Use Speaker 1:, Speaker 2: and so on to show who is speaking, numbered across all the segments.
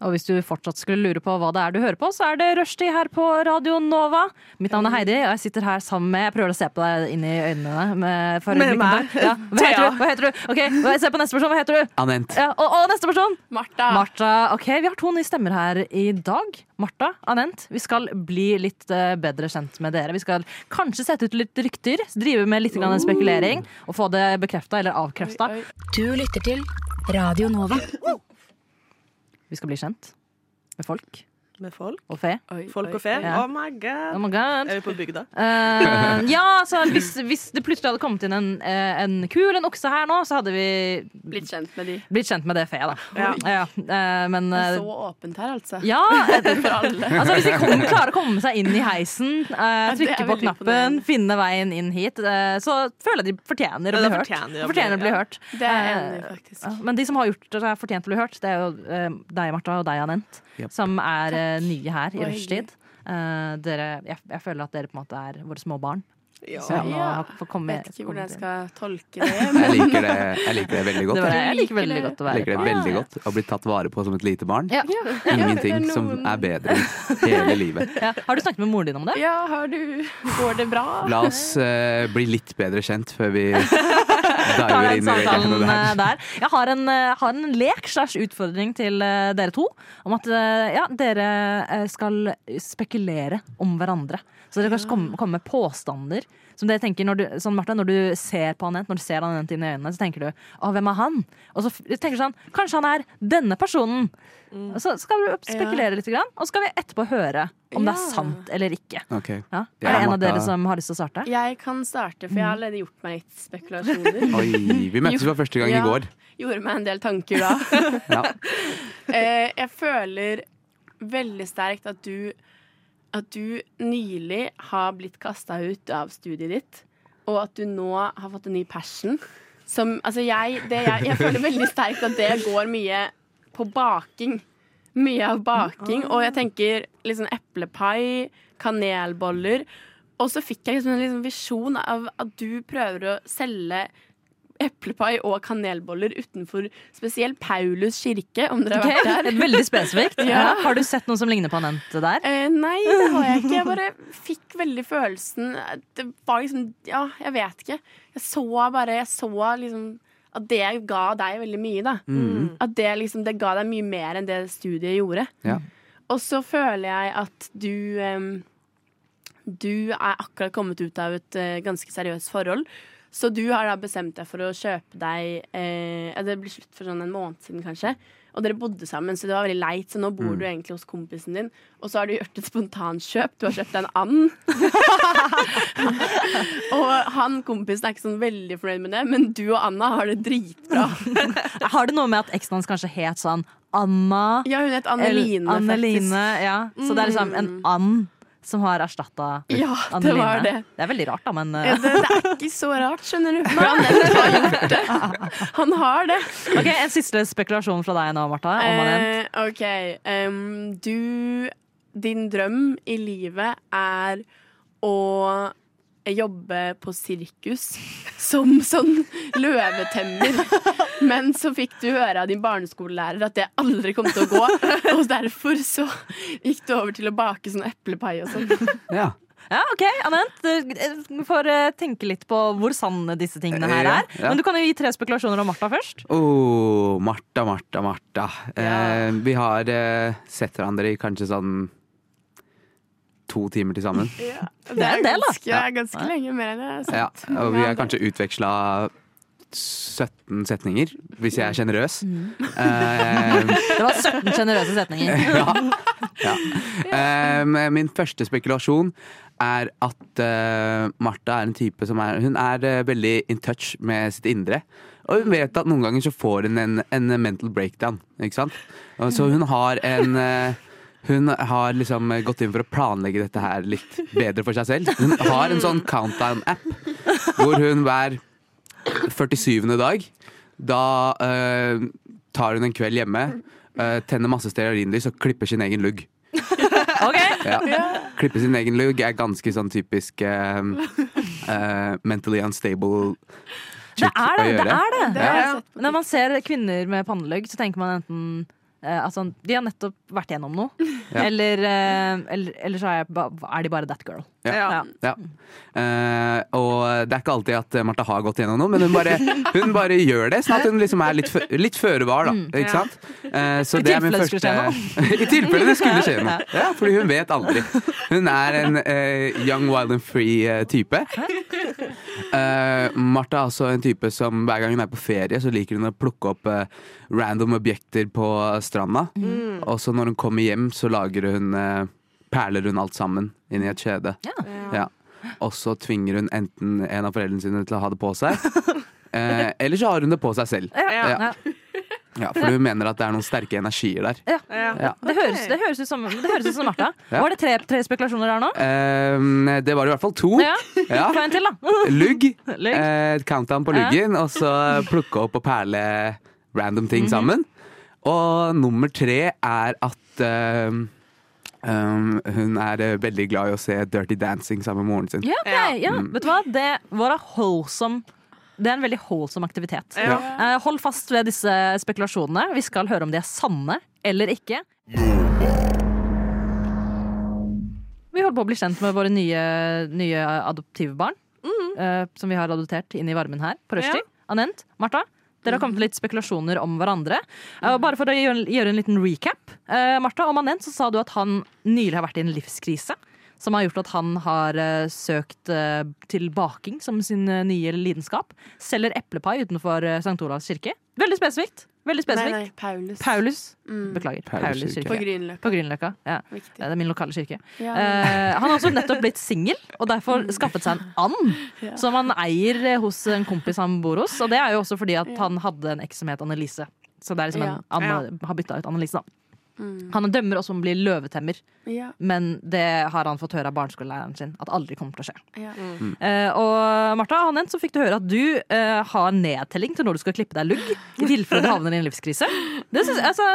Speaker 1: Og hvis du fortsatt skulle lure på hva det er du hører på, så er det rushtid her på Radio Nova. Mitt navn er Heidi, og jeg sitter her sammen med Jeg prøver å se på deg inn i øynene. Med, for
Speaker 2: Med meg.
Speaker 1: Ja. Hva, heter du? Hva heter du? Ok, Se på neste person. Hva heter du?
Speaker 3: Anent.
Speaker 1: Ja, og, og neste person?
Speaker 2: Martha.
Speaker 1: Martha. Ok, Vi har to nye stemmer her i dag. Martha, Anent. Vi skal bli litt eh, bedre kjent med dere. Vi skal kanskje sette ut litt rykter, drive med litt grann spekulering og få det bekrefta eller avkrefta.
Speaker 4: Du lytter til Radio Nova.
Speaker 1: Vi skal bli kjent med folk
Speaker 2: Med folk.
Speaker 1: og fe.
Speaker 2: Oi, folk og fe.
Speaker 1: Ja.
Speaker 2: Oh my god.
Speaker 1: Oh my god.
Speaker 2: Er vi på bygda?
Speaker 1: Uh, ja, altså hvis, hvis det plutselig hadde kommet inn en, eh, en ku eller en okse her nå, så hadde vi
Speaker 2: Blitt kjent med de.
Speaker 1: blitt kjent med det feet, da.
Speaker 2: Ja.
Speaker 1: Ja, eh, men
Speaker 2: Det er så åpent her, altså.
Speaker 1: ja,
Speaker 2: For alle.
Speaker 1: altså Hvis de kommer, klarer å komme seg inn i heisen,
Speaker 2: uh, er
Speaker 1: trykke på knappen, finne veien inn hit, så føler jeg de fortjener å bli hørt.
Speaker 2: fortjener
Speaker 1: fortjener å
Speaker 2: bli-
Speaker 1: bli hørt.
Speaker 2: Det er enig faktisk.
Speaker 1: Men de som har gjort det fortjent å bli hørt, det er jo deg, Martha, og deg, Anent,
Speaker 3: Yep.
Speaker 1: som er eh, nye her i rushtid. Uh, dere, jeg, jeg føler at dere på en måte er våre små barn.
Speaker 2: Ja.
Speaker 1: jeg ja. komme,
Speaker 2: Vet ikke hvordan jeg skal tolke det.
Speaker 3: Jeg liker det, jeg liker det veldig godt.
Speaker 1: det var,
Speaker 3: Jeg
Speaker 1: jeg liker veldig
Speaker 2: det.
Speaker 1: godt å
Speaker 3: Jeg liker det veldig godt Å bli tatt vare på som et lite barn.
Speaker 1: Ja.
Speaker 3: Ingenting
Speaker 2: er
Speaker 3: som er bedre hele livet.
Speaker 1: Ja. Har du snakket med moren din om det?
Speaker 2: Ja, har du Går det bra?
Speaker 3: La oss uh, bli litt bedre kjent før vi
Speaker 1: tar den samtalen eh,
Speaker 3: der.
Speaker 1: der. Jeg har en, eh, har en lek slash utfordring til eh, dere to. Om at ja, dere skal spekulere om hverandre. Så dere kan komme med påstander. Som dere tenker når du, sånn Martha, når du ser på Anent, når du ser Anent inn i øynene, så tenker du å, hvem er han? Og så tenker du sånn, kanskje han er denne personen.
Speaker 2: Mm.
Speaker 1: Så skal vi spekulere litt, grann, og så skal vi etterpå høre om det er sant eller ikke.
Speaker 3: Okay.
Speaker 1: Ja.
Speaker 3: Ja,
Speaker 1: Er det en av dere som har lyst til å starte?
Speaker 2: Jeg kan starte, for jeg har allerede gjort meg litt spekulasjoner.
Speaker 3: Oi, vi møttes for første gang i går.
Speaker 2: Gjorde meg en del tanker da.
Speaker 3: Ja.
Speaker 2: Eh, jeg føler veldig sterkt at du At du nylig har blitt kasta ut av studiet ditt, og at du nå har fått en ny passion. Som Altså, jeg, jeg, jeg føler veldig sterkt at det går mye på baking. Mye av baking. Og jeg tenker liksom eplepai, kanelboller. Og så fikk jeg liksom en liksom visjon av at du prøver å selge eplepai og kanelboller utenfor spesielt Paulus kirke, om dere har
Speaker 1: okay.
Speaker 2: vært der.
Speaker 1: Veldig spesifikt.
Speaker 2: Ja.
Speaker 1: Ja. Har du sett noen som ligner på Anent der?
Speaker 2: Eh, nei, det har jeg ikke. Jeg bare fikk veldig følelsen Det var liksom Ja, jeg vet ikke. Jeg så bare Jeg så liksom at det ga deg veldig mye, da.
Speaker 3: Mm.
Speaker 2: At det liksom Det ga deg mye mer enn det studiet gjorde.
Speaker 3: Ja.
Speaker 2: Og så føler jeg at du um, Du er akkurat kommet ut av et uh, ganske seriøst forhold. Så du har da bestemt deg for å kjøpe deg eh, Det ble slutt for sånn en måned siden, kanskje. Og dere bodde sammen, så det var veldig leit. Så nå bor du egentlig hos kompisen din. Og så har du gjort et spontankjøp. Du har kjøpt deg en and. og han kompisen er ikke sånn veldig fornøyd med det, men du og Anna har det dritbra.
Speaker 1: Har det noe med at eksen hans kanskje het sånn Anna?
Speaker 2: Ja, hun het Anneline,
Speaker 1: faktisk. Anneline
Speaker 2: faktisk.
Speaker 1: ja. Så det er liksom en and som har erstatta
Speaker 2: Ja, det
Speaker 1: Anneline.
Speaker 2: var det.
Speaker 1: Det er veldig rart, da, men
Speaker 2: Det, det er ikke så rart, skjønner du. Han har gjort det. Han har det.
Speaker 1: Ok, En siste spekulasjon fra deg nå, Martha. Om
Speaker 2: Eh, OK. Um, du Din drøm i livet er å jobbe på sirkus som sånn løvetemmer. Men så fikk du høre av din barneskolelærer at det aldri kom til å gå. Og derfor så gikk du over til å bake sånn eplepai og sånn.
Speaker 3: Ja.
Speaker 1: Ja, OK, Anent. Du får eh, tenke litt på hvor sanne disse tingene her er.
Speaker 3: ja.
Speaker 1: Men du kan jo gi tre spekulasjoner om Martha først.
Speaker 3: Oh, Martha, Martha, Martha. Eh, vi har eh, sett hverandre i kanskje sånn to timer til sammen.
Speaker 2: Ja,
Speaker 1: Det er en del, da.
Speaker 2: ganske, det er ganske lenge mer enn jeg har
Speaker 3: Ja,
Speaker 2: sett.
Speaker 3: og vi har kanskje utveksla 17 setninger, hvis jeg er sjenerøs. Eh,
Speaker 1: Det var 17 sjenerøse setninger.
Speaker 3: ja. ja. Eh, min første spekulasjon er at uh, Martha er en type som er Hun er uh, veldig in touch med sitt indre. Og hun vet at noen ganger så får hun en, en mental breakdown. Ikke sant? Og Så hun har en eh, Hun har liksom gått inn for å planlegge dette her litt bedre for seg selv. Hun har en sånn countdown-app hvor hun hver 47. dag da eh, tar hun en kveld hjemme, eh, tenner masse stearinlys og klipper sin egen lugg.
Speaker 1: Ok,
Speaker 3: Ja. Klippe sin egen lugg er ganske sånn typisk eh, eh, mentally unstable
Speaker 1: Det
Speaker 3: chick
Speaker 1: er
Speaker 3: å
Speaker 1: det! det,
Speaker 3: gjøre.
Speaker 1: er det.
Speaker 2: Jeg
Speaker 1: Når man ser kvinner med pannelugg, så tenker man enten altså, De har nettopp vært gjennom noe.
Speaker 3: Ja.
Speaker 1: Eller, eh, eller, eller så er, jeg ba, er de bare that girl.
Speaker 3: Ja. Ja. Uh, og det er ikke alltid at Martha har gått gjennom noe, men hun bare, hun bare gjør det. Sånn at hun liksom er litt, litt føre var, da. Ikke
Speaker 2: Ja.
Speaker 3: sant? Uh, så
Speaker 1: I
Speaker 3: det er min
Speaker 1: tilfelle det skulle
Speaker 3: første I tilfelle det skulle skje noe. Ja, fordi hun vet aldri. Hun er en uh, young, wild and free eh, type. Uh, Martha er også en type som hver gang hun er på ferie, så liker hun å plukke opp eh, random objekter på stranda. Og så når hun kommer hjem, så lager hun eh, perler hun alt sammen inn i et kjede. Ja. Og så tvinger hun enten en av foreldrene sine til å ha det på seg, eh, eller så har hun det på seg selv.
Speaker 1: Ja.
Speaker 3: Ja. Ja, for hun mener at det er noen sterke energier der. Ja.
Speaker 1: Det, høres, det, høres ut som, det høres ut som Martha.
Speaker 3: Ja.
Speaker 1: Var det tre, tre spekulasjoner der nå?
Speaker 3: Eh, det var i hvert fall to.
Speaker 1: Ja.
Speaker 3: Ja.
Speaker 1: En til, da.
Speaker 3: Lugg.
Speaker 1: Lugg.
Speaker 3: Eh, countdown på luggen, og så plukke opp og perle random ting
Speaker 1: Mhm.
Speaker 3: sammen. Og nummer tre er at eh, um, hun er uh, veldig glad i å se Dirty Dancing sammen med moren sin.
Speaker 1: Ja, okay, ja. Vet du hva? Det var en wholesome det er en veldig holdsom aktivitet.
Speaker 3: Ja.
Speaker 1: Uh, Hold fast ved disse spekulasjonene. Vi skal høre om de er sanne eller ikke. Vi holder på å bli kjent med våre nye, nye adoptivbarn. Uh, som vi har adoptert inn i varmen her på rushtid. Anent, Martha, dere har kommet med litt spekulasjoner om hverandre. Eh, bare for å gjøre, en liten recap. Uh, Martha, om Anent så sa du at han nylig har vært i en livskrise. Som har gjort at han har eh, søkt eh, til baking som sin eh, nye lidenskap. Selger eplepai utenfor uh, St. Olavs kirke. Veldig spesifikt. Veldig
Speaker 2: Nei,
Speaker 1: spesifikt.
Speaker 2: nei, Paulus.
Speaker 1: Paulus.
Speaker 2: Mm.
Speaker 1: Beklager.
Speaker 3: Paulus kirke.
Speaker 2: På
Speaker 1: kirke.
Speaker 2: Grünerløkka.
Speaker 1: På Grünerløkka. Ja.
Speaker 2: Viktig.
Speaker 1: Det er min lokale kirke.
Speaker 2: Ja.
Speaker 1: Eh, han har også nettopp blitt singel, og derfor skaffet seg en and.
Speaker 2: Ja.
Speaker 1: Som han eier hos en kompis han bor hos. Og det er jo også fordi at
Speaker 2: Ja.
Speaker 1: han hadde en eks som het Annelise. Så det er liksom en,
Speaker 2: Ja.
Speaker 1: Har bytta ut Annelise, da.
Speaker 2: Mm.
Speaker 1: Han dømmer også om å bli løvetemmer,
Speaker 2: Ja.
Speaker 1: men det har han fått høre av barneskolelæreren sin at aldri kommer til å skje.
Speaker 2: Ja.
Speaker 1: Eh, og Martha, han nevnt, så fikk du høre at du uh, har nedtelling til når du skal klippe deg lugg. I tilfelle du havner i en livskrise. Det synes, altså,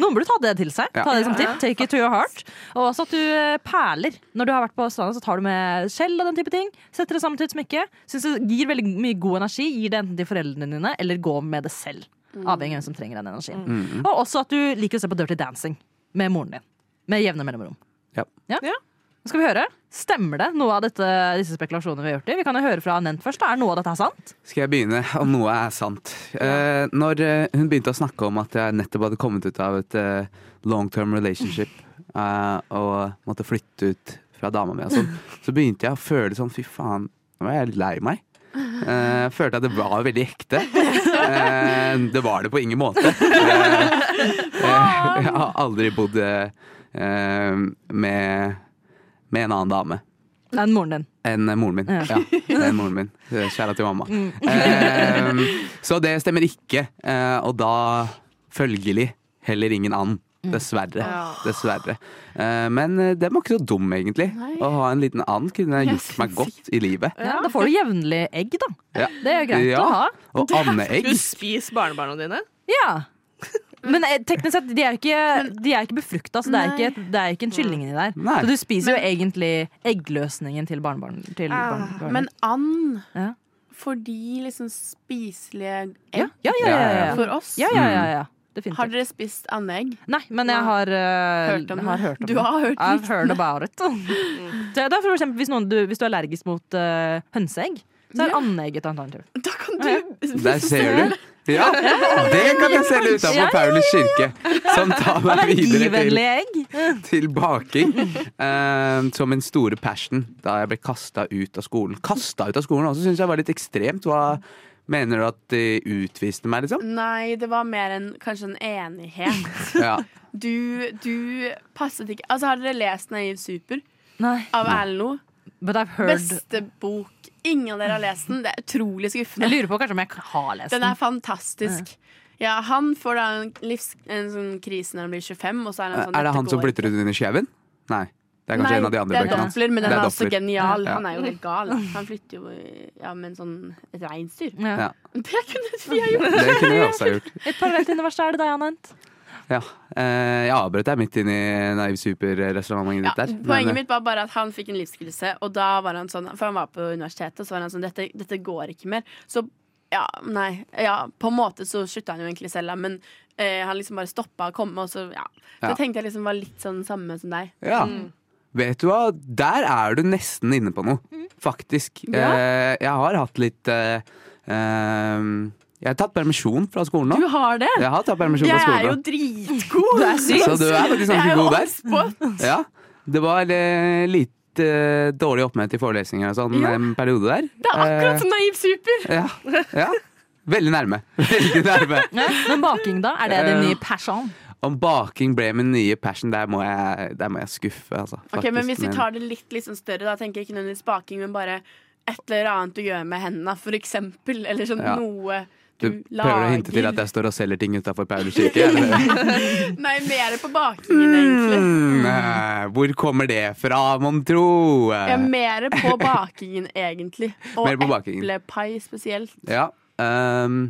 Speaker 1: noen burde ta det til seg.
Speaker 3: Ja.
Speaker 1: Ta det som tipp. Take it to your heart. Og også at du eh, perler. Når du har vært på stranda, så tar du med skjell og den type ting. Setter det sammen til et smykke. Syns det gir veldig mye god energi. Gir det enten til foreldrene dine, eller gå med det selv. Avhengig av hvem som trenger den energien.
Speaker 3: Mm.
Speaker 1: Og også at du liker å se på Dirty Dancing med moren din. Med jevne mellomrom.
Speaker 3: Ja.
Speaker 1: Nå skal vi høre. Stemmer det noe av dette, disse spekulasjonene vi har gjort? i? Vi kan jo høre fra Nent først. Er noe av dette er sant?
Speaker 3: Skal jeg begynne, om noe er sant? Eh, når eh, hun begynte å snakke om at jeg nettopp hadde kommet ut av et eh, long term relationship eh, og måtte flytte ut fra dama mi og sånn, så begynte jeg å føle sånn fy faen, nå er jeg litt lei meg. Jeg følte at det var veldig ekte. Uh, det var det på ingen måte. Uh, jeg har aldri bodd med, med en annen dame
Speaker 1: Enn moren din.
Speaker 3: enn moren min.
Speaker 1: Ja.
Speaker 3: Ja, enn moren min. Kjære til mamma. Eh, så det stemmer ikke. Og da følgelig heller ingen and. Dessverre. Dessverre. Eh, men eh, den var ikke så dum, egentlig.
Speaker 2: Nei.
Speaker 3: Å ha en liten and kunne
Speaker 2: Jeg
Speaker 3: gjort meg godt i livet.
Speaker 1: Ja, Da får du jevnlig egg, da.
Speaker 3: Ja.
Speaker 1: Det er jo greit
Speaker 3: Ja.
Speaker 1: å ha.
Speaker 3: Og andeegg.
Speaker 5: Du spiser barnebarna dine.
Speaker 1: Ja. Men eh, teknisk sett, de er ikke, de er ikke befrukta, så det er ikke, det er ikke en kylling inni der.
Speaker 3: Nei.
Speaker 1: Så du spiser jo egentlig eggløsningen til barnebarn. Til barn, barn.
Speaker 2: Men and
Speaker 1: Ja.
Speaker 2: fordi liksom spiselige egg
Speaker 1: Ja, ja, ja, ja.
Speaker 2: for oss.
Speaker 1: ja, ja, ja, ja.
Speaker 2: Har dere spist andeegg?
Speaker 1: Nei, men jeg har, uh,
Speaker 2: Hørt om
Speaker 1: har hørt om
Speaker 2: Du
Speaker 1: det.
Speaker 2: har hørt
Speaker 1: I've heard about it. Så det er for eksempel, hvis, noen, du, hvis du er allergisk mot uh, hønseegg, så er
Speaker 2: Ja.
Speaker 1: andeegg et alternativ.
Speaker 2: Da kan du
Speaker 3: Der ser du. Ja, det kan jeg selge utenfor
Speaker 1: Ja, ja,
Speaker 3: Paulus kirke. Som tar meg videre til til baking Uh, som en store passion da jeg ble kasta ut av skolen. Kasta ut av skolen også syns jeg var litt ekstremt. Hva mener du at de utviste meg, liksom?
Speaker 2: Nei, det var mer en, kanskje en enighet.
Speaker 3: Ja.
Speaker 2: Du, du passet ikke Altså, har dere lest Naiv super
Speaker 1: Nei,
Speaker 2: av Erlend
Speaker 1: heard
Speaker 2: Beste bok. Ingen av dere har lest den. Det er utrolig skuffende.
Speaker 1: Jeg lurer på kanskje om jeg har lest
Speaker 2: Den
Speaker 1: den.
Speaker 2: er fantastisk. Ja, han får da en, livs, en sånn krise når han blir 25, og så er han sånn
Speaker 3: Er det han som flytter ut under skjeven? Nei. Det er kanskje
Speaker 2: Nei,
Speaker 3: en av de andre
Speaker 2: det er
Speaker 3: bøkene hans.
Speaker 2: Doppler, men den er,
Speaker 3: er
Speaker 2: også genial.
Speaker 3: Ja.
Speaker 2: Han er jo helt gal. Han flytter jo ja, med en sånn, et reinsdyr.
Speaker 1: Ja.
Speaker 3: Ja.
Speaker 2: Det kunne vi ha gjort!
Speaker 3: Det kunne vi også ha gjort.
Speaker 1: Et parallelt univers er det deg, Anent.
Speaker 3: Ja. Eh, jeg avbrøt deg midt inn i Naiv Super-restauranten
Speaker 2: Ja,
Speaker 3: ditt der.
Speaker 2: poenget
Speaker 3: men, eh,
Speaker 2: mitt var bare at han fikk en livskrise, og da var han sånn For han var på universitetet, og så var han sånn Dette, dette går ikke mer. Så ja, nei. Ja, på en måte så slutta han jo egentlig selv, men eh, han liksom bare stoppa å komme, og så ja. Så
Speaker 3: Ja.
Speaker 2: tenkte jeg liksom var litt sånn samme som deg.
Speaker 3: Ja. Vet du hva, der er du nesten inne på noe, faktisk. Eh, jeg har hatt litt eh, eh, Jeg har tatt permisjon fra skolen nå.
Speaker 2: Du har det?
Speaker 3: Jeg har tatt permisjon
Speaker 2: Jeg
Speaker 3: fra
Speaker 2: er jo
Speaker 3: skolen nå.
Speaker 2: dritgod!
Speaker 1: Er.
Speaker 3: Så du er faktisk
Speaker 2: Jeg er
Speaker 3: ganske god der. Ja. Det var eh, litt eh, dårlig oppmøte i forelesninger og sånn
Speaker 2: Ja.
Speaker 3: en periode der.
Speaker 2: Det er akkurat
Speaker 3: Eh,
Speaker 2: som Naiv Super!
Speaker 3: ja. ja. Veldig nærme. Veldig nærme.
Speaker 1: Ja, men baking, da? Er det din
Speaker 3: Eh,
Speaker 1: nye passion?
Speaker 3: Om baking ble min nye passion, der må jeg, der må jeg skuffe, altså. Faktisk,
Speaker 2: men Hvis vi tar det litt liksom større, da tenker jeg ikke nødvendigvis baking, men bare et eller annet du gjør med hendene, for eksempel. Eller sånn
Speaker 3: Ja.
Speaker 2: noe
Speaker 3: Du
Speaker 2: du,
Speaker 3: prøver å hinte til at jeg står og selger ting utafor Paulus kirke?
Speaker 2: Nei, mer på bakingen, egentlig.
Speaker 3: Mm, eh, hvor kommer det fra, mon tro?
Speaker 2: Ja, mer på bakingen, egentlig. Og eplepai spesielt.
Speaker 3: Ja. Um,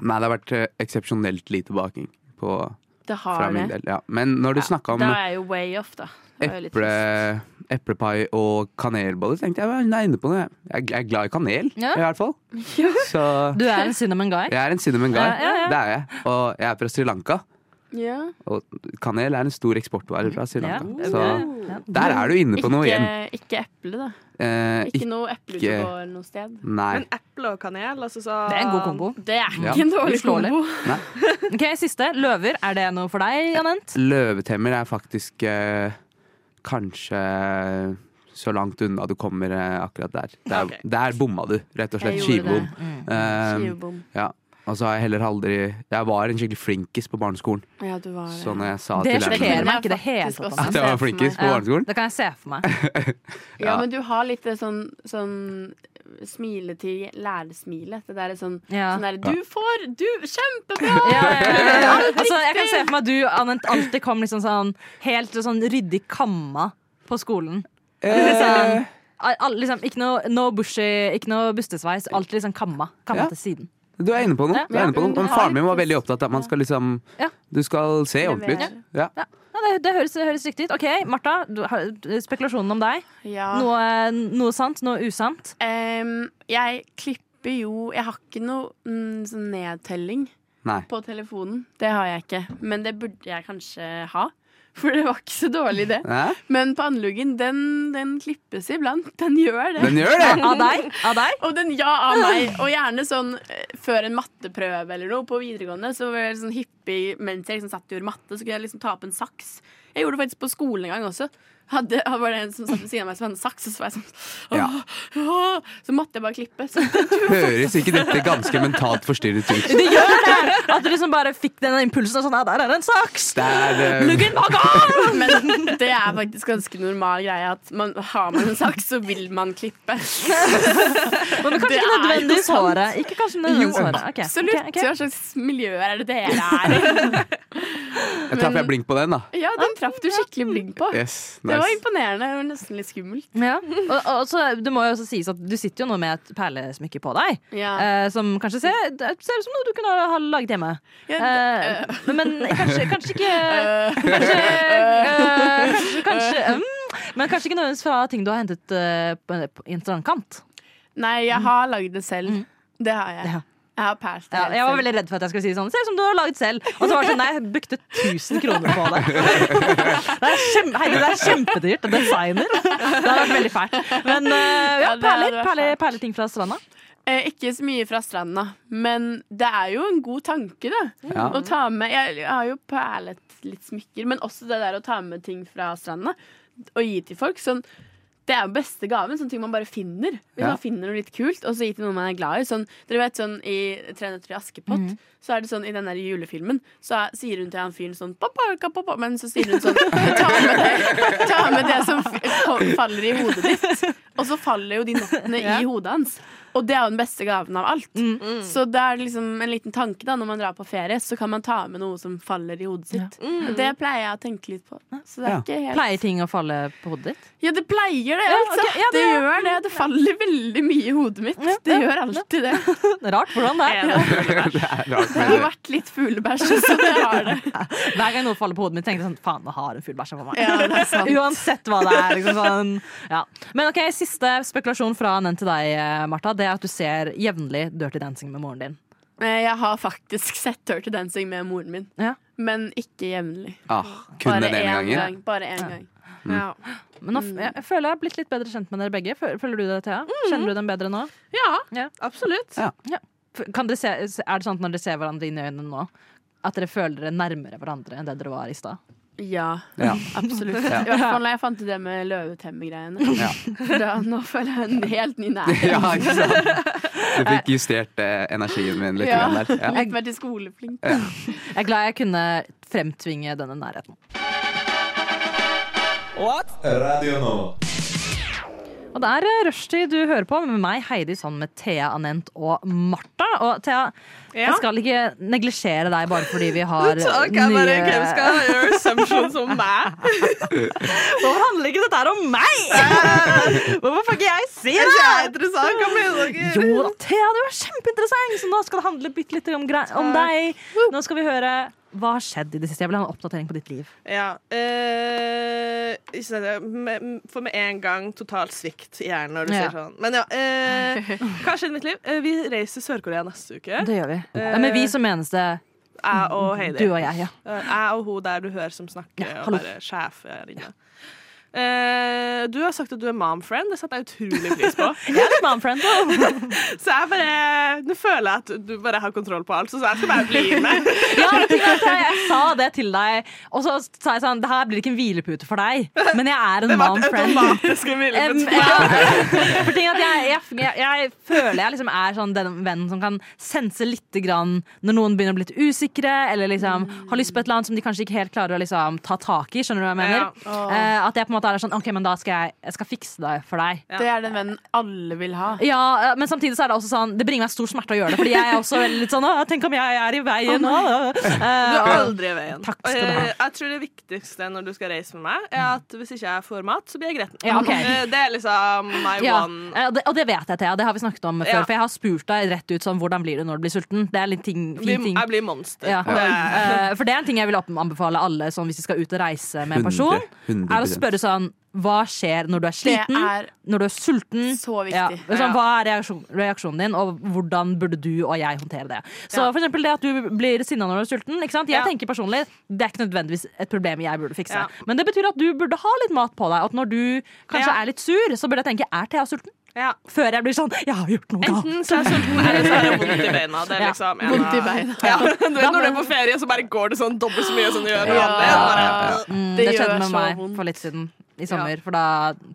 Speaker 3: nei, det har vært eh, eksepsjonelt lite baking på,
Speaker 2: Det
Speaker 3: fra
Speaker 2: har
Speaker 3: min
Speaker 2: det.
Speaker 3: del. Ja. Men når du
Speaker 2: Ja,
Speaker 3: snakka om
Speaker 2: Da er jeg jo way off, da.
Speaker 3: Eple, eplepai og kanelboller, tenkte jeg jeg er inne på noe. Jeg jeg er glad i kanel,
Speaker 1: Ja.
Speaker 3: i hvert fall. Så
Speaker 1: Du er en cinnamon guy.
Speaker 3: jeg er en cinnamon guy.
Speaker 1: Ja, ja, ja.
Speaker 3: Det er jeg. Og jeg er fra Sri Lanka.
Speaker 2: Ja.
Speaker 3: Og kanel er en stor eksportvare fra Sri Lanka.
Speaker 1: Ja.
Speaker 3: Så
Speaker 1: Ja.
Speaker 3: der er du inne på noe igjen.
Speaker 2: Ikke, ikke eple, da.
Speaker 3: Eh,
Speaker 2: Ikke noe eple ute
Speaker 3: ikke-
Speaker 2: noe sted.
Speaker 3: Nei.
Speaker 5: Men eple og kanel, altså så
Speaker 1: Det er en god kombo.
Speaker 2: Det er ikke
Speaker 3: Ja.
Speaker 2: en dårlig kombo.
Speaker 1: Ok, Siste. Løver. Er det noe for deg, Janent?
Speaker 3: Løvetemmer er faktisk eh, kanskje så langt unna du kommer eh, akkurat der. Der,
Speaker 5: okay.
Speaker 3: der bomma du, rett og slett. Skivebom.
Speaker 1: Mm.
Speaker 2: Skivebom.
Speaker 3: ja. Og så har jeg heller aldri Jeg var en skikkelig flinkis på barneskolen.
Speaker 2: Ja, du var
Speaker 3: Så når jeg sa
Speaker 1: Det
Speaker 3: til
Speaker 1: sjokkerer meg ikke det hele tatt.
Speaker 3: at jeg var flinkis på barneskolen
Speaker 1: Det kan jeg se for meg.
Speaker 2: Ja,
Speaker 3: Ja.
Speaker 2: men du har litt sånn, sånn smile til lærersmilet. Det derre er sånn,
Speaker 1: Ja.
Speaker 2: sånn der, Du får! Du! Kjempebra!
Speaker 1: Ja, ja, ja, ja. Altså, jeg kan se for meg at du alltid kom liksom sånn helt sånn ryddig kamma på skolen. All, all- liksom, ikke noe no bushy, ikke noe bustesveis. Alltid liksom kamma. Kamma
Speaker 3: Ja.
Speaker 1: til siden.
Speaker 3: Du er inne på noe.
Speaker 1: Ja.
Speaker 3: Du er inne på noe.
Speaker 2: men
Speaker 3: faren min var veldig opptatt av at man skal liksom
Speaker 1: Ja.
Speaker 3: Du skal se ordentlig ut. Ja.
Speaker 1: Ja, det, det, høres, det høres riktig ut. OK, Martha. Du, spekulasjonen om deg.
Speaker 2: Ja.
Speaker 1: Noe, noe sant, noe usant.
Speaker 2: Um, jeg klipper jo Jeg har ikke noe mm, sånn nedtelling
Speaker 3: Nei.
Speaker 2: på telefonen. Det har jeg ikke. Men det burde jeg kanskje ha. For det var ikke så dårlig, det.
Speaker 3: Hæ?
Speaker 2: Men panneluggen, den, den klippes iblant. Den gjør det.
Speaker 3: Den gjør det!
Speaker 1: Av deg? Av deg?
Speaker 2: Og den ja av meg. Og gjerne sånn eh, før en matteprøve eller noe på videregående, så var jeg sånn hippie mens jeg liksom satt og gjorde matte, så kunne jeg liksom ta opp en saks. Jeg gjorde det faktisk på skolen en gang også. Hadde, var det en som satt ved siden av meg som hadde en saks, og så var jeg sånn
Speaker 3: Ja.
Speaker 2: åh, Så måtte jeg bare klippe. Så
Speaker 3: Høres ikke dette ganske mentalt forstyrret ut?
Speaker 1: Det gjør det! At du liksom bare fikk den impulsen og sånn ja, Der er det en saks!
Speaker 3: Det er eh,
Speaker 1: Luggen bak av!
Speaker 2: Men det er faktisk ganske normal greie at man, har man en saks, så vil man klippe.
Speaker 1: Men kanskje
Speaker 2: Det
Speaker 1: ikke
Speaker 2: er jo
Speaker 1: nødvendigvis
Speaker 2: sant.
Speaker 1: håret. Ikke kanskje nødvendigvis håret. Ok,
Speaker 2: Absolutt.
Speaker 1: ok, ok.
Speaker 2: Hva slags miljøer er det dere er i?
Speaker 3: Jeg traff jeg blink på den, da.
Speaker 2: Ja, den traff du skikkelig blink på.
Speaker 3: Yes,
Speaker 2: Det var imponerende. Det var nesten litt skummelt.
Speaker 1: Ja. Og, og så, det må jo også sies at du sitter jo nå med et perlesmykke på deg.
Speaker 2: Ja.
Speaker 1: Eh, som kanskje ser, det ser ut som noe du kunne ha laget hjemme.
Speaker 2: Ja,
Speaker 1: Eh, men kanskje, kanskje ikke Kanskje, øh, kanskje, kanskje mm, Men kanskje ikke nødvendigvis fra ting du har hentet eh, på, på i en strandkant.
Speaker 2: Nei, jeg har lagd det selv. Det har jeg.
Speaker 1: Ja.
Speaker 2: Jeg har det
Speaker 1: Ja, jeg var veldig redd for at jeg skulle si sånn. Se ut som du har laget selv. Og så var det sånn, nei, jeg brukte 1000 kroner på det. Det er, kjempe, hei, det er kjempedyrt. Designer. Det hadde vært veldig fælt. Men uh, ja, perler, perler,
Speaker 2: perler,
Speaker 1: ting fra stranda.
Speaker 2: Eh, ikke så mye fra stranda, men det er jo en god tanke, da.
Speaker 3: Ja.
Speaker 2: Å ta med Jeg har jo perlet litt smykker, men også det der å ta med ting fra stranda og gi til folk. Sånn, det er jo beste gaven. Sånne ting man bare finner. Hvis
Speaker 3: Ja.
Speaker 2: man finner noe litt kult, og så gi til noen man er glad i. Sånn, dere vet sånn I 'Tre nøtter til Askepott' Så er det sånn i den der julefilmen Så er, sier hun til han fyren sånn pappa, pappa? Men så sier hun sånn Ta med det, ta med det som faller i hodet ditt. Og så faller jo de nøttene
Speaker 1: Ja.
Speaker 2: i hodet hans. Og det er jo den beste gaven av alt.
Speaker 1: Mm.
Speaker 2: Så det er liksom en liten tanke da når man drar på ferie, så kan man ta med noe som faller i hodet sitt. Og det pleier jeg å tenke litt på. Så det er
Speaker 3: Ja.
Speaker 2: ikke helt
Speaker 1: Pleier ting å falle på hodet ditt?
Speaker 2: Ja, det pleier det.
Speaker 1: Ja,
Speaker 2: Altså.
Speaker 1: Okay. Ja,
Speaker 2: det,
Speaker 1: det-
Speaker 2: gjør det. Det faller veldig mye i hodet mitt.
Speaker 1: Ja,
Speaker 2: Det
Speaker 1: ja,
Speaker 2: gjør alltid det.
Speaker 1: Rart hvordan det er.
Speaker 3: Det er rart
Speaker 2: Det har vært litt fuglebæsj, så det har det.
Speaker 1: Hver gang noe faller på hodet mitt, tenker jeg sånn Faen, nå har en fuglebæsja på meg.
Speaker 2: Ja, det.
Speaker 1: Uansett hva det er. Liksom sånn, ja. Men ok, siste spekulasjon fra Nen til deg, eh, Martha. Det er at du ser jevnlig Dirty Dancing med moren din.
Speaker 2: Eh, Jeg har faktisk sett Dirty Dancing med moren min,
Speaker 1: Ja.
Speaker 2: men ikke jevnlig.
Speaker 3: Ah, kun
Speaker 2: Bare
Speaker 3: den ene
Speaker 2: én
Speaker 3: gangen.
Speaker 2: gang. Bare én gang.
Speaker 5: Ja.
Speaker 1: Men nå, f- jeg, jeg føler jeg har blitt litt bedre kjent med dere begge. Føl- Føler du det, Thea? Kjenner du dem bedre nå?
Speaker 5: ja,
Speaker 1: Ja.
Speaker 5: absolutt.
Speaker 3: Ja.
Speaker 1: F- Kan dere se, er det sånn at når dere ser hverandre inn i øynene nå, at dere føler dere nærmere hverandre enn det dere var i stad?
Speaker 2: Ja,
Speaker 3: Ja.
Speaker 2: absolutt.
Speaker 3: Ja.
Speaker 2: I hvert fall når jeg fant ut det med løvetemme-greiene.
Speaker 3: Ja.
Speaker 2: Da, nå føler jeg en helt ny nærhet.
Speaker 3: ja, ikke sant? Du fikk justert eh, energien min litt
Speaker 2: Ja.
Speaker 3: grann der. Ja.
Speaker 2: Litt mer til skoleflink.
Speaker 1: Jeg er glad jeg kunne fremtvinge denne nærheten.
Speaker 6: Radio nå.
Speaker 1: Og det er eh, rushtid du hører på med meg, Heidi, Sand, med Thea, Anent og Martha. Og Thea,
Speaker 5: Ja.
Speaker 1: jeg skal ikke neglisjere deg bare fordi vi har
Speaker 5: Takk, jeg bare, hvem skal gjøre assumptions om meg?
Speaker 1: Hvorfor handler ikke dette her om meg? Hvorfor får ikke jeg si
Speaker 5: Er
Speaker 1: det?
Speaker 5: jeg interessant? Hva mener dere?
Speaker 1: Jo da, Thea, du er kjempeinteressant, så nå skal det handle bitte litt om, om deg. Nå skal vi høre hva har skjedd i det siste. Jeg vil ha en oppdatering på ditt liv.
Speaker 5: Ja. eh, med, for med en gang totalt svikt i hjernen når du
Speaker 1: Ja.
Speaker 5: sier sånn. Men ja. eh, hva skjedde i mitt liv? Eh, vi reiser til Sør-Korea neste uke.
Speaker 1: Det gjør vi. Ja, men vi som menes det,
Speaker 5: Jeg og Heidi.
Speaker 1: du og jeg, ja.
Speaker 5: Eh, Jeg og hun der du hører som snakker,
Speaker 1: Ja,
Speaker 5: og bare sjef her inne. Eh, du har sagt at du er momfriend. Det setter jeg utrolig pris på.
Speaker 1: Jeg er litt momfriend.
Speaker 5: Så jeg bare Nå føler jeg at du bare har kontroll på alt, så jeg skal bare bli med.
Speaker 1: Ja, jeg, jeg sa det til deg, og så sa jeg sånn Det her blir ikke en hvilepute for deg, men jeg er en mom-friend. ja. For ting at jeg, jeg, jeg, føler jeg liksom er sånn den vennen som kan sense lite grann når noen begynner å bli litt usikre, eller liksom har lyst på et eller annet som de kanskje ikke helt klarer å liksom ta tak i. Skjønner du hva jeg mener?
Speaker 5: Ja.
Speaker 1: Eh, at jeg på en måte er det sånn OK, men da skal jeg, jeg skal fikse det for deg.
Speaker 2: Det er den vennen alle vil ha.
Speaker 1: Ja, men samtidig så er det også sånn Det bringer meg stor smerte å gjøre det, Fordi jeg er også veldig litt sånn Tenk om jeg er i veien? Åh».
Speaker 5: Du
Speaker 1: Eh,
Speaker 5: er aldri i veien.
Speaker 1: Takk skal du ha.
Speaker 5: Eh, Jeg tror det viktigste når du skal reise med meg, er at hvis ikke jeg får mat, så blir jeg gretten.
Speaker 1: Ja, ok.
Speaker 5: Eh, Det er liksom my
Speaker 1: Ja,
Speaker 5: one
Speaker 1: det, og det vet jeg, Thea. Det har vi snakket om før.
Speaker 5: Ja.
Speaker 1: For jeg har spurt deg rett ut sånn hvordan blir du når du blir sulten. Det er litt ting, fin ting.
Speaker 5: Jeg blir monster.
Speaker 1: Ja.
Speaker 5: Det
Speaker 1: Eh, for det er en ting jeg vil anbefale alle sånn, hvis de skal ut og reise med en person.
Speaker 3: 100,
Speaker 1: Er å spørre sånn Hva skjer når du er sliten?
Speaker 2: er
Speaker 1: Når du er sulten?
Speaker 2: så
Speaker 1: Ja, sånn, hva er reaksjon, reaksjonen din, og hvordan burde du og jeg håndtere det? Så
Speaker 5: Ja.
Speaker 1: for eksempel det at du blir sinna når du er sulten. Jeg
Speaker 5: Ja.
Speaker 1: tenker personlig Det er ikke nødvendigvis et problem jeg burde fikse. Men det betyr at du burde ha litt mat på deg. At når du kanskje er litt sur, så burde jeg tenke er Thea sulten?
Speaker 5: Ja.
Speaker 1: Før jeg blir sånn Jeg har gjort noe galt.
Speaker 5: Enten så er jeg sulten, eller så har jeg vondt i beina. Det er liksom ja.
Speaker 2: Vondt i beina.
Speaker 5: Ja. Du vet, når du er på ferie, så bare går det sånn dobbelt så mye som det gjør
Speaker 2: Ja.
Speaker 5: vanlig. Bare-
Speaker 1: Mm,
Speaker 2: Det
Speaker 1: det, skjedde
Speaker 2: gjør
Speaker 1: med
Speaker 2: så
Speaker 1: meg
Speaker 2: vondt.
Speaker 1: for litt siden i sommer. For da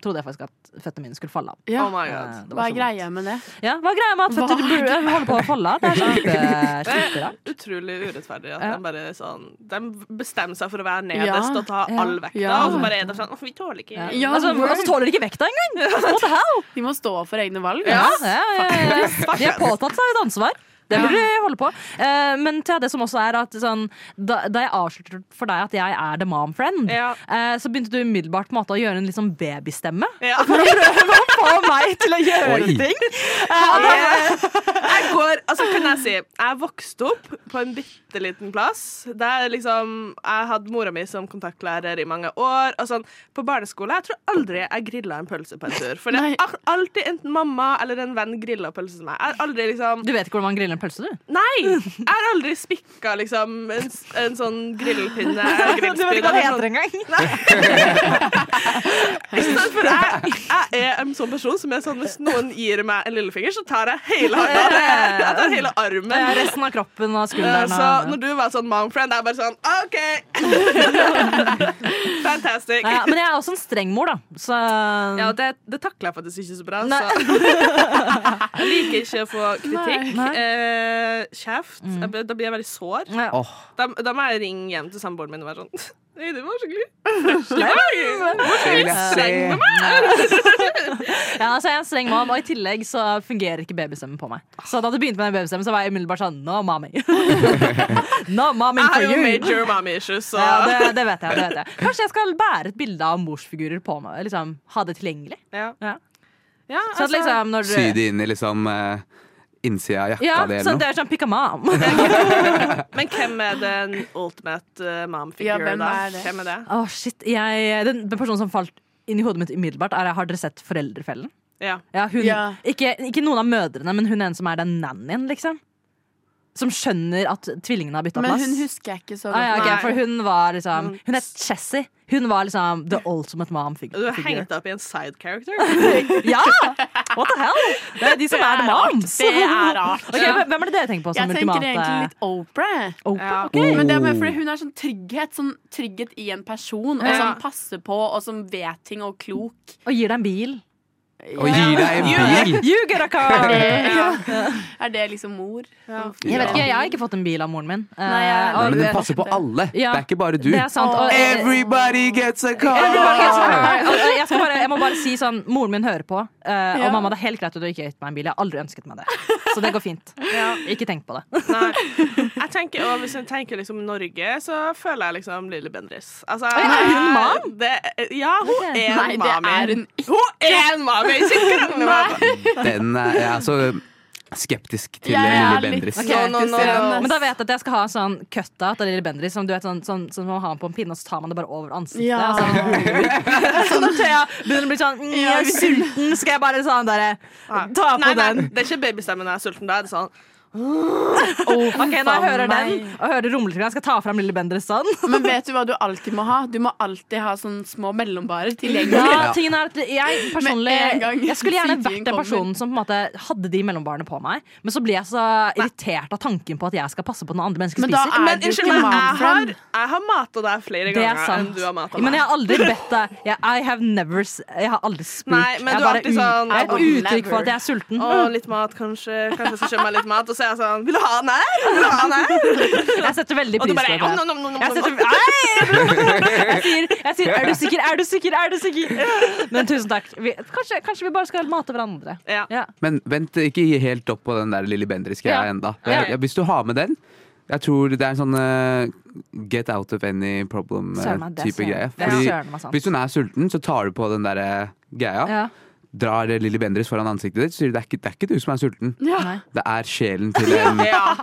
Speaker 1: trodde jeg faktisk at føttene mine skulle falle av.
Speaker 2: Ja.
Speaker 5: Oh my
Speaker 1: Eh,
Speaker 5: god.
Speaker 2: Hva er
Speaker 1: så
Speaker 2: greia med det?
Speaker 1: Ja, hva er greia med at føtter
Speaker 2: er
Speaker 1: burde- holder på å falle av? Det er kjempe,
Speaker 5: er
Speaker 1: kjemperart.
Speaker 5: utrolig urettferdig at
Speaker 1: Ja.
Speaker 5: de bare sånn De bestemmer seg for å være nederst
Speaker 2: Ja.
Speaker 5: og ta all vekta,
Speaker 2: Ja.
Speaker 5: og så bare er det sånn «Åh, Vi tåler ikke
Speaker 1: Ja.
Speaker 2: Ja,
Speaker 1: altså,
Speaker 2: word.
Speaker 1: altså tåler de ikke vekta engang! What the hell?
Speaker 2: De må stå for egne valg.
Speaker 5: Ja.
Speaker 1: Ja, ja, ja, ja. De har påtatt seg et ansvar. Det burde de holde på. Eh, men til det som også er at sånn, da, da jeg avslørte for deg at jeg er the mom friend,
Speaker 5: Ja.
Speaker 1: eh, så begynte du umiddelbart på en måte å gjøre en litt sånn babystemme.
Speaker 5: Ja.
Speaker 1: For å prøve å få meg til å gjøre
Speaker 3: Oi.
Speaker 1: ting. Eh, og
Speaker 5: Jeg går, altså kan jeg si Jeg vokste opp på en bitte liten plass. Der liksom Jeg hadde mora mi som kontaktlærer i mange år. Og sånn, på barneskole Jeg tror aldri jeg grilla en pølse på en tur. For det er alltid enten mamma eller en venn grilla pølse til meg. Jeg har aldri liksom
Speaker 1: Du vet ikke hvordan man griller en pølse, du?
Speaker 5: Nei! Jeg har aldri spikka liksom en, en sånn grillpinne. eller grillspyd ikke sånn.
Speaker 1: engang?
Speaker 5: Ikke sant? For jeg, jeg er en sånn person som er sånn hvis noen gir meg en lillefinger, så tar jeg hele hånda. Jeg tar hele armen.
Speaker 1: Resten av kroppen og skulderen.
Speaker 5: Så når du var sånn momfriend, jeg er bare sånn OK! Fantastic.
Speaker 1: ja, men jeg er også en streng mor, da. Så
Speaker 5: Ja, det, det takler jeg faktisk ikke så bra. Så. jeg liker ikke å få kritikk.
Speaker 1: Nei.
Speaker 5: Eh, kjeft. Mm. Da blir jeg veldig sår.
Speaker 1: Ja.
Speaker 3: Oh.
Speaker 5: Da, da må jeg ringe hjem til samboeren min og være sånn Nei, det var skikkelig.
Speaker 3: Jeg se
Speaker 1: Ja, altså, jeg er en streng mann, og i tillegg så fungerer ikke babystemmen på meg. Så da du begynte med den babystemmen, så var jeg umiddelbart sånn No, mommy. no, mommy for
Speaker 5: you. I
Speaker 1: you.
Speaker 5: major mommy issues, så
Speaker 1: Ja, det, det, vet jeg, det vet jeg. Kanskje jeg skal bære et bilde av morsfigurer på meg. Liksom, ha det tilgjengelig.
Speaker 5: ja.
Speaker 1: Ja.
Speaker 5: Ja,
Speaker 1: Så at liksom når du
Speaker 3: Sy det inn i liksom eh, innsida av jakka
Speaker 1: ja,
Speaker 3: di
Speaker 1: så det er sånn pick mom.
Speaker 5: Men hvem er den ultimate uh, mom figure,
Speaker 2: Ja,
Speaker 5: da?
Speaker 2: er?
Speaker 5: Hvem er det?
Speaker 1: Oh, shit. Jeg, den, den personen som falt inn i hodet mitt umiddelbart, er Har dere sett Foreldrefellen?
Speaker 5: Ja.
Speaker 1: Ja, hun,
Speaker 2: Ja.
Speaker 1: Ikke, ikke noen av mødrene, men hun er en som er den nannyen, liksom. Som skjønner at tvillingene har bytta
Speaker 2: Men hun husker jeg ikke så
Speaker 1: Ah, ja,
Speaker 2: godt.
Speaker 1: for hun var liksom Hun het Chessie. Hun var liksom the ultimate mom figure.
Speaker 5: Du er hengt opp i en side character.
Speaker 1: Ja! What the hell? Det er de som
Speaker 2: Det
Speaker 1: er
Speaker 2: er the
Speaker 1: moms.
Speaker 2: Det er rart.
Speaker 1: Okay, hvem- er det dere tenker på som
Speaker 2: Jeg tenker egentlig litt Oprah.
Speaker 1: Oprah?
Speaker 5: Ja.
Speaker 1: Okay.
Speaker 2: Men det er fordi hun er sånn trygghet Sånn trygghet i en person, og som passer på, og som vet ting, og klok.
Speaker 1: Og gir deg en bil.
Speaker 3: Og gi deg en bil!
Speaker 1: You get a car!
Speaker 2: Er det liksom mor?
Speaker 1: Jeg vet ikke, jeg har ikke fått en bil av moren min.
Speaker 2: Nei, jeg-
Speaker 1: Nei,
Speaker 3: Men den passer på alle.
Speaker 1: Ja.
Speaker 3: Det er ikke bare du.
Speaker 1: Det er sant. Og, eh,
Speaker 3: Everybody gets a car!
Speaker 1: Gets a car. Og, eh, Jeg, bare, si sånn Moren min hører på, uh,
Speaker 2: Ja.
Speaker 1: og mamma, det er helt greit at du ikke har gitt meg en bil. Jeg har aldri ønsket meg det. Så det går fint. Ikke tenk på det.
Speaker 5: Nei. Jeg tenker, og hvis jeg tenker liksom Norge, så føler jeg liksom Lille Bendriss. Altså,
Speaker 1: er hun mam?
Speaker 5: Det, ja, hun er
Speaker 2: Nei,
Speaker 5: en
Speaker 2: det
Speaker 5: mami.
Speaker 2: er hun ikke.
Speaker 5: Hun er en mami! Ikke krangel med meg.
Speaker 3: Den er jeg er så skeptisk til
Speaker 2: ja, ja,
Speaker 3: Lille
Speaker 2: litt
Speaker 3: Bendriss.
Speaker 1: Okay,
Speaker 5: No, no, no, no.
Speaker 1: Men da vet jeg at jeg skal ha en sånn cutta til av Lille Bendriss. Som du vet, sånn, sånn, sånn man har på en pinne, og så tar man det bare over ansiktet.
Speaker 2: Ja.
Speaker 1: sånn, så når Thea begynner å bli sånn mm, Jeg er sulten, skal jeg bare sånn der, Ta på
Speaker 5: Nei, nei,
Speaker 1: den.
Speaker 5: det er ikke babystemmen jeg er sulten. Da er det sånn
Speaker 1: Ok, Når jeg hører den og hører rumletringa, skal jeg ta fram Lille Bendriss sånn.
Speaker 2: Men vet du hva du alltid må ha? Du må alltid ha sånne små mellombarer tilgjengelig.
Speaker 1: Ja, tingen er at jeg personlig Jeg skulle gjerne vært den personen som på en måte hadde de mellombarene på meg, men så blir jeg så irritert av tanken på at jeg skal passe på noen andre mennesker
Speaker 2: Men da
Speaker 1: spiser.
Speaker 2: er
Speaker 5: Men
Speaker 2: du
Speaker 5: unnskyld meg, jeg har, jeg har mata deg flere
Speaker 1: Det er
Speaker 5: ganger enn du har mata
Speaker 1: Men jeg har aldri bedt deg jeg, I have never Jeg har aldri spurt.
Speaker 5: Nei, men
Speaker 1: jeg
Speaker 5: du er
Speaker 1: bare
Speaker 5: alltid sånn,
Speaker 1: jeg er et uttrykk for at jeg er sulten.
Speaker 5: Å, litt mat, kanskje. Kanskje jeg skal kjøpe meg litt mat. Og så jeg sånn Vil du ha den her? Vil du ha den her?
Speaker 1: Jeg setter veldig pris på det.
Speaker 5: om, nom, nom, nom,
Speaker 1: Jeg, setter. Jeg, sier, jeg sier 'er du sikker', 'er du sikker', er du sikker? Men tusen takk. Vi, kanskje, kanskje vi bare skal mate hverandre.
Speaker 5: Ja.
Speaker 1: Ja.
Speaker 3: Men vent, ikke gi helt opp på den der Lille Bendriss-greia
Speaker 1: Ja.
Speaker 3: enda.
Speaker 1: Ja.
Speaker 3: Hvis du har med den jeg tror det er en sånn uh, get out of any problem-type
Speaker 1: uh,
Speaker 3: greie. Fordi hvis hun er sulten, så tar du på den der uh, greia,
Speaker 1: Ja.
Speaker 3: Drar Lilly Bendriss foran ansiktet ditt, så sier du det er ikke, det er ikke du som er sulten.
Speaker 1: Ja.
Speaker 3: Det er sjelen til en,
Speaker 5: Ja.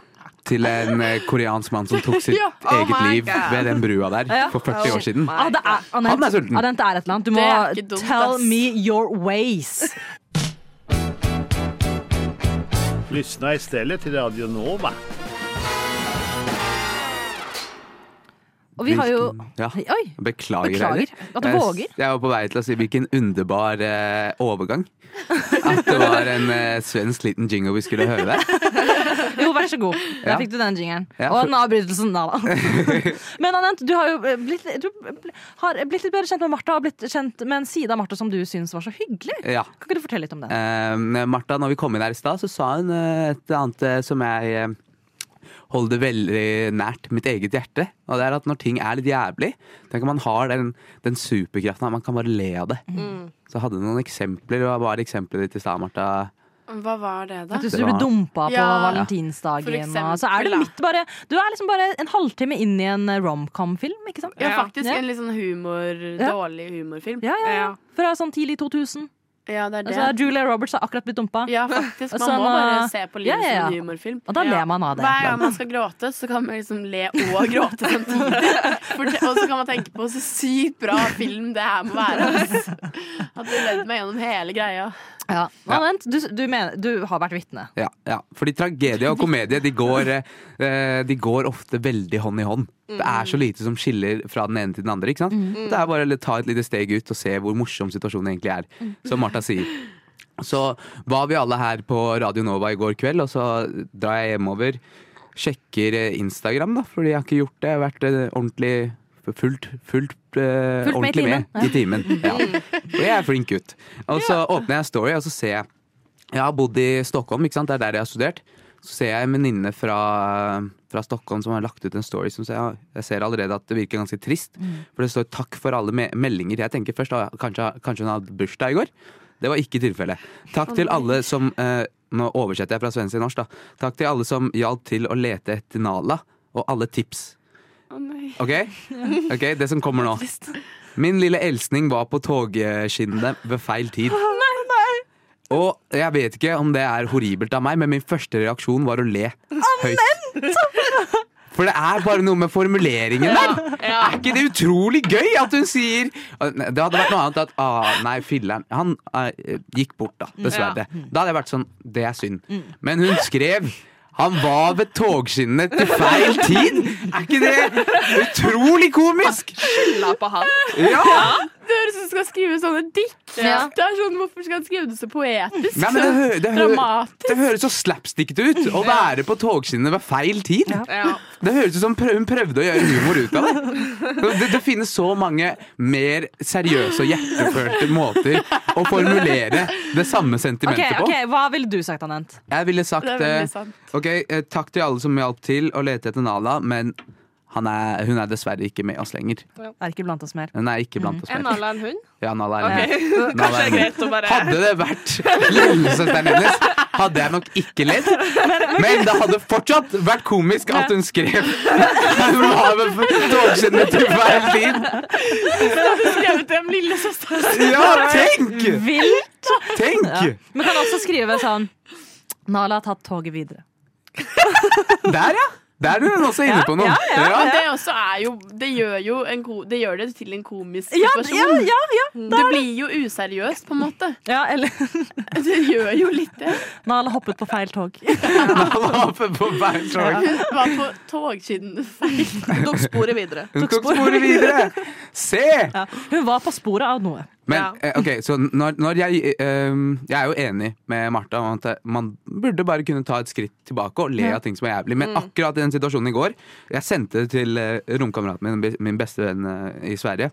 Speaker 3: til en eh, koreansk mann som tok sitt
Speaker 2: Ja.
Speaker 5: Oh
Speaker 3: eget
Speaker 5: my
Speaker 3: liv
Speaker 5: God.
Speaker 3: ved den brua der
Speaker 1: Ja.
Speaker 3: for 40 år siden.
Speaker 1: Ah, det er, Anette,
Speaker 3: Han er sulten.
Speaker 1: Anette, det er et eller annet. Du må
Speaker 2: er ikke dumt,
Speaker 1: tell
Speaker 2: ass.
Speaker 1: me your ways.
Speaker 7: Lyssna istället till Radio Nova.
Speaker 1: Og vi har jo
Speaker 3: ja.
Speaker 1: Oi!
Speaker 3: Beklager.
Speaker 1: Beklager at du våger.
Speaker 3: Jeg var på vei til å si hvilken underbar eh, overgang. At det var en eh, svensk liten jingle vi skulle høre der.
Speaker 1: Jo, vær så god. Der
Speaker 3: Ja.
Speaker 1: fikk du den jingeren.
Speaker 3: Ja,
Speaker 1: Og den avbrytelsen da, da. Men Anent, du har jo blitt, du har blitt litt bedre kjent med Martha og blitt kjent med en side av Martha som du syns var så hyggelig.
Speaker 3: Ja.
Speaker 1: Kan ikke du fortelle litt om det?
Speaker 3: Uh, Martha, når vi kom inn her i stad, så sa hun uh, et annet uh, som jeg eh, det veldig nært mitt eget hjerte. Og det er at når ting er litt jævlig, tenk om man har den, den superkraften at man kan bare le av det.
Speaker 1: Mm.
Speaker 3: Så hadde du noen eksempler. Hva var eksempelet ditt i stad, Marta?
Speaker 2: Hva var det, da?
Speaker 1: At du
Speaker 3: det
Speaker 1: ble dumpa på
Speaker 2: Ja,
Speaker 1: valentinsdagen.
Speaker 2: eksempel,
Speaker 1: så er du midt bare Du er liksom bare en halvtime inn i en romcom-film, ikke sant?
Speaker 2: Ja, faktisk
Speaker 1: Ja.
Speaker 2: en litt sånn humor,
Speaker 1: Ja.
Speaker 2: dårlig humorfilm.
Speaker 1: Ja, ja, ja.
Speaker 5: Ja.
Speaker 1: Fra sånn tidlig 2000.
Speaker 2: Ja, det er det.
Speaker 1: Altså, Julia Roberts har akkurat blitt dumpa.
Speaker 2: Ja, faktisk. Man
Speaker 1: Sånn,
Speaker 2: må bare se på livet
Speaker 1: ja, ja.
Speaker 2: som en humorfilm.
Speaker 1: Og da
Speaker 5: Ja.
Speaker 1: ler man av det.
Speaker 2: Hver gang man skal gråte, så kan man liksom le og gråte og så kan man tenke på så sykt bra film det her må være. At du ledd meg gjennom hele greia.
Speaker 1: Ja. Men vent, du, du, mener, du har vært vitne.
Speaker 3: Ja, ja. Fordi tragedie og komedie de går, eh, de går ofte veldig hånd i hånd. Det er så lite som skiller fra den ene til den andre. ikke sant? Det er bare å ta et lite steg ut og se hvor morsom situasjonen egentlig er. Som Martha sier. Så var vi alle her på Radio Nova i går kveld, og så drar jeg hjemover. Sjekker eh, Instagram, da, fordi jeg har ikke gjort det. Jeg har vært eh, ordentlig fullt, fullt, uh,
Speaker 1: Fullt med i
Speaker 3: ordentlig med, i timen. Ja. Og jeg er flink gutt. Og så åpner jeg Story, og så ser jeg Jeg har bodd i Stockholm, ikke sant? det er der jeg har studert. så ser jeg en venninne fra, fra Stockholm som har lagt ut en story som ser, jeg ser allerede at det virker ganske trist. For det står 'takk for alle me meldinger'. Jeg tenker først ah, kanskje, kanskje hun hadde bursdag i går. Det var ikke tilfellet. Takk til alle som eh, Nå oversetter jeg fra svensk til norsk, da. Takk til alle som hjalp til å lete etter Nala, og alle tips.
Speaker 2: Nei.
Speaker 3: Ok? Det som kommer nå. Min lille elskning var på togskinnene ved feil tid. Og jeg vet ikke om det er horribelt av meg, men min første reaksjon var å le høyt. For det er bare noe med formuleringen der. Er ikke det utrolig gøy at hun sier Det hadde vært noe annet at ah, nei, filleren Han eh, gikk bort, da. Dessverre. Da hadde jeg vært sånn Det er synd. Men hun skrev han var ved togskinnene til feil tid! Er ikke det utrolig komisk?
Speaker 5: Skylda på han.
Speaker 3: Ja!
Speaker 2: Det høres ut som du skal skrive sånne dikt.
Speaker 1: Ja.
Speaker 2: Det er sånn, Hvorfor skal han skrive det så poetisk?
Speaker 3: Nei, det, hø det, hø
Speaker 2: Dramatisk.
Speaker 3: det høres så slapstickete ut å være på togskinnene ved feil tid.
Speaker 5: Ja.
Speaker 3: Det høres ut som hun prøvde å gjøre humor ut av det. det. Det finnes så mange mer seriøse og hjertefølte måter å formulere det samme sentimentet på.
Speaker 1: ok, Hva ville du sagt, Anent?
Speaker 3: Jeg ville sagt
Speaker 2: Det er veldig
Speaker 3: eh,
Speaker 2: sant.
Speaker 3: Ok, eh, takk til alle som hjalp til å lete etter Nala, men er, hun er dessverre ikke med oss lenger.
Speaker 1: Er ikke blant oss mer.
Speaker 3: Hun er ikke blant oss
Speaker 5: Er. Nala en hund?
Speaker 3: Ja, Nala er
Speaker 5: Ok,
Speaker 3: med.
Speaker 5: Kanskje er greit å bare
Speaker 3: Hadde det vært lillesøsteren hennes, hadde jeg nok ikke ledd. Men det hadde fortsatt vært komisk at hun skrev Hun har vel togskinnet til feil tid.
Speaker 2: Skrevet til dem lillesøsteren.
Speaker 3: Ja, tenk!
Speaker 1: Vilt!
Speaker 3: Tenk!
Speaker 1: Men kan også skrive sånn Nala har tatt toget videre.
Speaker 3: Der, ja. Der er du også inne på noe.
Speaker 2: Ja,
Speaker 3: Ja.
Speaker 2: det også er jo Det gjør jo en ko det gjør det til en komisk
Speaker 1: Ja,
Speaker 2: situasjon.
Speaker 1: ja, ja,
Speaker 2: Det blir jo useriøst, på en måte.
Speaker 1: ja eller
Speaker 2: Det gjør jo litt det.
Speaker 1: Nala hoppet på feil tog.
Speaker 3: Nala hoppet på feil tog.
Speaker 2: Hun var på togskinnene feil.
Speaker 5: tok sporet videre.
Speaker 3: Hun tok sporet videre. Se!
Speaker 1: Ja. Hun var på sporet av noe.
Speaker 3: Men
Speaker 5: Ja.
Speaker 3: eh, ok, så når, når jeg eh, Jeg er jo enig med Martha om at man burde bare kunne ta et skritt tilbake og le av ting som er jævlig. Men akkurat i den situasjonen i går Jeg sendte det til eh, romkameraten min, min beste venn eh, i Sverige.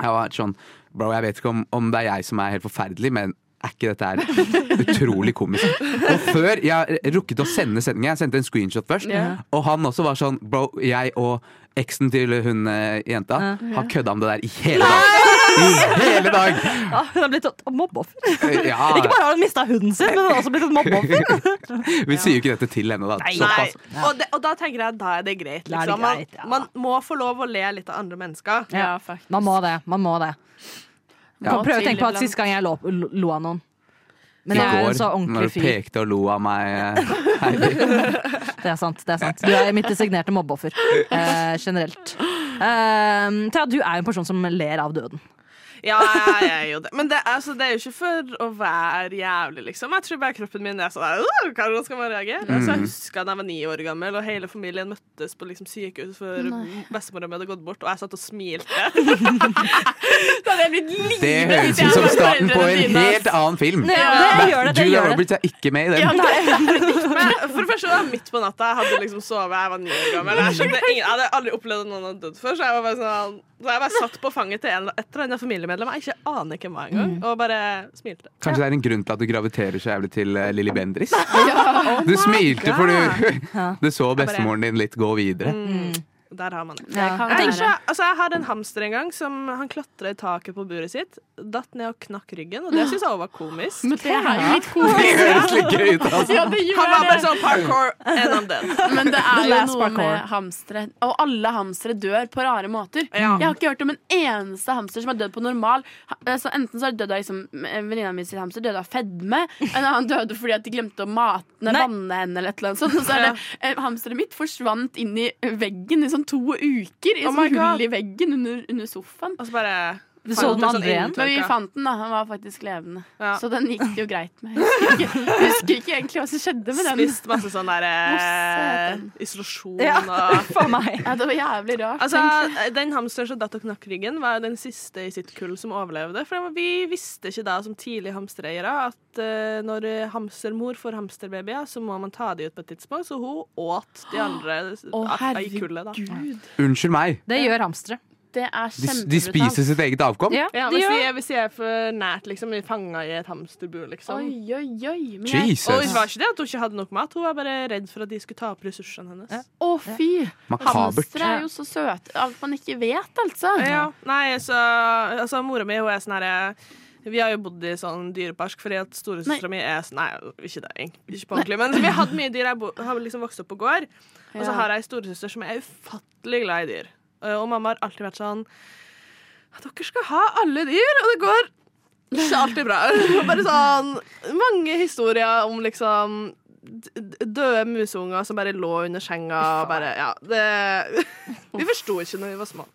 Speaker 3: Jeg var sånn Bro, jeg vet ikke om, om det er jeg som er helt forferdelig, men er ikke dette her utrolig komisk? Og før jeg rukket å sende sendingen, jeg sendte en screenshot først, og han også var sånn Bro, jeg og eksen til hun eh, jenta har kødda om det der i hele dag. I hele dag!
Speaker 1: Ja, hun har blitt et mobbeoffer.
Speaker 3: Ja,
Speaker 1: Ikke bare har hun mista hunden sin, men hun har også blitt et mobbeoffer.
Speaker 3: vi sier jo ikke dette til henne, da.
Speaker 5: Nei,
Speaker 3: Såpass.
Speaker 5: og, det, og da tenker jeg da er det greit.
Speaker 1: Er
Speaker 5: Liksom. Man,
Speaker 1: greit, ja.
Speaker 5: man må få lov å le litt av andre mennesker.
Speaker 2: Ja, faktisk.
Speaker 1: Man må det. man må det
Speaker 2: Ja,
Speaker 1: Prøv å tenke på at. Sist gang jeg lo, lo av noen. Men
Speaker 3: I
Speaker 1: jeg er
Speaker 3: går,
Speaker 1: en så
Speaker 3: når du pekte og lo av meg, eh, Heidi.
Speaker 1: Det er sant. det er sant Du er mitt designerte mobbeoffer eh, generelt. Eh, Thea, du er jo en person som ler av døden.
Speaker 5: Ja, jeg er jo det. Men det, altså, det er jo ikke for å være jævlig, liksom. Jeg tror bare kroppen min er sånn Hvordan skal man reagere? Altså, jeg husker da jeg var ni år gammel, og hele familien møttes på liksom, sykehus for bestemora mi hadde gått bort, og jeg satt og smilte.
Speaker 2: Da hadde jeg blitt livredd
Speaker 3: Det høres ut som starten på en helt annen film.
Speaker 1: Ja, det gjør det, det
Speaker 3: Julia. Roberts er ikke med i den.
Speaker 2: Ja, nei.
Speaker 5: Men for det første var midt på natta. Jeg hadde liksom sovet, jeg var ni år gammel. Jeg, skjønte ingen, jeg hadde aldri opplevd at noen hadde dødd før, så jeg var bare sånn så jeg bare satt på fanget til en, et eller annet familiemedlem jeg ikke aner hvem var engang, og bare smilte.
Speaker 3: Kanskje det er en grunn til at du graviterer så jævlig til uh, Lilly Bendriss? Du smilte fordi du, du så bestemoren din litt gå videre.
Speaker 5: Der har man det.
Speaker 1: Ja.
Speaker 2: kan
Speaker 5: Jeg, tenker altså jeg hadde en hamster en gang som han klatra i taket på buret sitt, datt ned og knakk ryggen, og det syns jeg òg var komisk.
Speaker 2: Men det er jo litt
Speaker 3: Det
Speaker 2: komisk.
Speaker 3: høres litt gøy ut, altså.
Speaker 2: Ja, det
Speaker 5: Han var bare sånn parkour, and I'm dead.
Speaker 2: Men det er jo noe
Speaker 1: parkour.
Speaker 2: med hamstere. Og alle hamstere dør på rare måter.
Speaker 5: Ja.
Speaker 2: Jeg har ikke hørt om en eneste hamster som har dødd på normal. Ha- Altså, enten så har dødd av liksom, venninna mi sitt hamster døde av fedme. En annen døde fordi at de glemte å mate vanne henne. Eller et eller annet sånt. Og så er det eh, hamsteret mitt forsvant inn i veggen i sånn to uker. I
Speaker 5: Oh
Speaker 2: sånn hull i veggen under, under sofaen.
Speaker 5: Og så bare
Speaker 1: Du så den andre igjen?
Speaker 2: Men vi fant den, da. Han var faktisk levende.
Speaker 5: Ja.
Speaker 2: Så den gikk det jo greit med. Jeg husker ikke, jeg husker ikke egentlig hva som skjedde med den.
Speaker 5: Spist masse sånn der eh, isolasjon
Speaker 1: Ja,
Speaker 5: og
Speaker 1: for meg.
Speaker 2: Ja, det var jævlig rart.
Speaker 5: Altså,
Speaker 2: egentlig.
Speaker 5: Den hamsteren som datt og knakk ryggen, var jo den siste i sitt kull som overlevde. For vi visste ikke da som tidlige hamstereiere at uh, når hamstermor får hamsterbabyer, så må man ta de ut på et tidspunkt. Så hun åt de andre
Speaker 2: oh,
Speaker 5: i kullet. da.
Speaker 2: Gud.
Speaker 3: Unnskyld meg.
Speaker 1: Det gjør hamstere.
Speaker 2: Det er
Speaker 3: De, de spiser sitt eget avkom?
Speaker 1: Ja,
Speaker 5: Ja, hvis, de, hvis de, er for nært, liksom, fanga i et hamsterbur, liksom.
Speaker 2: Oi, oi, oi. Men jeg,
Speaker 5: Og det var ikke det at hun ikke hadde nok mat, hun var bare redd for at de skulle ta opp ressursene hennes.
Speaker 2: å, fy!
Speaker 3: Makabert.
Speaker 2: Hamstere er jo så søte. Alt man ikke vet, altså.
Speaker 5: Ja, nei, så altså, Mora mi hun er sånn herre Vi har jo bodd i sånn dyrepark fordi at storesøstera mi er sånn Nei, ikke det, ikke på ordentlig. Men vi har hatt mye dyr. Jeg har liksom vokst opp på gård. Og så har jeg ei storesøster som er ufattelig glad i dyr. Uh, Og mamma har alltid vært sånn Dere skal ha alle dyr, og det går ikke alltid bra. Bare sånn Mange historier om liksom døde museunger som bare lå under senga bare Ja, det Vi forsto ikke når vi var små.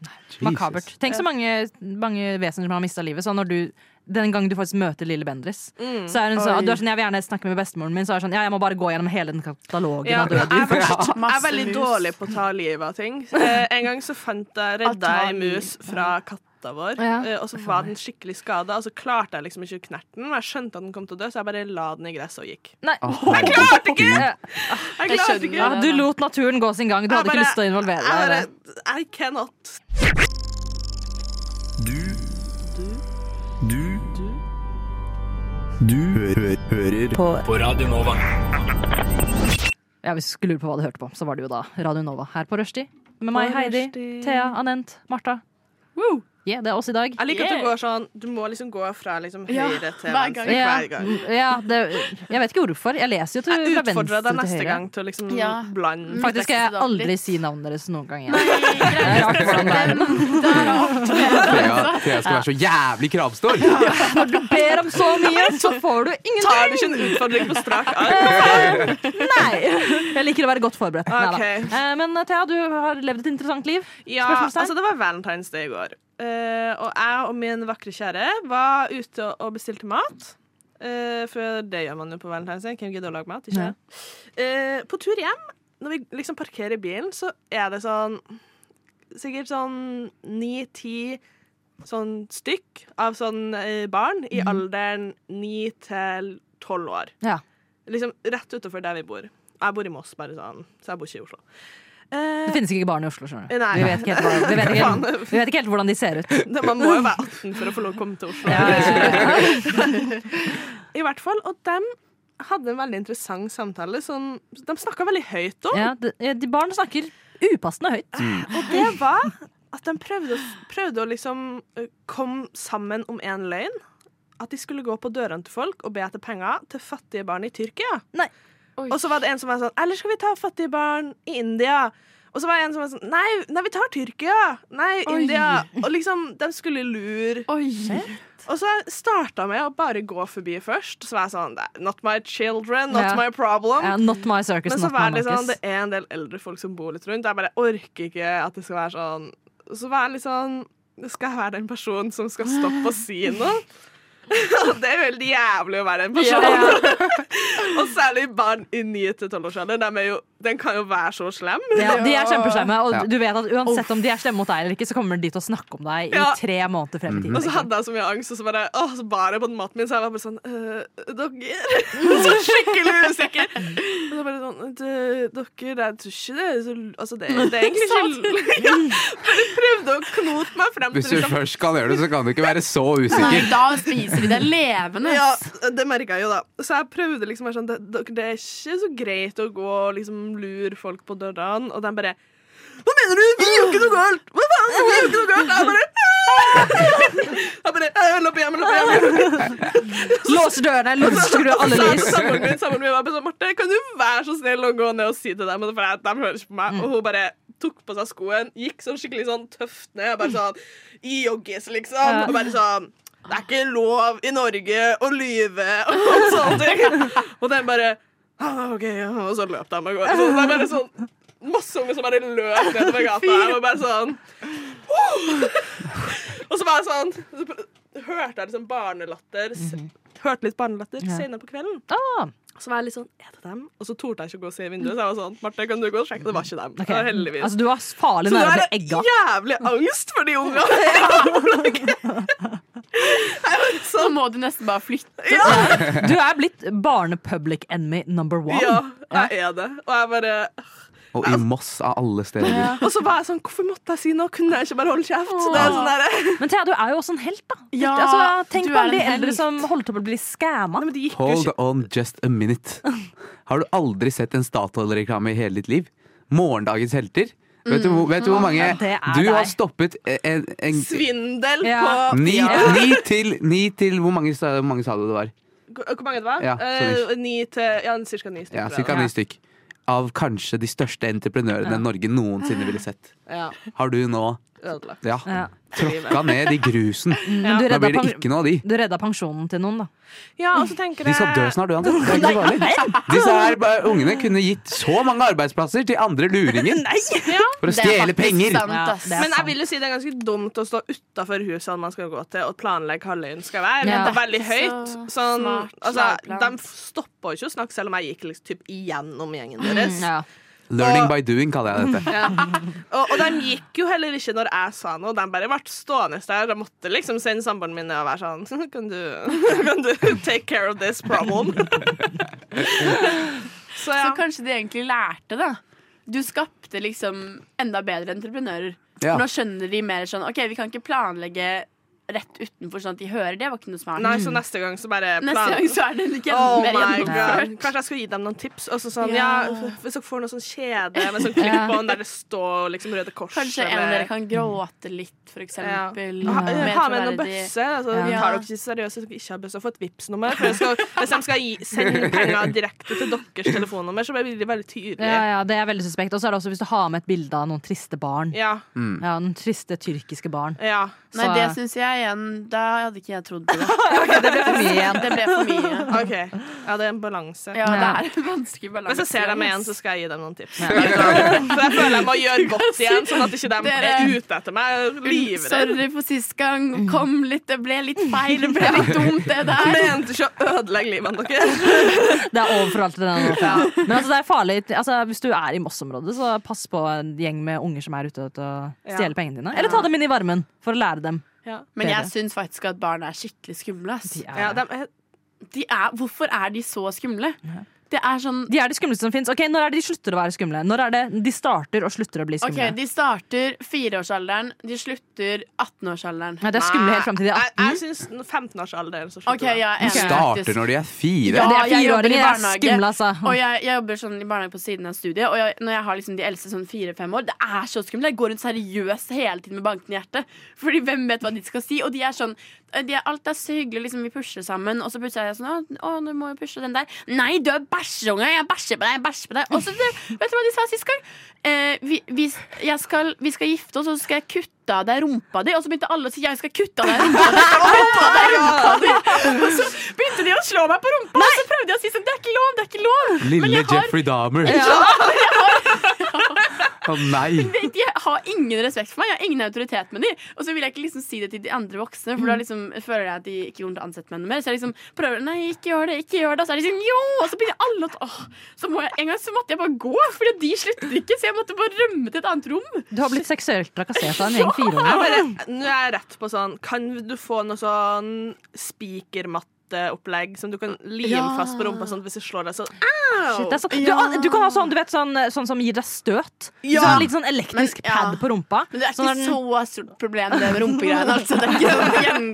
Speaker 1: Makabert. Tenk så mange, mange vesener som har mista livet. Så når du, den gangen du faktisk møter lille Bendriss,
Speaker 5: Mm.
Speaker 1: så er hun sånn, du er sånn Jeg vil gjerne snakke med bestemoren min, så er hun sånn Ja, jeg må bare gå gjennom hele den katalogen
Speaker 5: Ja,
Speaker 1: av
Speaker 5: jeg,
Speaker 1: døde
Speaker 5: er
Speaker 1: dyr.
Speaker 5: veldig, jeg er veldig dårlig på å ta livet av ting. Eh, en gang så fant jeg redda ei mus fra katta vår,
Speaker 1: Ja.
Speaker 5: eh, og så var den skikkelig skada. Og så klarte jeg liksom ikke å knerte den, jeg skjønte at den kom til å dø, så jeg bare la den i gresset og gikk.
Speaker 1: Nei.
Speaker 3: Jeg
Speaker 5: klarte ikke! Jeg
Speaker 2: Jeg
Speaker 5: klarte ikke!
Speaker 1: Ja, du lot naturen gå sin gang. Du
Speaker 5: hadde
Speaker 1: hadde ikke lyst til å involvere
Speaker 5: Jeg
Speaker 1: deg.
Speaker 5: bare. I cannot.
Speaker 6: Du hø hører på. på Radio Nova.
Speaker 1: Ja, Hvis du skulle lure på hva du hørte på, så var det jo da Radio Nova her på Rushdie. Med meg, Heidi, Thea, Anent, Martha.
Speaker 5: Woo.
Speaker 1: Yeah, det er oss i dag.
Speaker 5: Jeg liker at du går sånn Du må liksom gå fra liksom
Speaker 2: Ja,
Speaker 5: høyre til
Speaker 2: hver
Speaker 5: venstre
Speaker 2: gang.
Speaker 5: Hver gang.
Speaker 1: ja det, jeg vet ikke hvorfor. Jeg leser jo til,
Speaker 5: Jeg
Speaker 1: fra
Speaker 5: utfordrer deg neste gang til å liksom
Speaker 2: Ja.
Speaker 5: blande
Speaker 1: Faktisk skal jeg aldri si navnet deres noen gang igjen.
Speaker 2: Nei,
Speaker 1: Det er rart hvordan det er.
Speaker 3: Thea, Thea skal være så jævlig kravstor.
Speaker 1: Når du ber om så mye, så får du
Speaker 5: Tar du
Speaker 1: ingenting!
Speaker 5: ikke en utfordring på strak arm?
Speaker 1: Nei! Jeg liker å være godt forberedt.
Speaker 5: Okay.
Speaker 1: Eh, Men Thea, du har levd et interessant liv.
Speaker 5: Ja, altså det var Valentine's Day i går. Eh, og jeg og min vakre kjære var ute og- bestilte mat. Eh, for det gjør man jo på Valentine's Day. Hvem gidder å lage mat? Ikke
Speaker 1: Ja.
Speaker 5: Eh, på tur hjem, når vi liksom parkerer bilen, så er det sånn Sikkert sånn ni-ti sånn stykk av sånn barn i alderen ni til tolv år.
Speaker 1: Ja.
Speaker 5: Liksom rett utenfor der vi bor. Jeg bor i Moss, bare sånn, så jeg bor ikke i Oslo. Eh,
Speaker 1: Det finnes ikke barn i Oslo, skjønner du. Vi vet ikke helt, vi vet helt, vi vet ikke helt hvordan de ser ut.
Speaker 5: Man må jo være 18 for å få lov å komme til Oslo.
Speaker 1: Ja.
Speaker 5: I hvert fall, Og de hadde en veldig interessant samtale. Sånn, de snakka veldig høyt om.
Speaker 1: Ja, de, barn snakker upassende høyt.
Speaker 5: Og det var at de prøvde, prøvde å liksom eh, komme sammen om en løgn. At de skulle gå på dørene til folk og be etter penger til fattige barn i Tyrkia.
Speaker 1: Nei.
Speaker 2: Oi.
Speaker 5: Og så var det en som var sånn Eller skal vi ta fattige barn i India? Og så var det en som var sånn Nei, nei vi tar Tyrkia! Nei,
Speaker 2: Oi.
Speaker 5: India! Og liksom, de skulle lure.
Speaker 2: Oi.
Speaker 5: Og så starta med å bare gå forbi først. Så var jeg sånn Not my children, not
Speaker 1: yeah.
Speaker 5: my problem.
Speaker 1: Ja, not my circus,
Speaker 5: Men så var det
Speaker 1: Marcus.
Speaker 5: det er en del eldre folk som bor litt rundt. Jeg bare orker ikke at det skal være sånn Så var jeg litt sånn Skal jeg være den personen som skal stoppe å si noe? Det er helt jævlig å være en person. og særlig barn i 9-12-årsalderen. De, den kan jo være så slem.
Speaker 1: Ja, de er kjempeslemme, og
Speaker 3: Ja.
Speaker 1: du vet at uansett om de er slemme mot deg eller ikke, så kommer de til å snakke om deg i
Speaker 5: Ja.
Speaker 1: tre måneder frem i tiden.
Speaker 5: Og så hadde jeg så mye angst, og så bare åh, så bar jeg på den maten min. Så jeg var bare sånn øh, Dere Så skikkelig usikker. Og så bare sånn «Du- Dere, jeg tror ikke det så Altså, det, det er egentlig ikke ja, Bare prøvde å knote meg frem til Hvis
Speaker 3: du
Speaker 5: liksom
Speaker 3: først skal gjøre det, så kan du ikke være så usikker.
Speaker 2: Nei, da spiser vi deg levende.
Speaker 5: ja, det merka jeg jo, da. Så jeg prøvde liksom å være sånn det, det er ikke så greit å gå og liksom lure folk på dørene, og de bare Hva mener du? Vi gjør ikke noe galt! Hva faen? Vi gjør ikke noe galt! Jeg bare Jeg bare Løp hjem, vil hjem.
Speaker 1: Låser dørene, låser alle lys.
Speaker 5: Sammen med meg sånn Marte, kan du være så snill å gå ned og si til dem For de hører ikke på meg. Og hun bare tok på seg skoen, gikk sånn skikkelig sånn tøft ned. Bare sånn i joggis, liksom. Og bare sånn Det er ikke lov i Norge å lyve og sånne ting. Og den bare ah, OK. Og så løp de av gårde. Så det er bare sånn masse unger som bare løp nedover gata. Og bare sånn Og så var jeg sånn så Hørte jeg liksom barnelatter. Hørte litt barnelatter
Speaker 1: Ja.
Speaker 5: senere på kvelden.
Speaker 1: Ah,
Speaker 5: Så var jeg litt sånn Er det dem? Og så torde jeg ikke å gå og se i vinduet. Så jeg var sånn Marte, kan du gå og sjekke? Det var ikke dem. Okay. Heldigvis.
Speaker 1: Altså, du var farlig
Speaker 5: så nå
Speaker 1: nære å
Speaker 5: er
Speaker 1: bli
Speaker 5: det jævlig angst for de ungene.
Speaker 2: Så må du nesten bare flytte.
Speaker 1: Du er blitt barne-public enemy number one.
Speaker 5: ja, jeg er det. Og jeg bare
Speaker 3: Og i Moss, av alle steder.
Speaker 5: Og så var jeg sånn, hvorfor måtte jeg si noe? Kunne jeg ikke bare holde kjeft? Det er sånn der,
Speaker 1: Men Thea, du er jo også en helt, da.
Speaker 2: Ja,
Speaker 1: altså, tenk på alle de eldre
Speaker 2: helt.
Speaker 1: som holdt opp å bli
Speaker 5: jo
Speaker 3: Hold on just a minute. Har du aldri sett en Statoil-reklame i hele ditt liv? Morgendagens helter. Vet du, hvor- vet du hvor mange
Speaker 1: Ja, det er
Speaker 3: Du har
Speaker 1: deg.
Speaker 3: stoppet en, en,
Speaker 5: Svindel
Speaker 1: Ja.
Speaker 5: på
Speaker 3: ni,
Speaker 5: Ja.
Speaker 3: ni, til, ni til Hvor mange, sa- hvor mange sa du det var?
Speaker 5: Hvor mange det var?
Speaker 3: Ja,
Speaker 5: Eh,
Speaker 3: sånn
Speaker 5: ni til Ja, cirka ni stykker.
Speaker 3: Ja, Cirka ni stykk. Av kanskje de største entreprenørene Norge noensinne ville sett.
Speaker 5: Ja,
Speaker 3: Har du nå
Speaker 5: ødelagt.
Speaker 3: ja,
Speaker 1: Ja.
Speaker 3: tråkka ned i grusen?
Speaker 1: Men du
Speaker 3: Da blir det ikke noe av de.
Speaker 1: du redda pensjonen til noen, da.
Speaker 5: Ja, og så tenker
Speaker 3: De skal dø snart uansett. Det er ikke farlig. Disse her ungene kunne gitt så mange arbeidsplasser til andre luringer for å stjele penger.
Speaker 2: sant,
Speaker 1: Ja,
Speaker 5: Men jeg vil jo si det er ganske dumt å stå utafor husene man skal gå til, og planlegge hva løgn skal være.
Speaker 1: Ja.
Speaker 5: Det er veldig høyt. Sånn, altså, de stoppa jo ikke å snakke, selv om jeg gikk liksom, typ, igjennom gjengen deres.
Speaker 1: Ja.
Speaker 3: Learning by doing, kaller jeg dette.
Speaker 5: Ja. Og, og de gikk jo heller ikke når jeg sa noe, de bare ble stående der. Jeg måtte liksom sende samboeren min ned og være sånn Kan du, kan du take care of this problem? Så ja.
Speaker 2: Så kanskje de egentlig lærte, da. Du skapte liksom enda bedre entreprenører.
Speaker 3: Ja.
Speaker 2: Nå skjønner de mer sånn OK, vi kan ikke planlegge rett utenfor sånn at de hører. Det var ikke noe smart.
Speaker 5: Nei, så neste gang så bare
Speaker 2: Neste gang så er det ikke
Speaker 5: Oh
Speaker 2: mer gjennomført.
Speaker 5: Kanskje jeg skal gi dem noen tips. Også sånn,
Speaker 2: Ja.
Speaker 5: ja. Hvis dere får noe sånn kjede med sånn klipp
Speaker 1: Ja.
Speaker 5: på der det står liksom Røde Kors
Speaker 2: Kanskje en av dere kan gråte litt, for
Speaker 5: ja.
Speaker 2: eksempel.
Speaker 5: Ha, ha med noen bøsse. Altså,
Speaker 2: Ja.
Speaker 5: Tar dere ikke seriøst hvis dere ikke har bøsse, få et Vipps-nummer. Hvis de skal gi, sende penger direkte til deres telefonnummer, så blir det veldig tydelig.
Speaker 1: Ja, ja, det er veldig suspekt. Og så er det også hvis du har med et bilde av noen triste barn.
Speaker 5: Ja.
Speaker 1: Ja, Noen triste tyrkiske barn.
Speaker 5: ja.
Speaker 2: Nei, det syns jeg igjen Da hadde ikke jeg trodd på det.
Speaker 1: Det ble for mye igjen.
Speaker 2: Det ble for mye.
Speaker 5: Okay. Ja, det er en balanse.
Speaker 2: Ja, det er en vanskelig balanse.
Speaker 5: Hvis jeg ser dem igjen, så skal jeg gi dem noen tips. For jeg føler jeg må gjøre godt igjen, sånn at ikke de
Speaker 2: Dere-
Speaker 5: er ute etter meg. Livredd.
Speaker 2: Sorry for sist gang. Kom litt, det ble litt feil. Det ble litt dumt, det
Speaker 5: Jeg
Speaker 2: der.
Speaker 5: mente ikke å ødelegge livet deres.
Speaker 1: Det er over for alt det der. Men altså, det er farlig altså, Hvis du er i Moss-området, så pass på en gjeng med unger som er ute etter å stjele pengene dine. Eller ta dem inn i varmen for å lære dem.
Speaker 2: Men jeg syns faktisk at barn er skikkelig skumle.
Speaker 1: De er,
Speaker 5: Ja, de er,
Speaker 2: De er, hvorfor er de så skumle? Det er sånn
Speaker 1: de er det skumleste som fins. Okay, når er det de slutter å være skumle? Når er det de starter og slutter å bli
Speaker 2: OK,
Speaker 1: skumle?
Speaker 2: de starter fireårsalderen, de slutter 18-årsalderen.
Speaker 1: Nei, det er skumle helt fram til de er
Speaker 5: Jeg,
Speaker 1: 18.
Speaker 5: jeg syns 15-årsalderen så slutter
Speaker 2: OK, jeg er.
Speaker 3: Starter når de er fire.
Speaker 2: Ja,
Speaker 1: de er
Speaker 2: jeg jobber i
Speaker 1: fireåringer, de er
Speaker 2: barnehage.
Speaker 1: skumle, altså.
Speaker 2: Og jeg, jeg jobber sånn i barnehage på siden av studiet. Og jeg, når jeg har liksom de eldste sånn fire-fem år, det er så skummelt. Jeg går rundt seriøst hele tiden med bankende hjerte. Fordi hvem vet hva de skal si? Og de er sånn de er, Alt er så hyggelig, liksom. Vi pusher sammen. Og så plutselig er jeg sånn Å, å du må jo pushe den der. Nei, du er bæsjeunge! Jeg bæsjer på deg! Jeg bæsjer på deg! Og så vet du hva de sa sist gang? Eh, vi, vi, jeg skal, vi skal gifte oss, og så skal jeg kutte av deg rumpa di. Og så begynte alle å si 'jeg skal kutte av deg rumpa di'. Kutte av deg rumpa di. Og så begynte de å slå meg på rumpa, og så prøvde jeg å si sånn 'det er ikke lov', det er ikke lov. Men
Speaker 3: Lille
Speaker 2: jeg har,
Speaker 3: Jeffrey Dahmer. Å nei!
Speaker 2: de har ingen respekt for meg, jeg har ingen autoritet med dem. Og så vil jeg ikke liksom si det til de andre voksne, for da liksom føler jeg at de ikke kommer til å ansette meg noe mer. Så jeg liksom prøver Nei, ikke gjør det, ikke gjør det. Og så er de sånn jo! Og så begynner alle å åh, så må jeg, En gang så måtte jeg bare gå, Fordi de sluttet ikke, så jeg måtte bare rømme til et annet rom.
Speaker 1: Du har blitt seksuelt trakassert av en gjeng fireåringer.
Speaker 5: nå er jeg rett på sånn Kan du få noe sånn spikermatteopplegg som du kan lime
Speaker 2: Ja.
Speaker 5: fast på rumpa, sånn at hvis du slår deg, så
Speaker 1: Shit, det er så, du,
Speaker 2: Ja.
Speaker 1: du kan ha sånn, du vet, sånn, sånn som gir deg støt.
Speaker 5: Ja.
Speaker 1: Sånn, litt sånn elektrisk
Speaker 2: Men, ja.
Speaker 1: pad på rumpa.
Speaker 2: Men det er
Speaker 1: Sånn
Speaker 2: ikke
Speaker 1: den-
Speaker 2: så stort problem, det med rumpegreiene. Altså. Det, det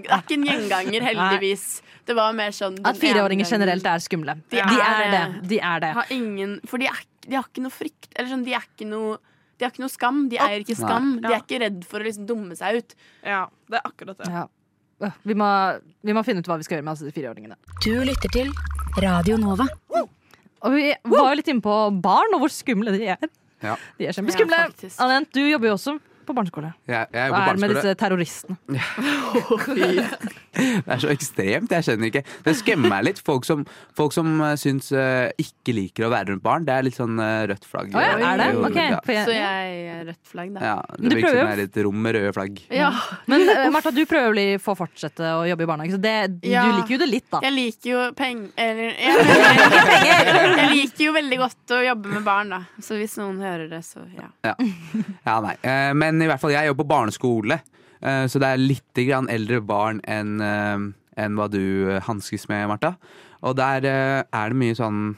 Speaker 2: er ikke en gjenganger, heldigvis. Det var mer sånn
Speaker 1: At fireåringer generelt er skumle.
Speaker 2: De
Speaker 1: De
Speaker 2: er det.
Speaker 1: det. De er det.
Speaker 2: har ingen For de, er, de har ikke noe frykt. Eller sånn, de er ikke noe de har ikke noe skam. De eier ikke skam. De er ikke redd for å liksom dumme seg ut.
Speaker 5: Ja, det er akkurat det.
Speaker 1: Ja. Vi, må, vi må finne ut hva vi skal gjøre med altså, de fireåringene.
Speaker 4: Du lytter til Radio Nova.
Speaker 1: Og vi var jo litt inne på barn og hvor skumle de er.
Speaker 3: Ja.
Speaker 1: De er kjempeskumle.
Speaker 2: Ja.
Speaker 1: Anent, du jobber jo også på barneskole.
Speaker 3: Jeg, jeg er
Speaker 1: Hva er det med disse terroristene?
Speaker 3: Det er så ekstremt. Jeg skjønner ikke. Det skremmer meg litt. Folk som, folk som uh, syns uh, ikke liker å være rundt barn. Det er litt sånn uh, rødt flagg.
Speaker 1: Oh, ja, er det?
Speaker 3: Jo,
Speaker 1: Ok,
Speaker 3: Ja.
Speaker 1: jeg-
Speaker 2: Så jeg er rødt flagg, da.
Speaker 3: Ja, det virker som det er et rom med røde flagg.
Speaker 2: Ja.
Speaker 1: Men uh, Martha, du prøver å få fortsette å jobbe i barnehage, så det,
Speaker 2: Ja.
Speaker 1: du liker jo det litt, da.
Speaker 2: Jeg liker jo penger Eller jeg, jeg, jeg liker jo veldig godt å jobbe med barn, da. Så hvis noen hører det, så ja.
Speaker 3: Ja, nei. Eh, Men i hvert fall, jeg jobber på barneskole, eh, så det er litt grann eldre barn enn eh, enn hva du eh, hanskes med, Martha. Og der er det mye sånn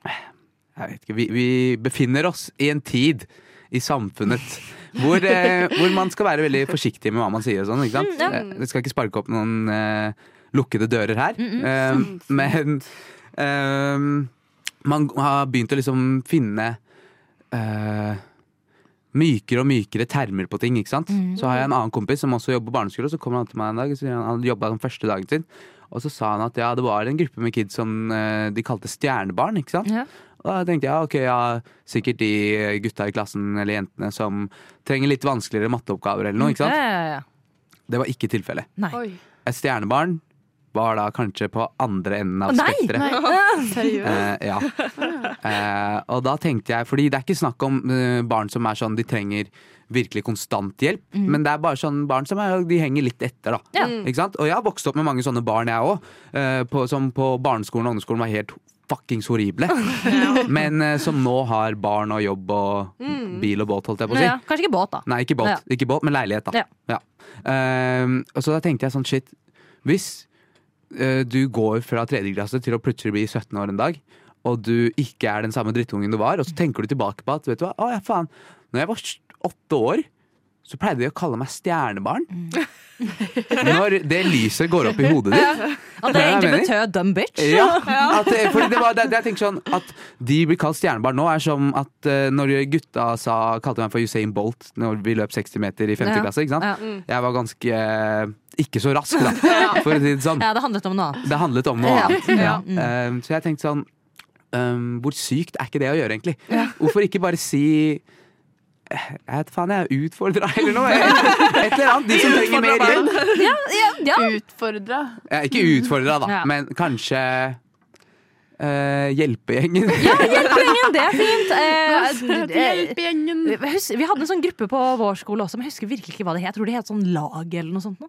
Speaker 3: Jeg vet ikke, vi, vi befinner oss i en tid i samfunnet hvor, eh, hvor man skal være veldig forsiktig med hva man sier og sånn, ikke sant?
Speaker 1: Mm, ja.
Speaker 3: Det skal ikke sparke opp noen eh, lukkede dører her. Eh, men eh, man har begynt å liksom finne mykere og mykere termer på ting. ikke sant? Så har jeg en annen kompis som også jobber på barneskole, og så kommer han til meg en dag Så han han jobba den første dagen sin. Og så sa han at ja, det var en gruppe med kids som eh, de kalte stjernebarn. ikke sant?
Speaker 1: Ja.
Speaker 3: Og da tenkte jeg ja, ok, ja, sikkert de gutta i klassen eller jentene som trenger litt vanskeligere matteoppgaver eller noe. ikke sant?
Speaker 1: ja, ja.
Speaker 3: Det var ikke tilfellet. Et stjernebarn var da kanskje på andre enden av spekteret.
Speaker 2: Seriøst?
Speaker 3: Eh, ja. uh, og da tenkte jeg, fordi det er ikke snakk om uh, barn som er sånn de trenger virkelig konstant hjelp, men det er bare sånn barn som er, de henger litt etter, da.
Speaker 1: Ja.
Speaker 3: Ikke sant? Og jeg har vokst opp med mange sånne barn, jeg òg. som på barneskolen og ungdomsskolen var helt fuckings horrible. Men uh, som nå har barn og jobb og bil og båt, holdt jeg på å si.
Speaker 1: Ja, kanskje ikke båt, da.
Speaker 3: Nei, ikke båt,
Speaker 1: Ja.
Speaker 3: ikke båt men leilighet, da.
Speaker 1: Ja.
Speaker 3: Ja. Ehm, og så da tenkte jeg sånn, shit Hvis du går fra tredje klasse til å plutselig bli 17 år en dag, og du ikke er den samme drittungen du var, og så tenker du tilbake på at vet du hva, å ja faen, når jeg var åtte år, så pleide de å kalle meg stjernebarn. Når det lyset går opp i hodet ditt.
Speaker 1: At det
Speaker 3: Ja,
Speaker 1: egentlig betød dumb bitch.
Speaker 3: Ja, at, det- fordi det var, det, det, jeg tenker sånn At de blir kalt stjernebarn nå, er som at eh, når gutta sa, kalte meg for Usain Bolt når vi løp 60 meter i 50
Speaker 1: Ja.
Speaker 3: klasse. Ikke sant?
Speaker 1: Ja.
Speaker 3: Jeg var ganske eh, ikke så rask, da, for å si det sånn.
Speaker 1: Ja, det handlet om noe annet.
Speaker 3: Det handlet om noe
Speaker 1: Ja.
Speaker 3: annet.
Speaker 1: Ja. Mm.
Speaker 3: Så jeg tenkte sånn um, Hvor sykt er ikke det å gjøre, egentlig? Hvorfor ikke bare si eh, jeg vet faen, jeg er utfordra, eller noe. Et eller annet. De som trenger mer hjelp.
Speaker 1: Ja, ja, ja.
Speaker 2: Utfordra.
Speaker 3: Ja, ikke utfordra, da, men kanskje Uh, hjelpegjengen.
Speaker 1: ja hjelpegjengen, det er fint. Eh, eh,
Speaker 2: Hjelpegjengen.
Speaker 1: husker- vi hadde en sånn gruppe på vår skole også, men jeg husker virkelig ikke hva det het. Jeg tror det het sånn lag eller noe sånt. nå.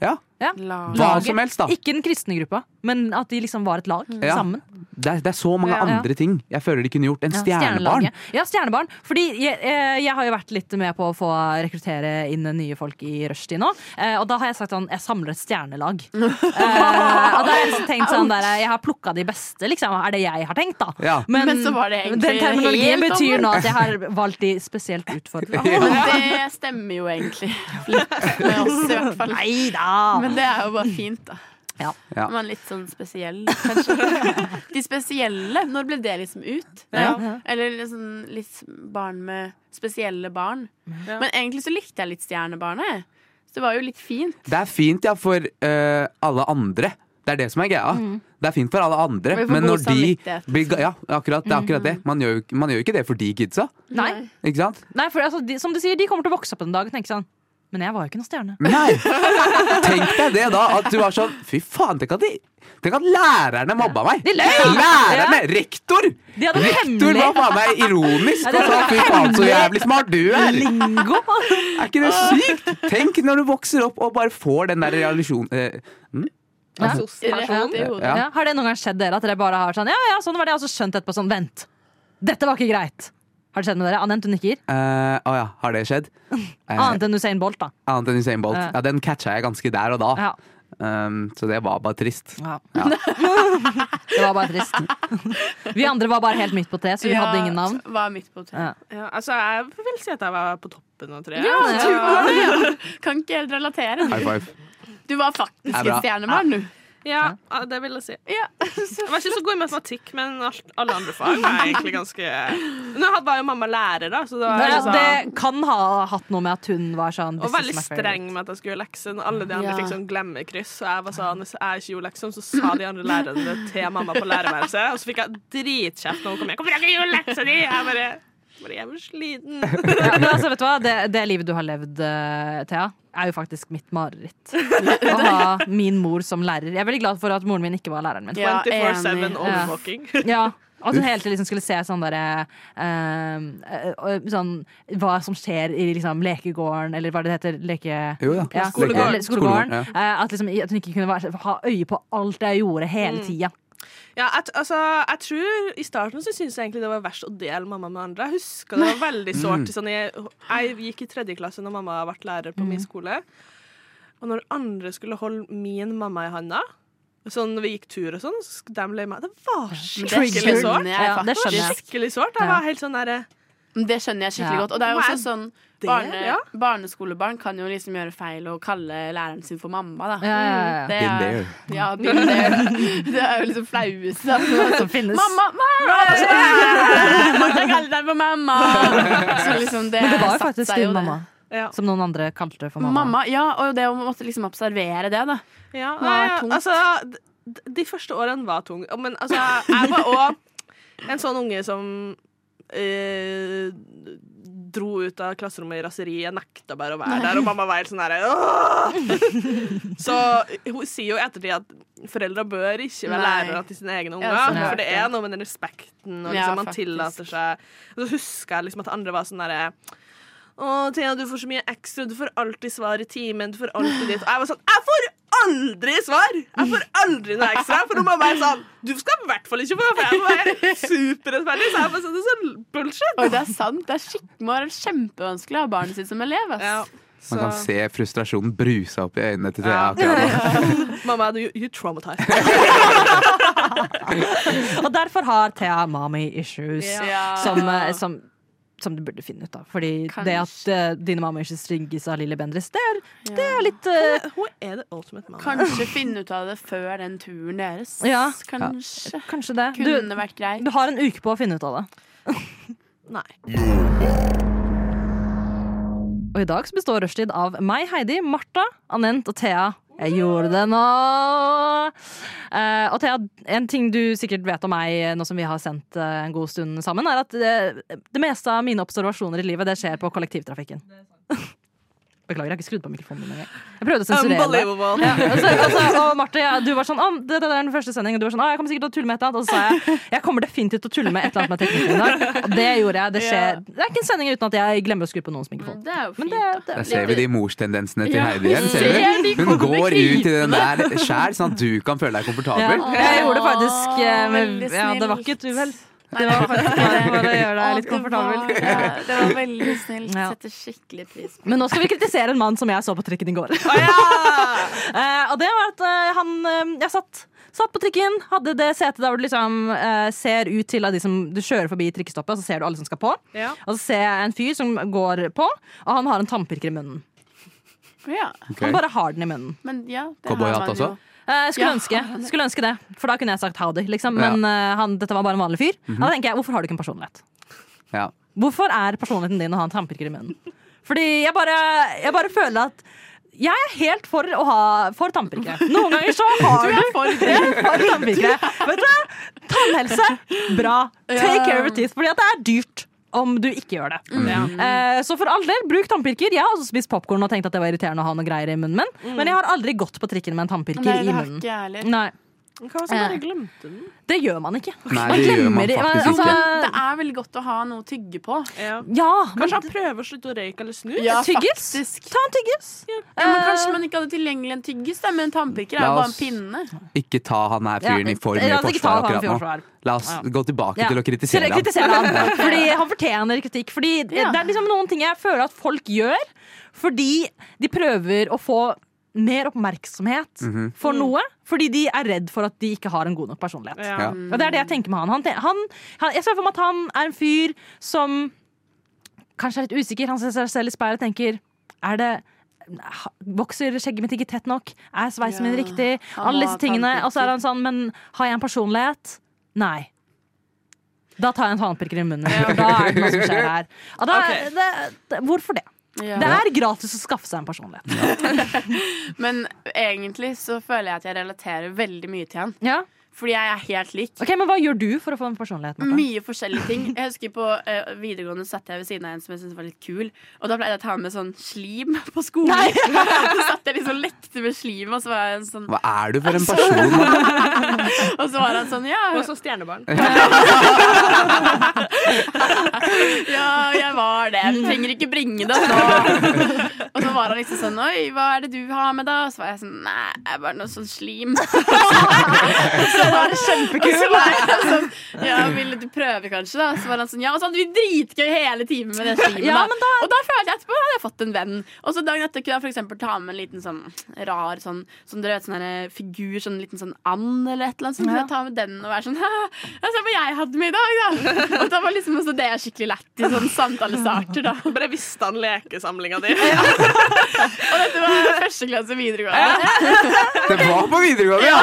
Speaker 3: Ja,
Speaker 2: Lag.
Speaker 3: hva som helst, da.
Speaker 1: Ikke den kristne gruppa, men at de liksom var et lag
Speaker 3: Ja.
Speaker 1: sammen.
Speaker 3: Det er, det er så mange
Speaker 1: Ja.
Speaker 3: andre ting jeg føler de kunne gjort En
Speaker 1: Ja,
Speaker 3: stjernebarn.
Speaker 1: Ja, stjernebarn. Fordi jeg, eh, jeg har jo vært litt med på å få rekruttere inn nye folk i rushtid nå. Eh, og da har jeg sagt sånn, jeg samler et stjernelag. Eh, og da har jeg liksom tenkt sånn der, jeg har plukka de beste, liksom. Er det jeg har tenkt, da.
Speaker 3: Ja.
Speaker 2: Men så var det egentlig
Speaker 1: den terminologien
Speaker 2: helt
Speaker 1: betyr nå at jeg har valgt de spesielt utfordrende
Speaker 3: Ja.
Speaker 2: Men det stemmer jo egentlig litt med oss, i hvert fall.
Speaker 1: Nei da!
Speaker 2: Men det er jo bare fint, da.
Speaker 1: Ja.
Speaker 3: Ja.
Speaker 2: Man er litt sånn spesiell, kanskje. De spesielle, når ble det liksom ut?
Speaker 5: Ja.
Speaker 2: Eller liksom litt barn med spesielle barn.
Speaker 5: Ja.
Speaker 2: Men egentlig så likte jeg litt Stjernebarnet. Så det var jo litt fint.
Speaker 3: Det er fint ja, for uh, alle andre. Det er det som er greia. Det er fint for alle andre, men når de blir, Ja, akkurat, det er akkurat det. Man gjør, jo- man gjør jo ikke det for de kidsa.
Speaker 1: Nei.
Speaker 3: Ikke sant?
Speaker 1: Nei, for altså, de, som du sier, de kommer til å vokse opp en dag og tenke sånn Men jeg var jo ikke noen stjerne.
Speaker 3: Nei! Tenk deg det, da. At du var sånn Fy faen, tenk at, de, tenk at lærerne mobba meg.
Speaker 1: De løy!
Speaker 3: Lærerne! Rektor!
Speaker 1: De hadde
Speaker 3: Rektor
Speaker 1: hemmelig
Speaker 3: var faen meg ironisk
Speaker 1: Ja,
Speaker 3: og sa fy faen så jævlig smart du er.
Speaker 1: lingo.
Speaker 3: Er ikke det sykt? Tenk når du vokser opp og bare får den der realisjonen Eh,
Speaker 1: Ja.
Speaker 2: Rett.
Speaker 3: Ja.
Speaker 1: Ja, har det noen gang skjedd dere at dere bare har sånn Ja, ja, sånn var det, og så skjønt etterpå sånn Vent, dette var ikke greit. Har det skjedd med dere? Annet enn nikker?
Speaker 3: Uh, oh ja, har det skjedd? Eh,
Speaker 1: Annet enn Usain Bolt, da.
Speaker 3: annet enn Usain Bolt.
Speaker 1: Ja.
Speaker 3: Ja, den catcha jeg ganske der og da.
Speaker 1: Ja.
Speaker 3: Um, så det var bare trist.
Speaker 1: Ja.
Speaker 3: Ja.
Speaker 1: Det var bare trist. Vi andre var bare helt midt på T, så vi hadde ingen navn.
Speaker 2: Var midt på treet.
Speaker 1: Ja.
Speaker 5: Ja, altså, jeg vil si at jeg var på toppen av treet.
Speaker 2: Ja, du var det, ja. Kan ikke helt relatere.
Speaker 3: High five.
Speaker 2: Du var faktisk
Speaker 3: en stjernemann, bra.
Speaker 2: et stjernebarn, du.
Speaker 5: Ja, det vil jeg si.
Speaker 2: Ja.
Speaker 5: Jeg var ikke så god i matematikk, men alle andre fag var egentlig ganske Nå var jo mamma lærer, da, så det var
Speaker 1: Det,
Speaker 5: liksom,
Speaker 1: det kan ha hatt noe med at hun var sånn
Speaker 5: og
Speaker 1: "This
Speaker 5: veldig streng med at jeg skulle gjøre lekser. Alle de andre
Speaker 2: Ja.
Speaker 5: fikk sånn glemmekryss, og jeg var sånn Hvis jeg ikke gjorde lekser, så sa de andre lærerne det til mamma på lærerværelset, og så fikk jeg dritkjeft når hun kom hjem. 'Hvorfor har jeg ikke gjort leksa di?' Jeg bare bare jeg var sliten.
Speaker 1: Ja, men altså, vet du hva? Det, det livet du har levd, eh, Thea, er jo faktisk mitt mareritt. Å ha min mor som lærer. Jeg er veldig glad for at moren min ikke var læreren min.
Speaker 2: Ja,
Speaker 5: 24-7
Speaker 2: enig.
Speaker 5: overvåking.
Speaker 1: Ja, hun hele tiden liksom skulle se sånn derre eh, Sånn hva som skjer i liksom lekegården, eller hva det heter. Leke...
Speaker 3: Jo ja.
Speaker 1: Ja,
Speaker 5: Skolegården.
Speaker 1: skolegården.
Speaker 3: Skolegården,
Speaker 1: Eh, at, liksom, at hun ikke kunne være, ha øye på alt det jeg gjorde hele
Speaker 5: Mm.
Speaker 1: tida.
Speaker 5: Ja, jeg, altså, jeg tror I starten så syntes jeg egentlig det var verst å dele mamma med andre. Jeg husker det var veldig sårt. Sånn, jeg, jeg gikk i tredje klasse når mamma vært lærer på min skole. Og når andre skulle holde min mamma i handa Sånn når vi gikk tur og sånn, så de le meg. Det var skikkelig sårt.
Speaker 1: Ja, det skjønner jeg.
Speaker 5: Skikkelig sårt. Jeg var helt sånn derre
Speaker 2: Det skjønner jeg skikkelig
Speaker 1: Ja.
Speaker 2: godt. Og det er jo også sånn barne,
Speaker 5: ja?
Speaker 2: Barneskolebarn kan jo liksom gjøre feil og kalle læreren sin for mamma, da.
Speaker 1: Ja, ja, ja.
Speaker 2: Det er, ja. Det er jo liksom flaueste.
Speaker 1: Som finnes.
Speaker 2: Mamma! mamma! Jeg kaller deg for mamma! Så liksom det
Speaker 1: Men det var jo faktisk din mamma.
Speaker 5: Ja.
Speaker 1: Som noen andre kalte for mamma.
Speaker 2: Mamma, ja, og det å måtte liksom observere det, da.
Speaker 5: Ja,
Speaker 2: Det var
Speaker 5: nei,
Speaker 2: tungt.
Speaker 5: altså De første årene var tunge. Men altså, jeg var òg en sånn unge som eh, dro ut av klasserommet i raseri. Jeg nekta bare å være der, og mamma var helt sånn herre! Så hun sier jo i ettertid at foreldre bør ikke være lærere til sine egne unger.
Speaker 2: Sånn,
Speaker 5: for det er noe med den respekten, og liksom man tillater seg Og så husker jeg liksom at andre var sånn derre å, Thea, du får så mye ekstra. Du får alltid svar i timen. Du får alltid ditt. Og jeg var sånn Jeg får aldri svar! Jeg får aldri noe ekstra. For nå må jeg være sånn Du skal i hvert fall ikke få, for jeg må være superrettferdig. Så jeg var sånn, det er sånn bullshit.
Speaker 2: Og det er sant. Det er skikkelig kjempevanskelig å ha barnet sitt som elev. Ass.
Speaker 5: Ja,
Speaker 3: Man kan se frustrasjonen bruse opp i øynene til Thea akkurat nå.
Speaker 5: Mamma, you, you traumatized.
Speaker 1: Og derfor har Thea mommy issues,
Speaker 2: Ja.
Speaker 1: som, eh, som, som du burde finne ut av. Fordi det at uh, dine ikke stringes av Lilly Bendriss, det er, det er litt uh,
Speaker 5: Hun er the ultimate mamma.
Speaker 2: Kanskje finne ut av det før den turen deres.
Speaker 1: Ja.
Speaker 2: Kanskje.
Speaker 1: Kanskje det.
Speaker 2: Kunne
Speaker 1: Du,
Speaker 2: vært greit.
Speaker 1: du har en uke på å finne ut av det.
Speaker 5: Nei.
Speaker 1: Og i dag så består rushtid av meg, Heidi, Martha, Anent og Thea. Jeg gjorde det nå! Uh, og Thea, en ting du sikkert vet om meg nå som vi har sendt uh, en god stund sammen, er at det, det meste av mine observasjoner i livet det skjer på kollektivtrafikken. Beklager, jeg har ikke skrudd på mikrofonen min engang. Jeg prøvde å sensurere det. Ja, og, så, og, og Marte, ja, du var sånn Å, det, det er den første sendingen. Og du var sånn Å, jeg kommer sikkert til å tulle med et eller annet. Og så sa jeg jeg kommer definitivt til å tulle med et eller annet med teknikken i dag. Og det gjorde jeg. Det skjer Det er ikke en sending uten at jeg glemmer å skru på noens mikrofon.
Speaker 2: Det er jo
Speaker 1: Men
Speaker 2: fint.
Speaker 1: det,
Speaker 2: da.
Speaker 3: ser vi de morstendensene til
Speaker 2: Ja,
Speaker 3: Heidi igjen. Ser du? Hun går ut i den der sjæl, sånn at du kan føle deg
Speaker 1: ja,
Speaker 3: komfortabel.
Speaker 1: jeg gjorde det faktisk eh, med, Ja, det var ikke et uhell. Det var faktisk bare for å gjøre deg litt komfortabel.
Speaker 2: Det var, ja, det var veldig snilt.
Speaker 1: Ja.
Speaker 2: Setter skikkelig pris på
Speaker 1: Men nå skal vi kritisere en mann som jeg så på trikken i går. Eh, og det var at eh, han eh, Jeg satt, satt på trikken, hadde det setet der hvor du liksom eh, ser ut til av de som Du kjører forbi trikkestoppet, og så ser du alle som skal på.
Speaker 5: Ja.
Speaker 1: Og så ser jeg en fyr som går på, og han har en tannpirker i munnen.
Speaker 2: Ja,
Speaker 3: Ok.
Speaker 1: Han bare har den i munnen.
Speaker 2: men ja, det
Speaker 3: Cowboyhatt
Speaker 2: har man
Speaker 3: også?
Speaker 2: jo.
Speaker 1: Eh, skulle,
Speaker 2: Ja,
Speaker 1: ønske, skulle ønske det, for da kunne jeg sagt howdy. Liksom. Men eh, han, dette var bare en vanlig fyr. Og da tenker jeg, hvorfor har du ikke en personlighet?
Speaker 3: Ja.
Speaker 1: Hvorfor er personligheten din å ha en tannpirker i munnen? Fordi jeg bare, jeg bare føler at jeg er helt for å ha for tannpirkere. Noen ganger så har du for, for tannpirkere. Vet du? Tannhelse, bra. Take care of your teeth. Fordi at det er dyrt om du ikke gjør det. Eh, så for all del, bruk tannpirker. Jeg har også spist popkorn og tenkt at det var irriterende å ha noe greier i munnen min. Men jeg har aldri gått på trikken med en tannpirker
Speaker 2: Nei,
Speaker 1: i munnen. Nei,
Speaker 5: Hva hvis man bare glemte den?
Speaker 1: det gjør man ikke.
Speaker 3: Nei, det gjør man faktisk
Speaker 1: altså.
Speaker 2: Det er veldig godt å ha noe å tygge på.
Speaker 5: Ja.
Speaker 1: Ja,
Speaker 5: Kanskje han prøver å slutte å røyke eller snus?
Speaker 2: Ja,
Speaker 1: tyggis?
Speaker 2: faktisk.
Speaker 1: Ta en tyggis.
Speaker 2: Ja, men kanskje man ikke hadde tilgjengelig en tyggis, da, men en tannpirker er jo bare en pinne.
Speaker 3: Ikke ta han her fyren i for mye forsvar akkurat nå. La oss gå tilbake
Speaker 1: Ja.
Speaker 3: til å kritisere
Speaker 1: kritisere han. Fordi han fortjener kritikk. Fordi
Speaker 2: Ja.
Speaker 1: det er liksom noen ting jeg føler at folk gjør fordi de prøver å få mer oppmerksomhet
Speaker 3: Mhm.
Speaker 1: for noe. Fordi de er redd for at de ikke har en god nok personlighet.
Speaker 5: Ja.
Speaker 1: Og det er det jeg tenker med han. han, han, han jeg ser for meg at han er en fyr som kanskje er litt usikker. Han ser seg selv i speilet og tenker Er det Vokser skjegget mitt ikke tett nok? Er sveisen min riktig? Alle disse tingene. Og så er han sånn Men har jeg en personlighet? Nei. Da tar jeg en tannpirker i munnen. Ja. da er det noe som skjer her. Og da,
Speaker 5: okay.
Speaker 1: det, det, hvorfor det?
Speaker 2: Ja.
Speaker 1: Det er gratis å skaffe seg en personlighet.
Speaker 2: Men egentlig så føler jeg at jeg relaterer veldig mye til han.
Speaker 1: Ja.
Speaker 2: Fordi jeg er helt lik.
Speaker 1: Ok, Men hva gjør du for å få en personlighet? Martha?
Speaker 2: Mye forskjellige ting. Jeg husker På uh, videregående satt jeg ved siden av en som jeg syntes var litt kul. Og da pleide jeg å ta med sånn slim på skolen. så satt jeg liksom lekte med slim, og så var jeg en sånn
Speaker 3: Hva er du for en person?
Speaker 2: Og så var han sånn Ja,
Speaker 5: Og så stjernebarn.
Speaker 2: ja jeg var det. Jeg trenger ikke bringe det nå. Og Og så var han liksom sånn Oi, hva er det du har med, da? Og Så var jeg sånn Nei, jeg er bare noe sånn slim. så var det kjempekult. Så var jeg sånn Ja, ville du prøve, kanskje? da Så var han sånn Ja, og så hadde vi dritgøy hele timen med det slimet.
Speaker 1: Ja,
Speaker 2: da. Og da følte jeg etterpå hadde jeg fått en venn. Og så dagen etter kunne jeg for eksempel ta med en liten sånn rar sånn, sånn dere vet, sånn her figur, sånn liten sånn and eller et eller annet. Så kunne
Speaker 1: Ja.
Speaker 2: jeg ta med den og være sånn se hva jeg hadde med i dag, da! Og da var liksom også det skikkelig lett i sånn samtalestarter, da.
Speaker 5: Bare visste han lekesamlinga di.
Speaker 2: Og dette var første klasse videregående.
Speaker 3: Det var på videregående, ja!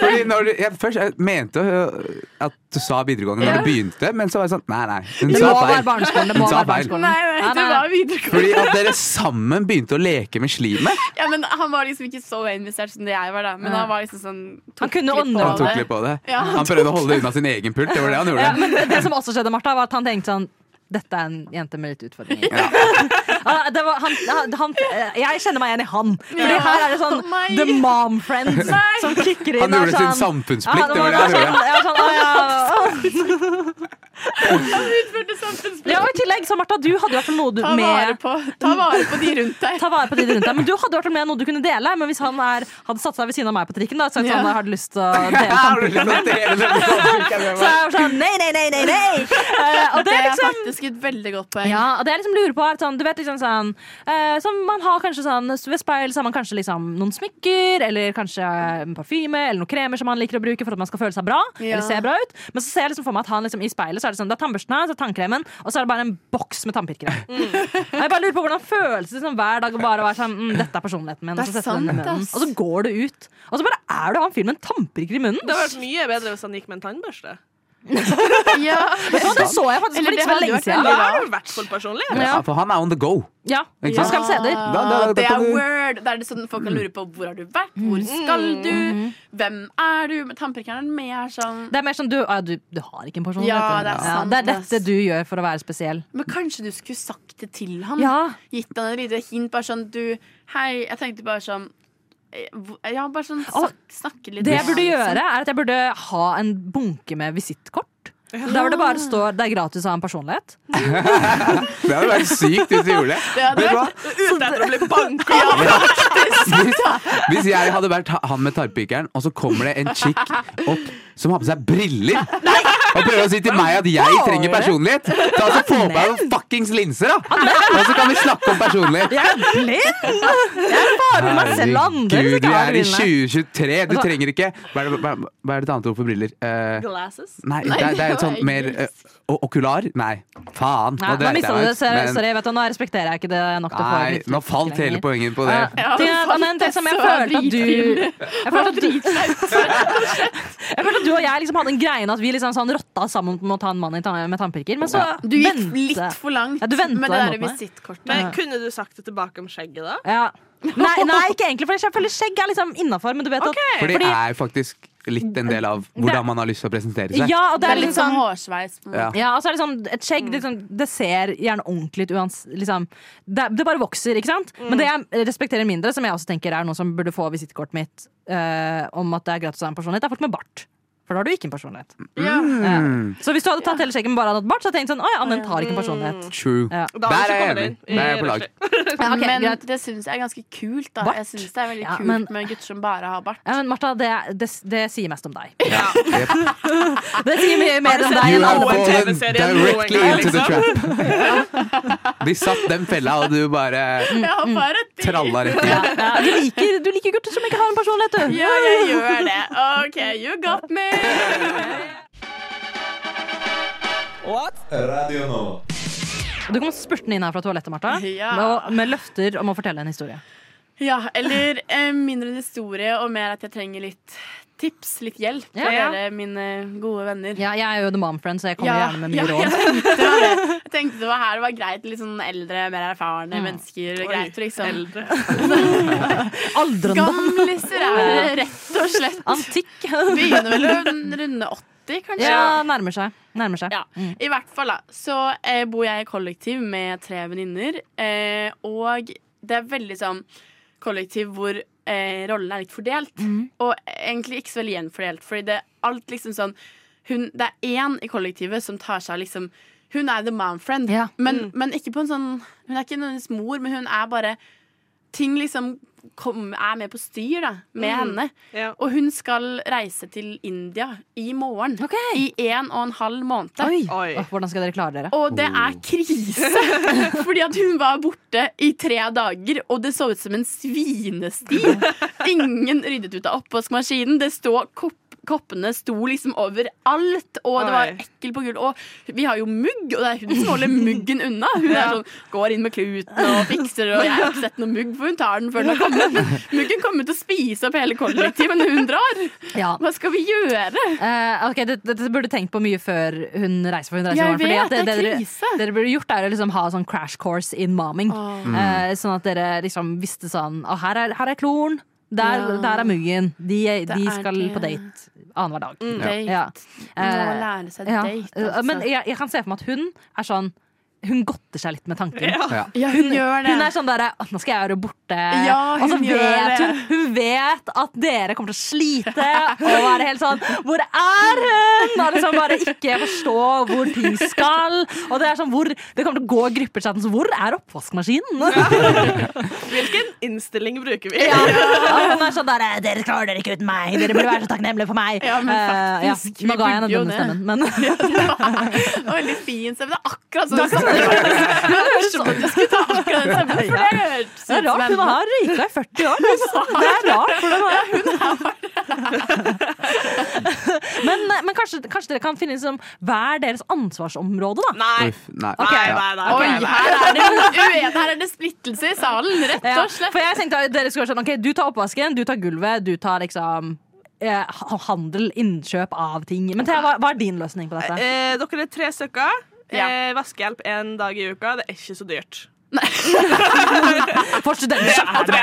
Speaker 3: Fordi når du, jeg, først jeg mente øh, at du sa videregående når du begynte, men så var jeg sånn Nei, nei. Hun
Speaker 1: Det
Speaker 3: sa
Speaker 1: må være
Speaker 3: feil.
Speaker 1: Det
Speaker 3: Hun
Speaker 1: må
Speaker 3: sa
Speaker 1: være
Speaker 3: feil.
Speaker 1: barneskolen.
Speaker 2: Nei, nei, det var videregående.
Speaker 3: Fordi at dere sammen begynte å leke med slimet.
Speaker 2: Ja, men Han var liksom ikke så investert som det jeg var, da. Men han var liksom sånn
Speaker 1: Han kunne ånde
Speaker 2: på
Speaker 3: Han tok litt på det.
Speaker 2: Ja.
Speaker 3: Han prøvde å holde unna sin egen pult. Det var det han
Speaker 1: Ja,
Speaker 3: gjorde.
Speaker 1: men det, det som også skjedde, Martha, var at han tenkte sånn dette er en jente med litt utfordringer.
Speaker 3: Ja.
Speaker 1: Ah, det var, han, han, jeg kjenner meg igjen i han. Fordi
Speaker 2: Ja.
Speaker 1: her er det sånn
Speaker 2: Nei.
Speaker 1: The Mom friend som kicker inn.
Speaker 3: Han gjorde sin
Speaker 1: sånn-
Speaker 3: samfunnsplikt.
Speaker 1: Ja,
Speaker 3: Det var det han
Speaker 1: sånn,
Speaker 3: gjorde.
Speaker 1: ja, sånn, «Å, ja.
Speaker 2: Utførte samfunnsplikt.
Speaker 1: ja, og I tillegg, så Martha, du hadde jo noe du,
Speaker 2: Ta vare, på, ta vare på de rundt deg.
Speaker 1: Ta vare på de rundt deg. Men du hadde jo med noe du kunne dele. Men hvis han er, hadde satt seg ved siden av meg på trikken, da, så hadde
Speaker 2: Ja.
Speaker 1: han hadde lyst til å dele min.
Speaker 3: samfunnsplikken
Speaker 1: Så jeg var sånn nei, nei, nei, nei, nei. Uh, og det er liksom
Speaker 2: faktisk et veldig godt poeng.
Speaker 1: ja, og det jeg liksom lurer på er sånn, du vet liksom sånn eh, Som man har kanskje sånn Ved speil så har man kanskje liksom noen smykker Eller kanskje en parfyme Eller noen kremer som man liker å bruke For at man skal føle seg bra
Speaker 2: Ja.
Speaker 1: Eller se bra ut Men så ser jeg liksom for meg at han liksom i speilet Så er det sånn Det er tannbørsten her, så er tannkremen Og så er det bare en boks med tannpirkere Og jeg bare lurer på hvordan føles det liksom hver dag Å bare være sånn mm, Dette er personligheten min
Speaker 2: Det
Speaker 1: Og så setter den i
Speaker 2: sant,
Speaker 1: munnen. Og så går du ut Og så bare er du han fyren med en tannpirker i munnen
Speaker 5: Det hadde vært mye bedre hvis han gikk med en tannbørste.
Speaker 2: Ja.
Speaker 1: Vet du hva, Det så jeg faktisk for ikke så lenge siden
Speaker 5: Da er du vært for personlig.
Speaker 3: Ja, for han er on the go.
Speaker 1: Ja,
Speaker 3: sant?
Speaker 1: skal vi det
Speaker 3: Da- da- da
Speaker 2: det er word. Det er det sånn Folk kan lure på hvor har du vært, hvor skal du, hvem er du? Men tannpirkeren er mer sånn
Speaker 1: Det er mer sånn, du, ah, du, du har ikke en personlighet
Speaker 2: Ja, det er sant,
Speaker 1: det er dette du gjør for å være spesiell
Speaker 2: Men kanskje du skulle sagt det til ham?
Speaker 1: Ja,
Speaker 2: Gitt han et lite hint? Bare sånn du Hei, jeg tenkte bare sånn Ja, bare sånn snak, snakke litt
Speaker 1: Det jeg burde gjøre,
Speaker 2: liksom.
Speaker 1: er at jeg burde ha en bunke med visittkort. Der hvor det bare står 'det er gratis å ha en personlighet'.
Speaker 3: Det hadde vært sykt hvis du gjorde det.
Speaker 2: Det hadde
Speaker 3: Vet?
Speaker 5: Ute etter å bli banka.
Speaker 3: Hvis, hvis jeg hadde vært han med tarppikeren, og så kommer det en chick opp som har på seg briller og prøver å si til meg at jeg trenger personlighet, ta så få på deg noen fuckings linser, da! Og så kan vi snakke om personlighet.
Speaker 1: Jeg er blind! Jeg er bare meg selv og andre.
Speaker 3: Herregud, du er i 2023. Du trenger ikke Hva er det, hva, hva er det et annet ord for briller? Uh,
Speaker 5: Glasses.
Speaker 3: nei, det, er- det er et sånt mer uh, Okular? Nei, faen.
Speaker 1: Nei,
Speaker 3: Nå jeg
Speaker 1: du det. Sorry,
Speaker 3: men-
Speaker 1: sorry, vet du, nå respekterer jeg ikke det nok til å få
Speaker 3: Nei,
Speaker 1: litt-
Speaker 3: nå falt hele poenget på det.
Speaker 2: Ja,
Speaker 1: Det er
Speaker 2: det
Speaker 1: en ting som jeg følte at du. Jeg følte at du Jeg følte at du og jeg liksom hadde en greie at vi liksom sånn rotta sammen med å ta en mann med tannpirker, men så
Speaker 2: Du gikk
Speaker 1: vente-
Speaker 2: litt for langt
Speaker 1: Ja,
Speaker 2: med det der visittkortet.
Speaker 5: Men kunne du sagt det tilbake om skjegget, da?
Speaker 1: Ja. Nei, nei, ikke egentlig, for jeg føler skjegg er liksom innafor, men du vet at
Speaker 3: For det
Speaker 1: fordi-
Speaker 3: er faktisk litt en del av hvordan man har lyst til å presentere seg.
Speaker 1: Ja, og det
Speaker 2: Det
Speaker 1: er
Speaker 2: litt
Speaker 1: litt sånn
Speaker 2: hårsveis. Ja.
Speaker 3: Ja.
Speaker 2: og
Speaker 1: Ja, altså er det sånn, et skjegg det, liksom, det ser gjerne ordentlig ut uans, liksom, det, det bare vokser, ikke sant? Men det jeg respekterer mindre, som jeg også tenker er noe som burde få visittkortet mitt uh, om at det er gratis å ha en personlighet, det er folk med bart. For da har du ikke en personlighet.
Speaker 2: Ja.
Speaker 1: Ja.
Speaker 3: Mm,
Speaker 1: Så hvis du hadde tatt hele skjegget, men bare hadde hatt bart, så hadde jeg tenkt sånn Å ja, Anne har ikke en personlighet.
Speaker 3: true.
Speaker 1: Ja.
Speaker 3: Der er jeg enig. Der er jeg på lag.
Speaker 5: rushtid.
Speaker 1: Ja, ok,
Speaker 2: men
Speaker 1: greit.
Speaker 2: det syns jeg er ganske kult. da
Speaker 1: Bart?
Speaker 2: Jeg synes Det er veldig
Speaker 1: Ja,
Speaker 2: kult
Speaker 1: men-
Speaker 2: med gutter som bare har bart.
Speaker 1: Ja, men Martha, det, det, det sier mest om deg.
Speaker 5: Ja.
Speaker 1: Det sier mye mer om deg enn alle
Speaker 5: på TV-serien.
Speaker 3: directly into the
Speaker 5: liksom.
Speaker 3: trap. De satt den fella, og du bare
Speaker 2: mm, har bare
Speaker 3: tralla rett
Speaker 1: ja,
Speaker 3: inn.
Speaker 1: ja, du, liker, du liker gutter som ikke har en personlighet, du.
Speaker 2: Ja, jeg gjør det. OK, you got me.
Speaker 6: Radio nå.
Speaker 1: Du kom spurtende inn her fra toalettet, Martha,
Speaker 2: Ja.
Speaker 1: med, med løfter om å fortelle en historie.
Speaker 2: Ja, eller eh, mindre en historie og mer at jeg trenger litt tips, litt hjelp fra
Speaker 1: Ja.
Speaker 2: dere, mine gode venner.
Speaker 1: Ja, jeg er jo the mom friend, så jeg kommer gjerne med mye
Speaker 2: ja,
Speaker 1: råd.
Speaker 2: Jeg tenkte, det var jeg tenkte det var her det var greit litt sånn eldre, mer erfarne mennesker.
Speaker 5: Oi,
Speaker 2: greit liksom
Speaker 5: Eldre.
Speaker 1: Aldrende.
Speaker 2: Gamliser er det rett og slett.
Speaker 1: Antikk.
Speaker 2: Begynner vel å runde 80, kanskje.
Speaker 1: Ja, nærmer seg. Nærmer seg.
Speaker 2: Ja, I hvert fall da Så eh, bor jeg i kollektiv med tre venninner eh, Og det er veldig sånn Kollektiv hvor eh, rollen er litt fordelt Og egentlig ikke så veldig gjenfordelt Fordi det er alt liksom sånn hun, Det er én i kollektivet som tar seg av liksom Hun er the mom friend.
Speaker 1: Ja.
Speaker 2: Men, men ikke på en sånn Hun er ikke nødvendigvis mor, men hun er bare Ting liksom kom, er med på styr da, med
Speaker 5: Mm.
Speaker 2: henne.
Speaker 5: Ja.
Speaker 2: Og hun skal reise til India i morgen.
Speaker 1: Okay.
Speaker 2: I en og en halv måned.
Speaker 1: Oi.
Speaker 5: Oi.
Speaker 1: Hvordan skal dere klare dere?
Speaker 2: Og det er krise! Fordi at hun var borte i tre dager, og det så ut som en svinesti. Ingen ryddet ut av oppvaskmaskinen. Det står kopp Koppene sto liksom overalt, og det var
Speaker 5: ekkelt
Speaker 2: ekkel på gulvet. Og vi har jo mugg, og det er hun som holder muggen unna. Hun er sånn, går inn med kluten og fikser, og jeg har ikke sett noe mugg, for hun tar den før den har kommet. Men muggen kommer til å spise opp hele kollektivet når hun drar.
Speaker 1: Ja.
Speaker 2: Hva skal vi gjøre?
Speaker 1: Uh, ok, Dette det burde du tenkt på mye før hun reiser. For hun reiser
Speaker 2: Jeg
Speaker 1: morgen, fordi
Speaker 2: vet,
Speaker 1: at
Speaker 2: det er
Speaker 1: dere,
Speaker 2: krise.
Speaker 1: dere burde gjort er å liksom ha sånn crash course in momming. Uh, sånn at dere liksom visste sånn Å, her er, her er kloren. Der,
Speaker 2: Ja.
Speaker 1: der er muggen. De, de skal
Speaker 2: det.
Speaker 1: på date annenhver dag.
Speaker 2: Date.
Speaker 1: Ja.
Speaker 2: Må
Speaker 1: Eh,
Speaker 2: lære seg
Speaker 1: ja.
Speaker 2: date. Altså.
Speaker 1: Men jeg, jeg kan se for meg at hun er sånn Hun godter seg litt med tanken.
Speaker 3: Ja.
Speaker 2: ja, hun gjør det.
Speaker 1: Hun er sånn derre Nå skal jeg være borte.
Speaker 2: Ja, hun altså,
Speaker 1: vet hun Hun vet at dere kommer til å slite og være helt sånn Hvor er hun?! Og liksom bare ikke forstå hvor ting skal. Og det er sånn hvor Det kommer til å gå grupper sånn Hvor er oppvaskmaskinen?
Speaker 5: Hvilken innstilling bruker vi?
Speaker 1: Ja, og hun er sånn der Dere klarer dere ikke uten meg! Dere burde være så takknemlige for meg!
Speaker 2: Ja, men
Speaker 1: Eh, ja,
Speaker 2: faktisk,
Speaker 1: Nå
Speaker 2: vi
Speaker 1: ga jeg henne denne stemmen, men
Speaker 2: Det var veldig fin stemme. Det er akkurat sånn det Det høres sånn ut. Skulle ta akkurat den stemmen. For det hørtes
Speaker 1: det er rart. Hun har røyka i 40 år. altså. Det er rart. For men men kanskje, kanskje dere kan finne liksom hver deres ansvarsområde, da?
Speaker 5: Nei.
Speaker 3: Uff, nei.
Speaker 5: Nei,
Speaker 3: Ja.
Speaker 5: nei, nei,
Speaker 2: Oi,
Speaker 5: nei.
Speaker 2: her er det uenighet. Her er det splittelse i salen, rett og slett.
Speaker 1: for jeg tenkte at dere skulle være sånn Ok, du tar oppvasken, du tar gulvet, du tar liksom eh, handel, innkjøp av ting. Men Thea, hva, hva er din løsning på dette?
Speaker 5: Eh, dere er tre stykker.
Speaker 2: Ja.
Speaker 5: Eh, vaskehjelp en dag i uka. Det er ikke så dyrt.
Speaker 1: For studenter så er det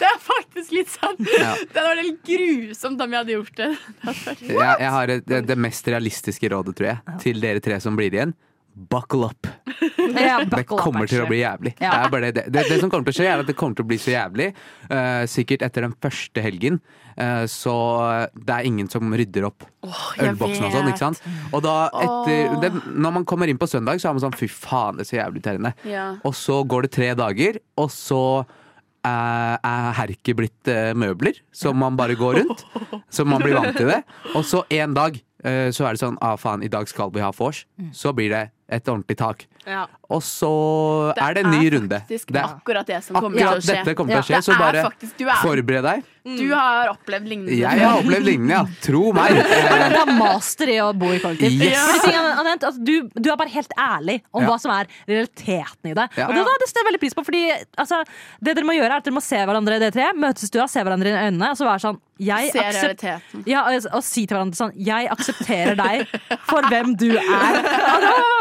Speaker 2: Det er faktisk litt sant.
Speaker 3: Ja.
Speaker 2: Det hadde vært helt grusomt om jeg hadde gjort det. Det
Speaker 3: Jeg, jeg har det, det mest realistiske rådet, tror jeg, til dere tre som blir igjen. Buckle up.
Speaker 1: ja,
Speaker 3: Det
Speaker 1: kommer up,
Speaker 3: til å bli jævlig.
Speaker 1: Ja.
Speaker 3: Det, er bare det, det, det som kommer til å skje, er at det kommer til å bli så jævlig. Uh, sikkert etter den første helgen. Uh, så det er ingen som rydder opp
Speaker 2: oh,
Speaker 3: ølboksen og sånn. ikke sant? Og da etter det, Når man kommer inn på søndag, så er man sånn fy faen, det er så jævlig irriterende.
Speaker 2: Ja.
Speaker 3: Og så går det tre dager, og så er, er herket blitt eh, møbler som man bare går rundt. Så man blir vant til det. Og så en dag eh, så er det sånn ah, faen, i dag skal vi ha vors. Så blir det et ordentlig tak.
Speaker 5: Ja.
Speaker 3: Og så er det en ny runde.
Speaker 2: faktisk
Speaker 3: Det er
Speaker 2: akkurat det som kommer til å skje.
Speaker 3: dette kommer til å skje,
Speaker 2: Det
Speaker 3: så
Speaker 2: er
Speaker 3: bare
Speaker 2: faktisk- er-
Speaker 3: forbered deg.
Speaker 2: Du har opplevd lignende.
Speaker 3: Jeg har opplevd lignende, ja. Tro meg.
Speaker 1: Du har master i å bo i kollektiv.
Speaker 3: Yes.
Speaker 1: Altså, du, du er bare helt ærlig om
Speaker 3: Ja.
Speaker 1: hva som er realiteten i det.
Speaker 3: Ja.
Speaker 1: Og det, det setter jeg veldig pris på. Fordi altså, Det dere må gjøre er at dere må se hverandre dere tre, møtes du og se hverandre i øynene og så være sånn jeg
Speaker 2: Ser realiteten.
Speaker 1: ja, og, og si til hverandre sånn Jeg aksepterer deg for hvem du er.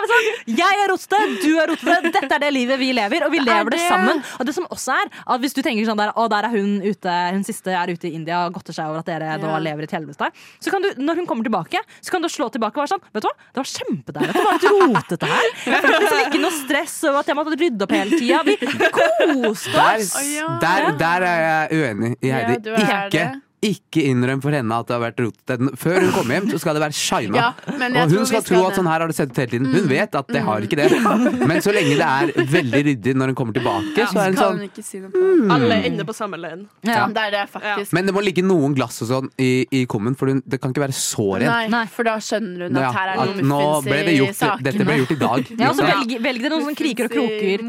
Speaker 1: Det sånn, jeg er rotete, du er rotete. Dette er det livet vi lever, og vi
Speaker 2: Det er
Speaker 1: lever det
Speaker 2: det.
Speaker 1: sammen. Og det som også er at Hvis du tenker sånn der Å, der er hun ute, hun siste er ute i India og godter seg over at dere
Speaker 2: ja.
Speaker 1: da lever i et helvete. Så kan du, når hun kommer tilbake, så kan du slå tilbake og være sånn Vet du hva, det var kjempedeilig at det var litt rotete her. Jeg følte liksom ikke noe stress over at jeg måtte rydde opp hele tida. Vi koste oss.
Speaker 2: Der,
Speaker 3: der, der er jeg uenig i Heidi.
Speaker 2: Ja,
Speaker 3: ikke,
Speaker 2: det.
Speaker 3: Ikke innrøm for henne at det har vært rotete. Før hun kommer hjem, så skal det være shina.
Speaker 2: Ja,
Speaker 3: og hun skal tro at sånn her har det sett ut hele tiden. Hun vet at det har ikke det. Men så lenge det er veldig ryddig når hun kommer tilbake, så er hun
Speaker 2: Kan
Speaker 3: sånn
Speaker 2: si på.
Speaker 5: Alle inne på samme løgn.
Speaker 1: Ja.
Speaker 2: Det er det faktisk.
Speaker 3: Men det må ligge noen glass og sånn i, i kummen, for det kan ikke være så rent.
Speaker 2: Nei,
Speaker 1: Nei.
Speaker 2: for da skjønner hun at her er det
Speaker 3: noe
Speaker 2: muffins i
Speaker 3: gjort,
Speaker 2: sakene.
Speaker 3: dette ble gjort i dag.
Speaker 1: Ja, og så velg, velg dere noen sånne kriker og kroker.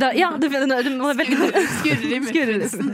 Speaker 1: Da, ja, du, du må velge.
Speaker 2: Skurrer i muffinsen.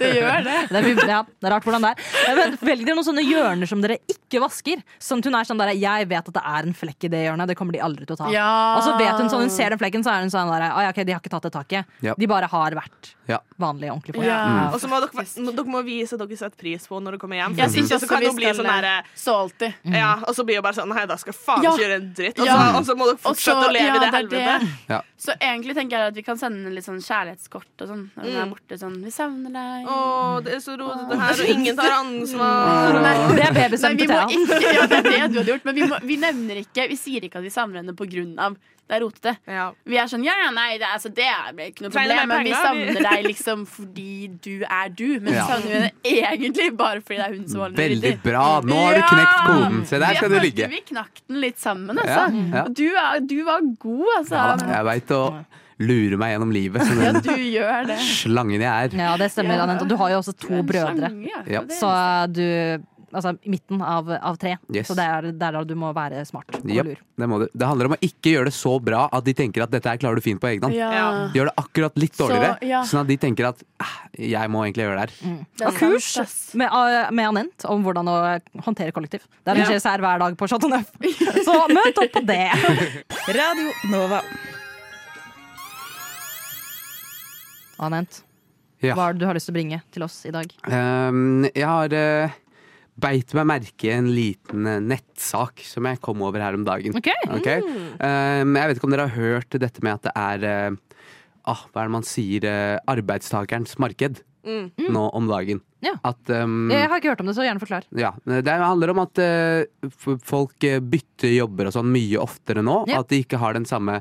Speaker 2: Det gjør det.
Speaker 1: Det er, ja, det er rart hvordan det er. Men velg dere noen sånne hjørner som dere ikke vasker. Sånn at hun er sånn der, Jeg vet at det er en flekk i det hjørnet, det kommer de aldri til å ta.
Speaker 2: Ja.
Speaker 1: Og så vet hun sånn, hun ser den flekken, så er hun sånn der, «Å ja, ok, de har ikke tatt det taket.
Speaker 3: Ja.
Speaker 1: De bare har vært
Speaker 3: Ja.
Speaker 1: vanlige, ordentlige folk.
Speaker 2: Ja.
Speaker 3: Mm.
Speaker 5: Og så må dere, dere må vise at dere setter pris på når dere kommer hjem.
Speaker 2: Jeg syns
Speaker 5: Så
Speaker 2: også
Speaker 5: kan
Speaker 2: vi
Speaker 5: det bli
Speaker 2: sånn
Speaker 5: sånn derre
Speaker 2: salty.
Speaker 5: ja, Og så blir det bare sånn Nei, da skal faen ikke gjøre en dritt. Og så,
Speaker 2: Ja.
Speaker 5: og så må dere
Speaker 2: så-
Speaker 5: fortsette å leve
Speaker 2: ja,
Speaker 5: i det
Speaker 2: det er
Speaker 5: helvete.
Speaker 2: det.
Speaker 3: Ja.
Speaker 2: Så egentlig tenker jeg at vi kan sende litt sånn kjærlighetskort og sånn når hun er
Speaker 5: Mm.
Speaker 2: borte. Sånn 'Vi savner deg'.
Speaker 5: Åh, det er så rotete det her, og ingen tar ansvar.
Speaker 2: Nei,
Speaker 1: Det er
Speaker 2: vi
Speaker 1: til Thea.
Speaker 2: ja, det er det du hadde gjort, men vi, må, vi nevner ikke Vi sier ikke at vi savner henne på grunn av det er rotete.
Speaker 5: Ja.
Speaker 2: Vi er sånn ja, ja, nei, det, altså, det er ikke noe problem, men vi savner deg liksom fordi du er du. Men
Speaker 3: Ja.
Speaker 2: vi savner henne egentlig bare fordi det er hun som holder
Speaker 3: Veldig bra. Nå har du knekt koden. Se, der skal du ligge.
Speaker 2: Vi knakk den litt sammen, altså. Du, er, du var god, altså.
Speaker 3: Ja, jeg veit å lure meg gjennom livet som
Speaker 2: Ja,
Speaker 3: den
Speaker 2: du gjør det.
Speaker 3: slangen jeg er.
Speaker 1: Ja, det stemmer,
Speaker 2: Ja.
Speaker 1: Anette. Og du har jo også to brødre.
Speaker 2: slange, ja.
Speaker 3: Ja.
Speaker 1: Så du Altså i midten av, av tre.
Speaker 3: Yes.
Speaker 1: Så det er det er da du må være smart og
Speaker 3: yep,
Speaker 1: lur.
Speaker 3: det, må du. det handler om å ikke gjøre det så bra at de tenker at dette her klarer du fint på egen hånd.
Speaker 2: Ja.
Speaker 5: Ja.
Speaker 3: Gjør det akkurat litt
Speaker 2: Så,
Speaker 3: dårligere,
Speaker 2: ja.
Speaker 3: sånn at de tenker at "Ah, jeg må egentlig gjøre det her.
Speaker 2: Det er
Speaker 1: kurs med, uh, med Anent om hvordan å håndtere kollektiv. Det
Speaker 5: Ja.
Speaker 1: arrangeres her hver dag på Chateau Neuf. Så møt opp på det!
Speaker 8: Radio Nova.
Speaker 1: Anent,
Speaker 3: Ja.
Speaker 1: hva er det du har lyst til å bringe til oss i dag?
Speaker 3: Um, jeg har uh, beit meg merke i en liten eh, nettsak som jeg kom over her om dagen.
Speaker 1: Ok,
Speaker 3: Ok? Um, jeg vet ikke om dere har hørt dette med at det er uh, ah, Hva er det man sier? Uh, arbeidstakerens marked
Speaker 5: Mm.
Speaker 3: nå om dagen.
Speaker 1: Ja.
Speaker 3: At um,
Speaker 1: Jeg har ikke hørt om det, så gjerne forklar.
Speaker 3: Ja, Det handler om at folk bytter jobber og sånn mye oftere nå.
Speaker 1: Ja.
Speaker 3: At de ikke har den samme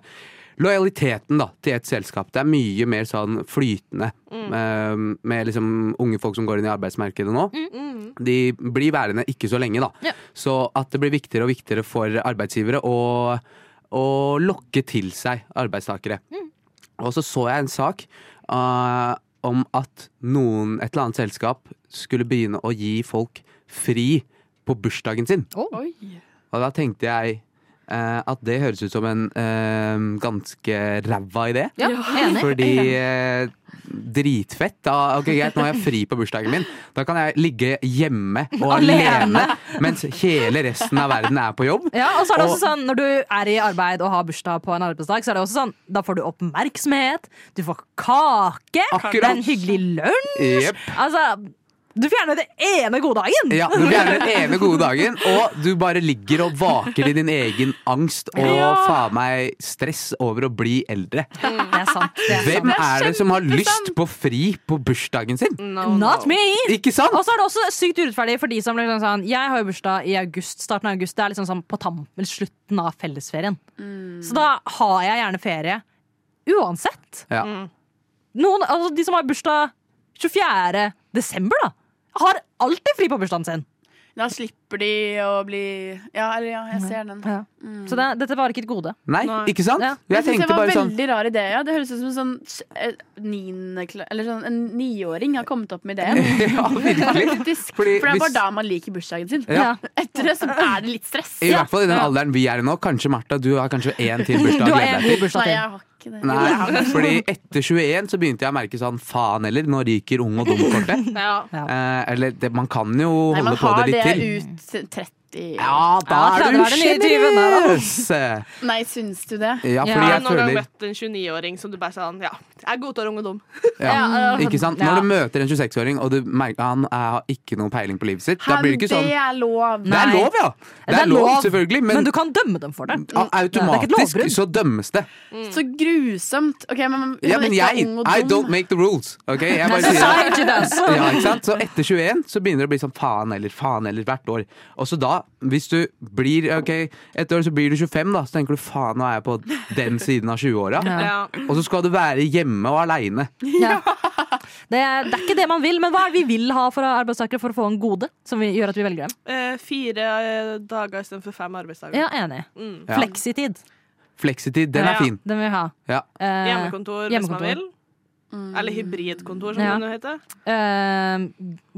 Speaker 3: lojaliteten da, til et selskap. Det er mye mer sånn flytende mm. med liksom unge folk som går inn i arbeidsmarkedet nå. De blir værende ikke så lenge, da.
Speaker 1: Ja.
Speaker 3: Så at det blir viktigere og viktigere for arbeidsgivere å, å lokke til seg arbeidstakere. Og så så jeg en sak uh, om at noen, et eller annet selskap skulle begynne å gi folk fri på bursdagen sin.
Speaker 2: Oh.
Speaker 3: Og da tenkte jeg at det høres ut som en eh, ganske ræva idé.
Speaker 1: Ja, enig.
Speaker 3: Fordi eh, Dritfett. Da, ok, greit, nå har jeg fri på bursdagen min. Da kan jeg ligge hjemme og alene, mens hele resten av verden er på jobb.
Speaker 1: Ja, og så er det
Speaker 3: Og-
Speaker 1: også sånn, Når du er i arbeid og har bursdag på en arbeidsdag, så er det også sånn, da får du oppmerksomhet, du får kake,
Speaker 3: Akkurat.
Speaker 1: det er en hyggelig lunsj.
Speaker 3: Yep.
Speaker 1: Altså, du fjerner det ene gode dagen!
Speaker 3: Ja, Du fjerner den ene gode dagen, og du bare ligger og vaker i din egen angst og
Speaker 1: Ja.
Speaker 3: faen meg stress over å bli eldre.
Speaker 1: Det er sant. Det er
Speaker 3: Hvem
Speaker 1: sant.
Speaker 3: er det som har lyst på fri på bursdagen sin?
Speaker 5: No,
Speaker 1: Not
Speaker 5: no.
Speaker 1: me!
Speaker 3: Ikke sant?
Speaker 1: Og så er det også sykt urettferdig for de som liksom sånn Jeg har jo bursdag i august, starten av august. Det er liksom sånn på tam, eller slutten av fellesferien. Så da har jeg gjerne ferie uansett.
Speaker 3: Ja.
Speaker 1: Noen, altså De som har bursdag 24. desember, da, har alltid fri på bursdagen sin.
Speaker 2: Da slipper de å bli Ja, eller ja, jeg ser den.
Speaker 1: Ja. Så det, dette var ikke et gode.
Speaker 3: Nei,
Speaker 5: Nei.
Speaker 3: ikke sant?
Speaker 1: Ja.
Speaker 2: Jeg
Speaker 3: Jeg
Speaker 2: synes det
Speaker 3: tenkte
Speaker 2: var
Speaker 3: bare sånn
Speaker 2: veldig rar idé. Ja. Det høres ut som en sånn eh, niende Eller sånn en niåring har kommet opp med ideen.
Speaker 3: Ja, virkelig.
Speaker 2: Faktisk.
Speaker 3: Fordi
Speaker 2: For det er
Speaker 3: hvis-
Speaker 2: bare da man liker bursdagen sin.
Speaker 3: Ja.
Speaker 2: Etter det så er det litt stress.
Speaker 3: I hvert fall i den alderen vi er i nå. Kanskje Martha, du har kanskje én til bursdag
Speaker 1: Du
Speaker 3: å
Speaker 1: har
Speaker 3: glede
Speaker 1: en
Speaker 3: deg til.
Speaker 1: bursdag
Speaker 2: Nei, jeg har ikke det.
Speaker 3: Nei, fordi etter 21 så begynte jeg å merke sånn faen heller, nå ryker ung og dum-kortet.
Speaker 5: Ja.
Speaker 3: Eh, eller det, man kan jo
Speaker 2: Nei,
Speaker 3: holde
Speaker 2: man
Speaker 3: på det
Speaker 2: det
Speaker 3: litt til.
Speaker 2: ut 30
Speaker 3: Ja, da
Speaker 1: Ja,
Speaker 3: er du
Speaker 1: er det
Speaker 3: sjenerøs!
Speaker 2: Nei, syns du det?
Speaker 3: Ja,
Speaker 1: Ja.
Speaker 3: fordi
Speaker 5: Har
Speaker 3: jeg
Speaker 5: du noen gang
Speaker 3: har
Speaker 5: møtt en 29-åring som du bare sånn Ja, jeg godtar ung og dum.
Speaker 3: ja,
Speaker 2: Ja,
Speaker 3: Ikke sant? Når du møter en 26-åring og du merker han er, har ikke noe peiling på livet sitt, da blir det ikke sånn
Speaker 2: Det er lov.
Speaker 3: Det er lov, ja! Det er lov, selvfølgelig, men,
Speaker 1: Men du kan dømme dem for det.
Speaker 3: Automatisk
Speaker 1: Det er
Speaker 3: så dømmes det.
Speaker 2: Så grusomt. Ok, men,
Speaker 3: Ja, men
Speaker 2: er
Speaker 3: jeg I don't make the rules. Ok, jeg bare sier det. Ja, ikke sant? Så etter 21 så begynner det å bli sånn faen eller faen eller hvert år. Og så da, hvis du blir ok, et år så blir du 25, da, så tenker du faen, nå er jeg på den siden av 20-åra.
Speaker 5: Ja.
Speaker 3: Og så skal du være hjemme og aleine.
Speaker 1: Ja. Det, det er ikke det man vil, men hva er det vi vil ha for arbeidstakere for å få en gode som vi, gjør at vi velger dem?
Speaker 5: Eh, fire eh, dager istedenfor fem arbeidsdager.
Speaker 1: Ja, enig.
Speaker 5: Mm.
Speaker 3: Ja.
Speaker 1: Fleksitid.
Speaker 3: Fleksitid, den er
Speaker 5: Ja.
Speaker 3: fin.
Speaker 1: Den vil vi ha.
Speaker 3: Ja.
Speaker 1: Eh,
Speaker 5: Hjemmekontor, hvis man vil. Mm. Eller hybridkontor, som
Speaker 1: Ja.
Speaker 5: det nå heter.
Speaker 1: eh,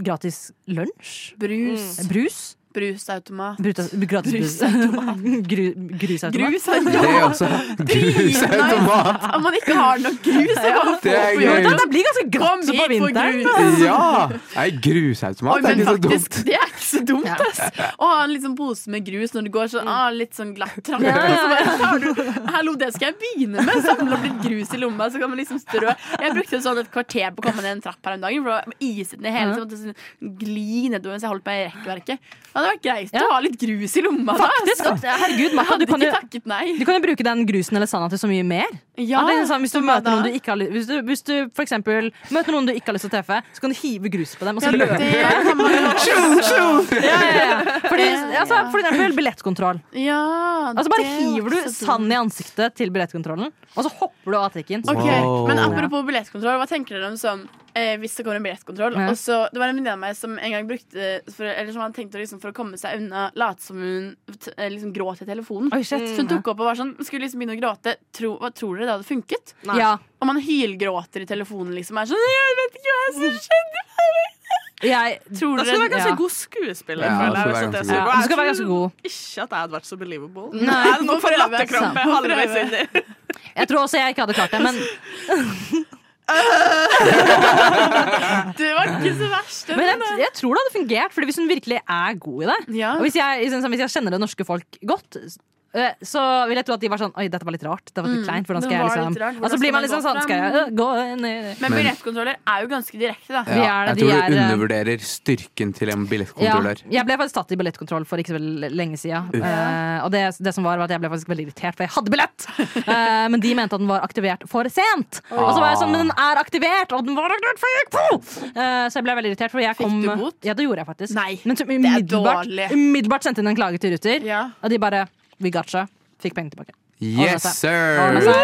Speaker 1: gratis lunsj.
Speaker 2: Brus.
Speaker 1: Brus.
Speaker 2: Brusautomat.
Speaker 1: Brutas, gratis brus. Gru, grusautomat.
Speaker 2: Grus
Speaker 3: Det er også grusautomat.
Speaker 2: Om man ikke har nok grus. så kan man
Speaker 3: Det
Speaker 2: få
Speaker 3: er
Speaker 2: på.
Speaker 1: Det blir ganske grått på vinteren.
Speaker 2: grus.
Speaker 3: Ja! Nei,
Speaker 2: Oi,
Speaker 3: grusautomat er
Speaker 2: men
Speaker 3: ikke så dumt.
Speaker 2: det er ikke så dumt, ass. Å ha en liksom pose med grus når du går sånn, ah, litt sånn glatt trappe.
Speaker 1: Ja,
Speaker 2: Hallo, det skal jeg begynne med. Samle opp litt grus i lomma, så kan man liksom strø. Jeg brukte sånn et kvarter på å komme ned en trapp her om dagen, for det var iset ned hele, så jeg måtte sånn gli nedover mens jeg holdt meg i rekkverket. Det hadde vært greit
Speaker 1: Ja.
Speaker 2: å ha litt grus i lomma.
Speaker 1: Faktisk, da. herregud, Martha, du kan jo
Speaker 2: takket
Speaker 1: du kan jo bruke den grusen eller sanda til så mye mer.
Speaker 2: Ja,
Speaker 1: sånn, hvis, du møter noen du ikke har, hvis, du, hvis du for eksempel møter noen du ikke har lyst til å treffe, så kan du hive grus på dem og så
Speaker 2: Ja,
Speaker 1: løpe.
Speaker 2: det
Speaker 1: Ja, ja, ja. Fordi, altså, for eksempel billettkontroll.
Speaker 2: Ja,
Speaker 1: Altså Bare hiver du sand i ansiktet til billettkontrollen, og så hopper du av trikken.
Speaker 2: Okay.
Speaker 3: Wow.
Speaker 2: Men apropos billettkontroll, hva tenker dere om sånn eh, hvis det kommer en billettkontroll?
Speaker 1: Ja.
Speaker 2: Og så, det var en venninne av meg som en gang brukte for, Eller som han tenkte liksom, for å komme seg unna late som hun t- eh, liksom gråt i telefonen.
Speaker 1: Oi, shit.
Speaker 2: Så hun tok opp og var sånn Skulle liksom begynne å gråte. Tro, hva tror dere det hadde funket?
Speaker 1: Ja,
Speaker 2: Om man hylgråter i telefonen, liksom. Er sånn Jeg vet ikke hva som skjedde.
Speaker 1: jeg,
Speaker 2: Tror
Speaker 5: Da skal være ganske
Speaker 1: Ja.
Speaker 5: god skuespiller.
Speaker 3: Ja,
Speaker 5: jeg,
Speaker 3: skal være
Speaker 5: det
Speaker 3: ganske
Speaker 1: god. Ja, skal være ganske god.
Speaker 5: Ikke at jeg hadde vært så believable.
Speaker 1: Nei.
Speaker 5: Jeg hadde nok fått latterkrampe halvveis inni.
Speaker 1: jeg tror også jeg ikke hadde klart det, men,
Speaker 2: Det var ikke så verst.
Speaker 1: men jeg, jeg tror det hadde fungert. Fordi hvis hun virkelig er god i det
Speaker 2: Ja.
Speaker 1: Og hvis jeg, sånn hvis jeg kjenner det norske folk godt, eh, så vil jeg tro at de var sånn Oi, dette var litt rart. Det var litt
Speaker 2: Mm,
Speaker 1: kleint. Hvordan skal jeg liksom
Speaker 2: rart.
Speaker 1: Og så blir man liksom sånn Skal jeg øh, gå ned
Speaker 2: Men
Speaker 3: Men-
Speaker 2: billettkontroller er jo ganske direkte, da.
Speaker 3: Ja,
Speaker 1: det,
Speaker 3: jeg tror du
Speaker 1: er, eh,
Speaker 3: undervurderer styrken til en
Speaker 1: Ja, jeg ble faktisk tatt i billettkontroll for ikke så veldig lenge siden. Eh, og det, det som var, var at jeg ble faktisk veldig irritert, for jeg hadde billett! Uh, men de mente at den var aktivert for sent. Og så var jeg sånn, men den er aktivert! Og den var aktivert før jeg gikk på! Eh, så jeg ble veldig irritert. For jeg
Speaker 2: Fikk du bot?
Speaker 1: Ja, det gjorde jeg faktisk.
Speaker 2: Nei,
Speaker 1: men så umiddelbart, umiddelbart sendte inn en klage til Ruter,
Speaker 2: Ja.
Speaker 1: og de bare We got you. Fikk penger tilbake.
Speaker 3: Yes, sir!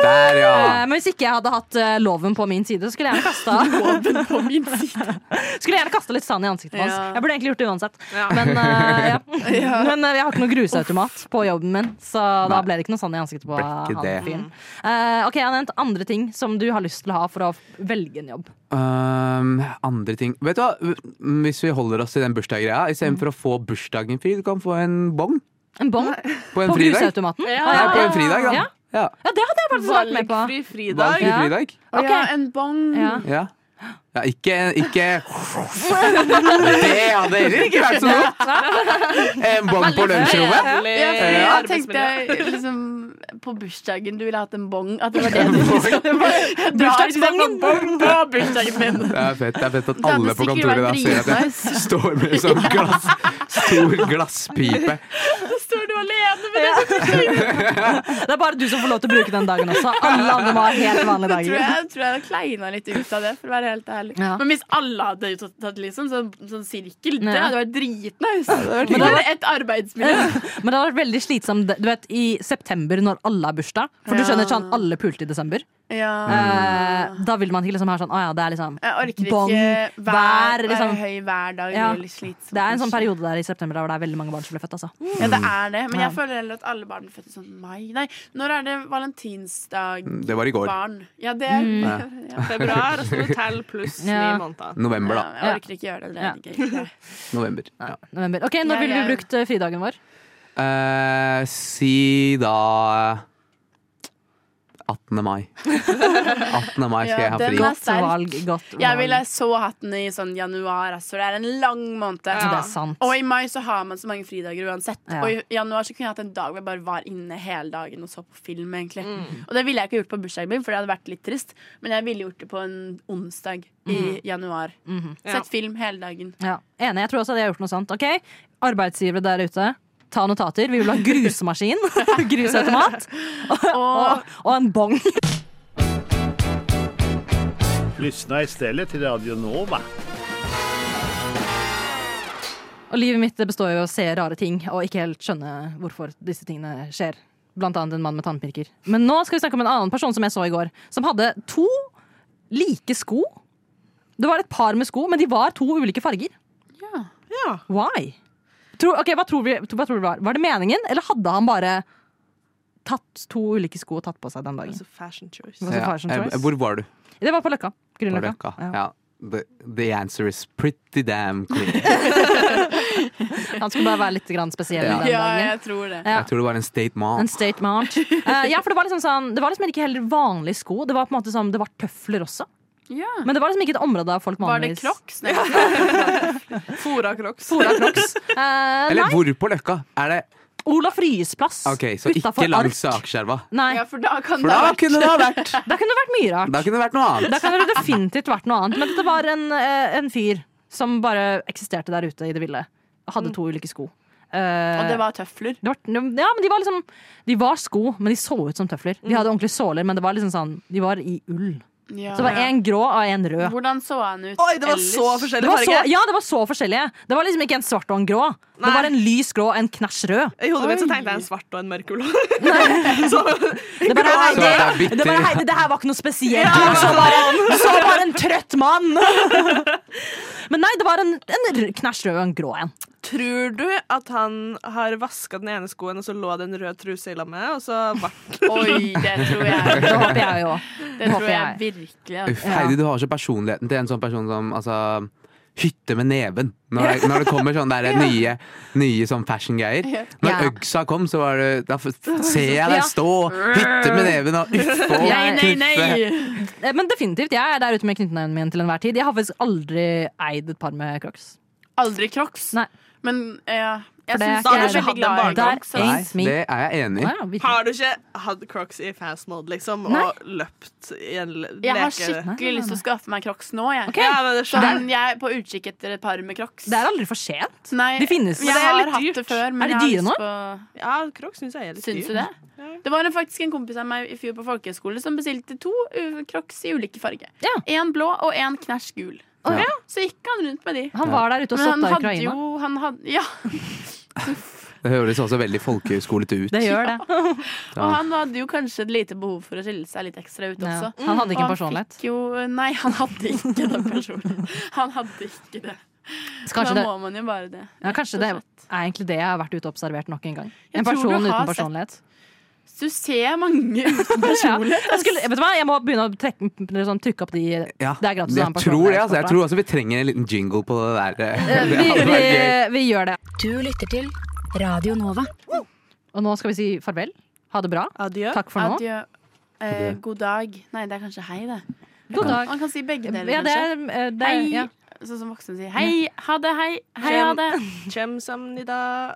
Speaker 3: Der, ja.
Speaker 1: Eh, men hvis ikke jeg hadde hatt eh, loven på min side, så skulle jeg gjerne kasta
Speaker 2: Loven på min side.
Speaker 1: Skulle jeg gjerne kasta litt sand i ansiktet hans.
Speaker 2: Ja.
Speaker 1: Jeg burde egentlig gjort det uansett.
Speaker 5: Ja.
Speaker 1: Men, uh, ja.
Speaker 2: Ja.
Speaker 1: Men uh, jeg har ikke noe grusautomat på jobben min, så da ble det ikke noe sand i ansiktet på han fyren. Eh, ok, Jeg har nevnt andre ting som du har lyst til å ha for å velge en jobb.
Speaker 3: Um, andre ting Vet du hva, Hvis vi holder oss til den bursdaggreia, istedenfor å få bursdagen fri, du kan få en bong
Speaker 1: En bong
Speaker 3: på en
Speaker 1: på
Speaker 3: fridag.
Speaker 1: grusautomaten?
Speaker 2: Ja.
Speaker 3: Ja, på en fridag, da.
Speaker 1: Ja.
Speaker 3: Ja.
Speaker 1: Ja, det hadde jeg faktisk vært med på.
Speaker 5: Valgfri fridag.
Speaker 3: Valgfri fridag.
Speaker 2: Ja.
Speaker 1: Okay.
Speaker 2: ja, en bong.
Speaker 1: Ja.
Speaker 3: Ja. ja ikke, ikke Det hadde heller ikke vært så godt! En bong på lunsjrommet.
Speaker 2: Ja, jeg tenkte liksom på bursdagen du ville hatt en bong. At det var det du
Speaker 1: Bursdagsbongen.
Speaker 2: bong på bursdagen min.
Speaker 3: Det er fett, det er fett at alle på kontoret da ser at jeg står med sånn glass, stor glasspipe.
Speaker 2: Så står du alene med det.
Speaker 1: Det er bare du som får lov til å bruke den dagen også. Alle andre må ha helt vanlige
Speaker 2: Tror
Speaker 1: dager.
Speaker 2: jeg, tror jeg hadde kleina litt ut av det, for å være helt ærlig.
Speaker 1: Ja.
Speaker 2: Men hvis alle hadde tatt, liksom sånn, sånn sirkel, det hadde vært dritnice.
Speaker 1: Men det
Speaker 2: hadde et arbeidsmiljø.
Speaker 1: Men det hadde vært veldig slitsomt du vet, i september når alle har bursdag. For du skjønner sånn, alle pulte i desember.
Speaker 2: Ja.
Speaker 1: Eh, da vil man ikke liksom ha sånn Å ja, det er liksom
Speaker 2: Jeg orker ikke hver,
Speaker 1: vær, liksom.
Speaker 2: høy hver dag.
Speaker 1: Ja.
Speaker 2: Det blir.
Speaker 1: Det er en sånn periode der i september der hvor det er veldig mange barn som blir født. Altså.
Speaker 2: Ja, det er det. Men
Speaker 1: Ja.
Speaker 2: jeg føler heller at alle barn er født i sånn mai. Nei, når er det valentinsdag?
Speaker 3: Det var i går.
Speaker 2: Barn. Ja, det er
Speaker 1: Mm.
Speaker 3: Ja.
Speaker 5: Februar, og så du pluss ni
Speaker 1: Ja.
Speaker 5: måneder.
Speaker 3: November,
Speaker 2: Ja,
Speaker 3: da.
Speaker 2: jeg orker ikke gjøre det. det
Speaker 1: Ja.
Speaker 2: ikke.
Speaker 3: November. Ja.
Speaker 1: November. Ok, Når ville du
Speaker 2: jeg-
Speaker 1: brukt eh, fridagen vår?
Speaker 3: Eh, si da 18. mai. 18. mai skal
Speaker 2: Ja,
Speaker 3: jeg ha fri.
Speaker 1: Godt valg. Godt valg.
Speaker 2: Jeg ville så hatt den i sånn januar, så Det er en lang måned.
Speaker 1: Ja, Det er sant.
Speaker 2: Og i mai så har man så mange fridager uansett.
Speaker 1: Ja.
Speaker 2: Og i januar så kunne jeg hatt en dag hvor jeg bare var inne hele dagen og så på film. egentlig
Speaker 1: Mm.
Speaker 2: Og det ville jeg ikke gjort på bursdagen min, for det hadde vært litt trist. Men jeg ville gjort det på en onsdag i januar.
Speaker 1: Mm
Speaker 5: -hmm.
Speaker 2: Sett film hele dagen.
Speaker 1: Ja. Enig. Jeg tror også at jeg har gjort noe sånt. Ok, Arbeidsgivere der ute, ta notater. Vi vil ha grusmaskin, grusautomat og, og, og en bong.
Speaker 7: Lyssna istället till Radio Nova.
Speaker 1: Og livet mitt består jo av å se rare ting og ikke helt skjønne hvorfor disse tingene skjer. Blant annet en mann med tannpirker. Men nå skal vi snakke om en annen person som jeg så i går. Som hadde to like sko. Det var et par med sko, men de var to ulike farger.
Speaker 2: Ja.
Speaker 5: Ja.
Speaker 1: Why? Tror, ok, hva tror, vi, hva tror du var? Var det meningen, eller hadde han bare tatt to ulike sko og tatt på seg den dagen?
Speaker 5: Altså fashion choice.
Speaker 1: Det var så
Speaker 3: Ja.
Speaker 1: fashion
Speaker 3: Eh,
Speaker 1: choice.
Speaker 3: Hvor var du?
Speaker 1: Det var på Løkka.
Speaker 3: På Løkka?
Speaker 1: Ja.
Speaker 3: Ja. The, the answer is pretty damn clear.
Speaker 1: Han skulle bare være litt grann spesiell
Speaker 3: Ja.
Speaker 1: den
Speaker 2: ja, jeg tror det.
Speaker 1: Ja.
Speaker 3: Jeg tror det var en state
Speaker 1: En
Speaker 3: mall.
Speaker 1: statement. Uh, ja, for det var liksom sånn Det var liksom ikke heller vanlige sko. Det var på en måte sånn, det var tøfler også.
Speaker 2: Ja.
Speaker 1: Men det var liksom ikke et område av folk
Speaker 2: Var det
Speaker 1: vanligvis
Speaker 2: Crocs?
Speaker 5: Fora Crocs.
Speaker 1: Fora Crocs. Uh,
Speaker 3: Eller
Speaker 1: nei,
Speaker 3: hvor på Løkka? Er det
Speaker 1: Olaf Ryes plass.
Speaker 3: Ok, så ikke langs Akerselva.
Speaker 2: Ja, for da kan
Speaker 3: For
Speaker 2: det
Speaker 3: da
Speaker 2: vært
Speaker 3: kunne det ha vært
Speaker 1: da kunne det vært mye rart.
Speaker 3: Da kunne det vært noe annet.
Speaker 1: Da kunne det definitivt vært noe annet. Men dette var en, eh, en fyr som bare eksisterte der ute i det ville. Hadde to ulike sko. Uh,
Speaker 2: Og det var tøfler.
Speaker 1: det var, ja, men de var liksom De var sko, men de så ut som tøfler. De hadde ordentlige såler, men det var liksom sånn De var i ull.
Speaker 2: Ja.
Speaker 1: Så det var én grå og én rød.
Speaker 2: Hvordan så han ut
Speaker 5: Oi, det var
Speaker 2: ellers?
Speaker 5: så
Speaker 1: Det
Speaker 5: forskjellig
Speaker 1: var så, ja, det var så forskjellige. Det var liksom ikke en svart og en grå. Det var en lys grå og en knæsj rød.
Speaker 5: I hodet mitt så tenkte jeg en svart og en mørkeblå.
Speaker 1: Det, bare, Heidi,
Speaker 3: det
Speaker 1: det, det, bare, det, det her var ikke noe spesielt. Du så bare, du så bare en trøtt mann. Men nei, det var en, en knæsj rød og en grå en.
Speaker 5: Tror du at han har vaska den ene skoen, og så lå det en rød truse i lammet, og så ble
Speaker 2: Oi, det tror jeg.
Speaker 1: Det håper jeg jo.
Speaker 2: Det tror jeg virkelig. altså.
Speaker 3: Uff, Heidi, du har ikke personligheten til en sånn person som altså, hytte med neven. Når det, når det kommer sånne der nye, nye sånn fashion-greier. Når
Speaker 1: Ja.
Speaker 3: Øgsa kom, så var det Da ser jeg deg stå hytte med neven og uffe og
Speaker 2: Nei, nei, nei!
Speaker 3: knuffe.
Speaker 1: Eh, Men definitivt, jeg er der ute med knyttneven min til enhver tid. Jeg har faktisk aldri eid et par med crocs.
Speaker 2: Aldri crocs.
Speaker 1: Nei.
Speaker 2: Men ja, jeg
Speaker 1: det er
Speaker 2: syns jeg er
Speaker 5: du
Speaker 2: veldig glad i.
Speaker 3: Det er jeg enig i.
Speaker 1: Ja, ja.
Speaker 5: Har du ikke hatt crocs i fast mode, liksom,
Speaker 1: Nei.
Speaker 5: og løpt i en leke?
Speaker 2: Jeg har skikkelig lyst til å skaffe meg crocs nå. Jeg.
Speaker 1: Okay.
Speaker 5: Ja, men det jeg.
Speaker 2: Sånn, jeg er på utkikk etter et par med crocs.
Speaker 1: Det er aldri for sent.
Speaker 2: Nei,
Speaker 1: De finnes.
Speaker 2: Jeg
Speaker 5: Men det er
Speaker 2: har hatt
Speaker 5: dyrt.
Speaker 2: det før. Men
Speaker 1: Er de dyre nå?
Speaker 2: På...
Speaker 5: Ja, crocs syns jeg er litt
Speaker 2: Syns
Speaker 5: dyr.
Speaker 2: du det? Det var faktisk en kompis av meg i fjor på folkehøyskole som bestilte to crocs i ulike farger.
Speaker 1: Ja.
Speaker 2: En blå og en knæsj gul.
Speaker 3: Ja.
Speaker 2: Så gikk han rundt med de.
Speaker 1: Han var der ute og av Ukraina.
Speaker 2: jo han hadde, Ja,
Speaker 3: Det høres også veldig folkehøyskolete ut.
Speaker 1: Det gjør det.
Speaker 2: og han hadde jo kanskje et lite behov for å skille seg litt ekstra ut
Speaker 1: Ja. Han hadde ikke en
Speaker 2: Og han
Speaker 1: personlighet.
Speaker 2: fikk Jo, nei, han hadde ikke den personligheten. Han hadde ikke det.
Speaker 1: Så
Speaker 2: da må man jo bare det.
Speaker 1: ja, kanskje det er egentlig det jeg har vært ute og observert nok en gang. En person
Speaker 2: uten
Speaker 1: uten
Speaker 2: sett- Du ser mange uten
Speaker 1: Ja.
Speaker 2: personlighet.
Speaker 1: Jeg, skulle, vet du hva? jeg må begynne å trekke, sånn, trykke opp de
Speaker 3: Ja,
Speaker 1: Det er gratis
Speaker 3: jeg tror det. Altså. Jeg tror også vi trenger en liten jingle på det der.
Speaker 1: Eh,
Speaker 3: Det
Speaker 1: vi, vi, vi gjør det.
Speaker 4: Du lytter til Radio Nova.
Speaker 1: Og nå skal vi si farvel. Ha det bra.
Speaker 5: Adjø.
Speaker 1: Takk for nå.
Speaker 2: Adjø. Eh, god dag. Nei, det er kanskje hei, det.
Speaker 1: God dag.
Speaker 2: Man kan si begge deler,
Speaker 1: Ja, det
Speaker 2: kanskje.
Speaker 1: er, eh, det er,
Speaker 2: Hei.
Speaker 1: ja.
Speaker 2: Sånn som voksne sier. Hei, ha det, hei, hei, ha det.
Speaker 5: Chemsamnida.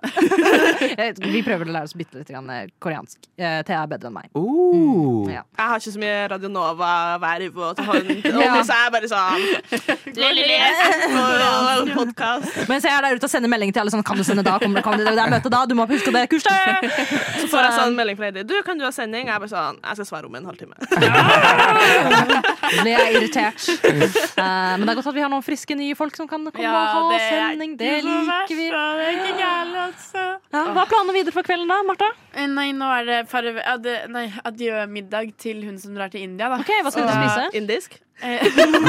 Speaker 1: Eh, Vi prøver å lære oss bitte litt eh, koreansk. Eh, Thea er bedre enn meg.
Speaker 3: Oh.
Speaker 1: Ja.
Speaker 5: Jeg har ikke så mye Radio Nova-verv å ta hånd om,
Speaker 1: Ja.
Speaker 5: så jeg er bare sånn Og podkast.
Speaker 1: Mens jeg er der ute og sender melding til alle sånn Kan du sende da? Kommer det, kan du, det er møte da? Du må huske det kurset!
Speaker 5: Så får jeg sånn melding fra Heidi. Du, kan du ha sending? Jeg er bare sånn Jeg skal svare om en halvtime.
Speaker 1: Blir jeg irritert. Uh, men det er godt at vi har noen friske nye folk som kan komme og ha sending. Det liker vi.
Speaker 2: Det er ikke gærent, altså.
Speaker 1: Ja, hva er planene videre for kvelden da, Martha?
Speaker 2: Eh, Nei, nå er det farve, adjø-middag til hun som drar til India, da.
Speaker 1: Ok, Hva skal du spise?
Speaker 5: Indisk.
Speaker 2: Eh,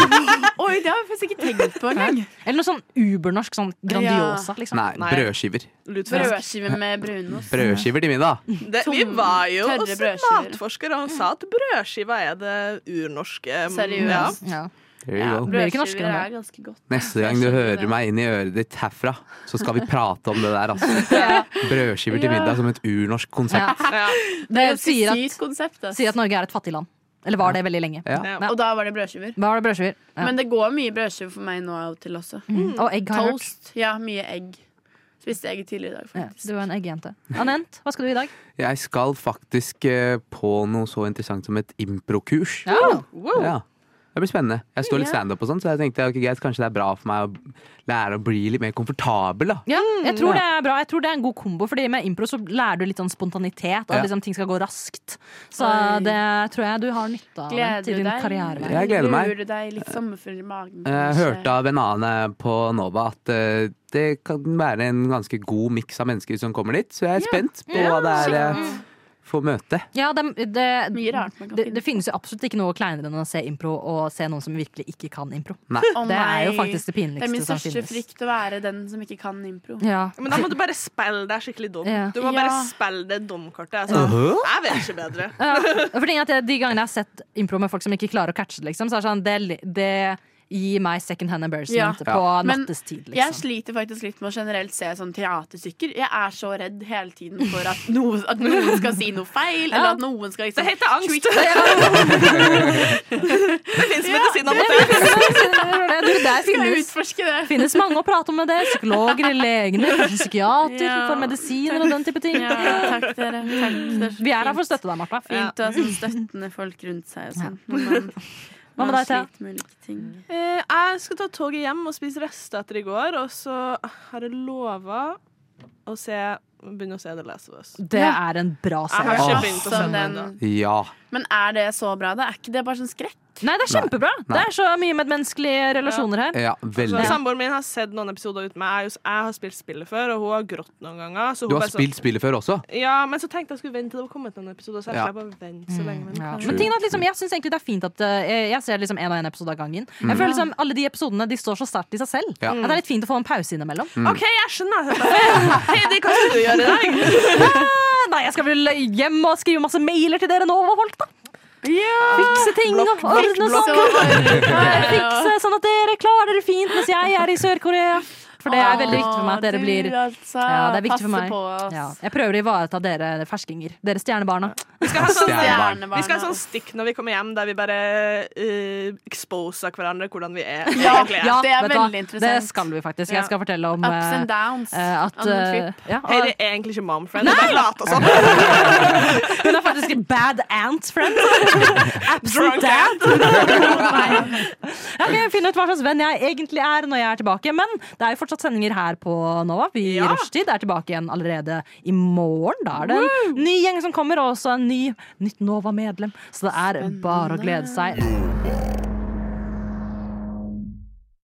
Speaker 2: Oi, det har jeg faktisk ikke tenkt på engang.
Speaker 1: Eller noe sånn ubernorsk, sånn Grandiosa, liksom.
Speaker 3: Nei, brødskiver.
Speaker 2: brødskiver. Med brunost.
Speaker 3: Brødskiver til middag.
Speaker 5: Det, vi var jo
Speaker 2: også
Speaker 5: hos en og han sa at brødskiva er det urnorske.
Speaker 2: Seriøst.
Speaker 1: Ja.
Speaker 2: Ja,
Speaker 1: ikke norskere
Speaker 2: brødskiver er ganske godt.
Speaker 3: Neste gang du hører meg inn i øret ditt herfra, så skal vi prate om det der. Altså. Brødskiver til middag som et urnorsk konsept.
Speaker 1: Ja.
Speaker 5: Ja.
Speaker 2: Det
Speaker 1: Det
Speaker 2: er et
Speaker 1: sier at, sier at Norge er et fattig land. Eller var det veldig lenge.
Speaker 3: Ja.
Speaker 5: Ja.
Speaker 2: Og da var det brødskiver.
Speaker 1: Var det brødskiver? Ja.
Speaker 2: Men det går mye brødskiver for meg nå av og til også.
Speaker 1: Mm. Og egg har Toast. hørt.
Speaker 2: Ja, mye egg. Spiste egg tidligere i dag,
Speaker 1: Ja,
Speaker 2: faktisk.
Speaker 1: du er en eggjente. Anent, hva skal du i dag?
Speaker 3: Jeg skal faktisk eh, på noe så interessant som et improkurs.
Speaker 1: Ja.
Speaker 3: Ja. Det blir spennende. Jeg står litt standup og sånn, så jeg tenkte ok, guys, kanskje det er bra for meg å lære å bli litt mer komfortabel. da
Speaker 1: Ja, jeg tror det er bra. Jeg tror det er en god kombo, Fordi med impro så lærer du litt sånn spontanitet, og
Speaker 3: Ja.
Speaker 1: liksom ting skal gå raskt. Så
Speaker 2: Oi.
Speaker 1: det tror jeg du har nytte av
Speaker 2: Gleder
Speaker 1: til din
Speaker 2: deg?
Speaker 1: karriere.
Speaker 3: Jeg gleder meg.
Speaker 2: Lurer deg litt sommerfugl i magen?
Speaker 3: Jeg hørte av en annen på Nova at eh, det kan være en ganske god miks av mennesker som kommer dit, så jeg er spent på hva det er uh, få møte.
Speaker 1: Ja, det, det,
Speaker 2: Mye rart
Speaker 1: det, det finnes jo absolutt ikke noe kleinere enn å se impro og se noen som virkelig ikke kan impro.
Speaker 3: Nei.
Speaker 2: Å
Speaker 1: Det er jo faktisk det pinligste
Speaker 2: Det er min største frykt å være den som ikke kan impro.
Speaker 1: Ja.
Speaker 5: Men da må du bare spille deg skikkelig dum.
Speaker 1: Ja.
Speaker 5: Du må
Speaker 2: Ja.
Speaker 5: bare spille det dumkortet. Altså. Jeg vet ikke bedre.
Speaker 1: Ja, for at jeg, De gangene jeg har sett impro med folk som ikke klarer å catche liksom, så er det sånn, det, det gir meg second hand embarrassment
Speaker 2: Ja.
Speaker 1: på
Speaker 2: ja.
Speaker 1: nattestid.
Speaker 2: Jeg
Speaker 1: Liksom.
Speaker 2: sliter faktisk litt med å generelt se sånn teaterstykker. Jeg er så redd hele tiden for at, noe, at noen skal si noe feil, eller at noen skal liksom
Speaker 5: Det heter angst. Det fins medisiner mot det.
Speaker 1: Finnes,
Speaker 2: det.
Speaker 1: finnes mange å prate om med det. Psykologer, legene, psykiater
Speaker 2: Ja.
Speaker 1: for medisiner og den type ting.
Speaker 2: Ja, takk dere. Takk. Er
Speaker 1: Vi er her for å støtte deg, Martha.
Speaker 2: Fint å ha sånn støttende folk rundt seg og sånn.
Speaker 1: Hva med deg, Thea?
Speaker 5: Eh, Jeg skal ta toget hjem og spise rester etter i går, og så har jeg lova å se, begynne å se The Last of Us.
Speaker 1: Det er en bra
Speaker 5: Jeg har ikke begynt å se den
Speaker 2: den-
Speaker 5: ennå.
Speaker 3: Ja.
Speaker 2: Men er det så bra, Det Er ikke det bare sånn skrekk?
Speaker 1: Nei, det er kjempebra.
Speaker 3: Nei.
Speaker 1: Det er så mye medmenneskelige relasjoner her.
Speaker 3: ja, veldig.
Speaker 5: Samboeren min har sett noen episoder uten meg. Jeg, har spilt spillet før, og hun har grått noen ganger. Så hun
Speaker 3: Du har
Speaker 5: bare
Speaker 3: spilt spillet før også?
Speaker 5: Ja, men så tenkte jeg skulle vente til det var kommet noen episoder. Så jeg
Speaker 3: Ja.
Speaker 5: bare vent så lenge. Men,
Speaker 1: Ja. Men tingen er at liksom, jeg syns egentlig det er fint at uh, jeg, ser liksom en og en episode av gangen. Jeg føler liksom Alle de episodene de står så sterkt i seg selv.
Speaker 3: Ja.
Speaker 1: At det er litt fint å få en pause innimellom.
Speaker 5: OK, jeg skjønner. Heidi, hva skal du gjøre i dag?
Speaker 1: Eh, Nei, jeg skal vel hjem og skrive masse mailer til dere nå, folk, da. Fikse ting og ordne sånn. Fikse sånn at dere klarer dere fint mens jeg er i Sør-Korea. For det er veldig viktig for meg at dere blir
Speaker 2: altså,
Speaker 1: Ja, det er viktig for meg. Ja, Jeg prøver å ivareta dere ferskinger. Dere stjernebarna.
Speaker 5: Vi skal ha sånn, vi skal ha sånn stikk når vi kommer hjem, der vi bare uh, exposer hverandre hvordan vi er.
Speaker 2: Ja, ja. det er veldig interessant.
Speaker 1: Det skal vi faktisk. Jeg skal fortelle om
Speaker 2: Ups
Speaker 1: eh,
Speaker 2: and downs
Speaker 1: Uh, at eh,
Speaker 2: trip.
Speaker 1: ja, og
Speaker 5: Heidi er egentlig ikke momfriend. Hun bare later som.
Speaker 1: Hun er faktisk en bad ant friend. Absent dad. Jeg kan finne ut hva slags venn jeg egentlig er når jeg er tilbake. Men det er jo fortsatt sendinger her på Nova. Vi i
Speaker 5: Ja.
Speaker 1: Rushtid er tilbake igjen allerede i morgen. Da er det en ny gjeng som kommer, og også en ny, nytt Nova-medlem. Så det er bare å glede seg.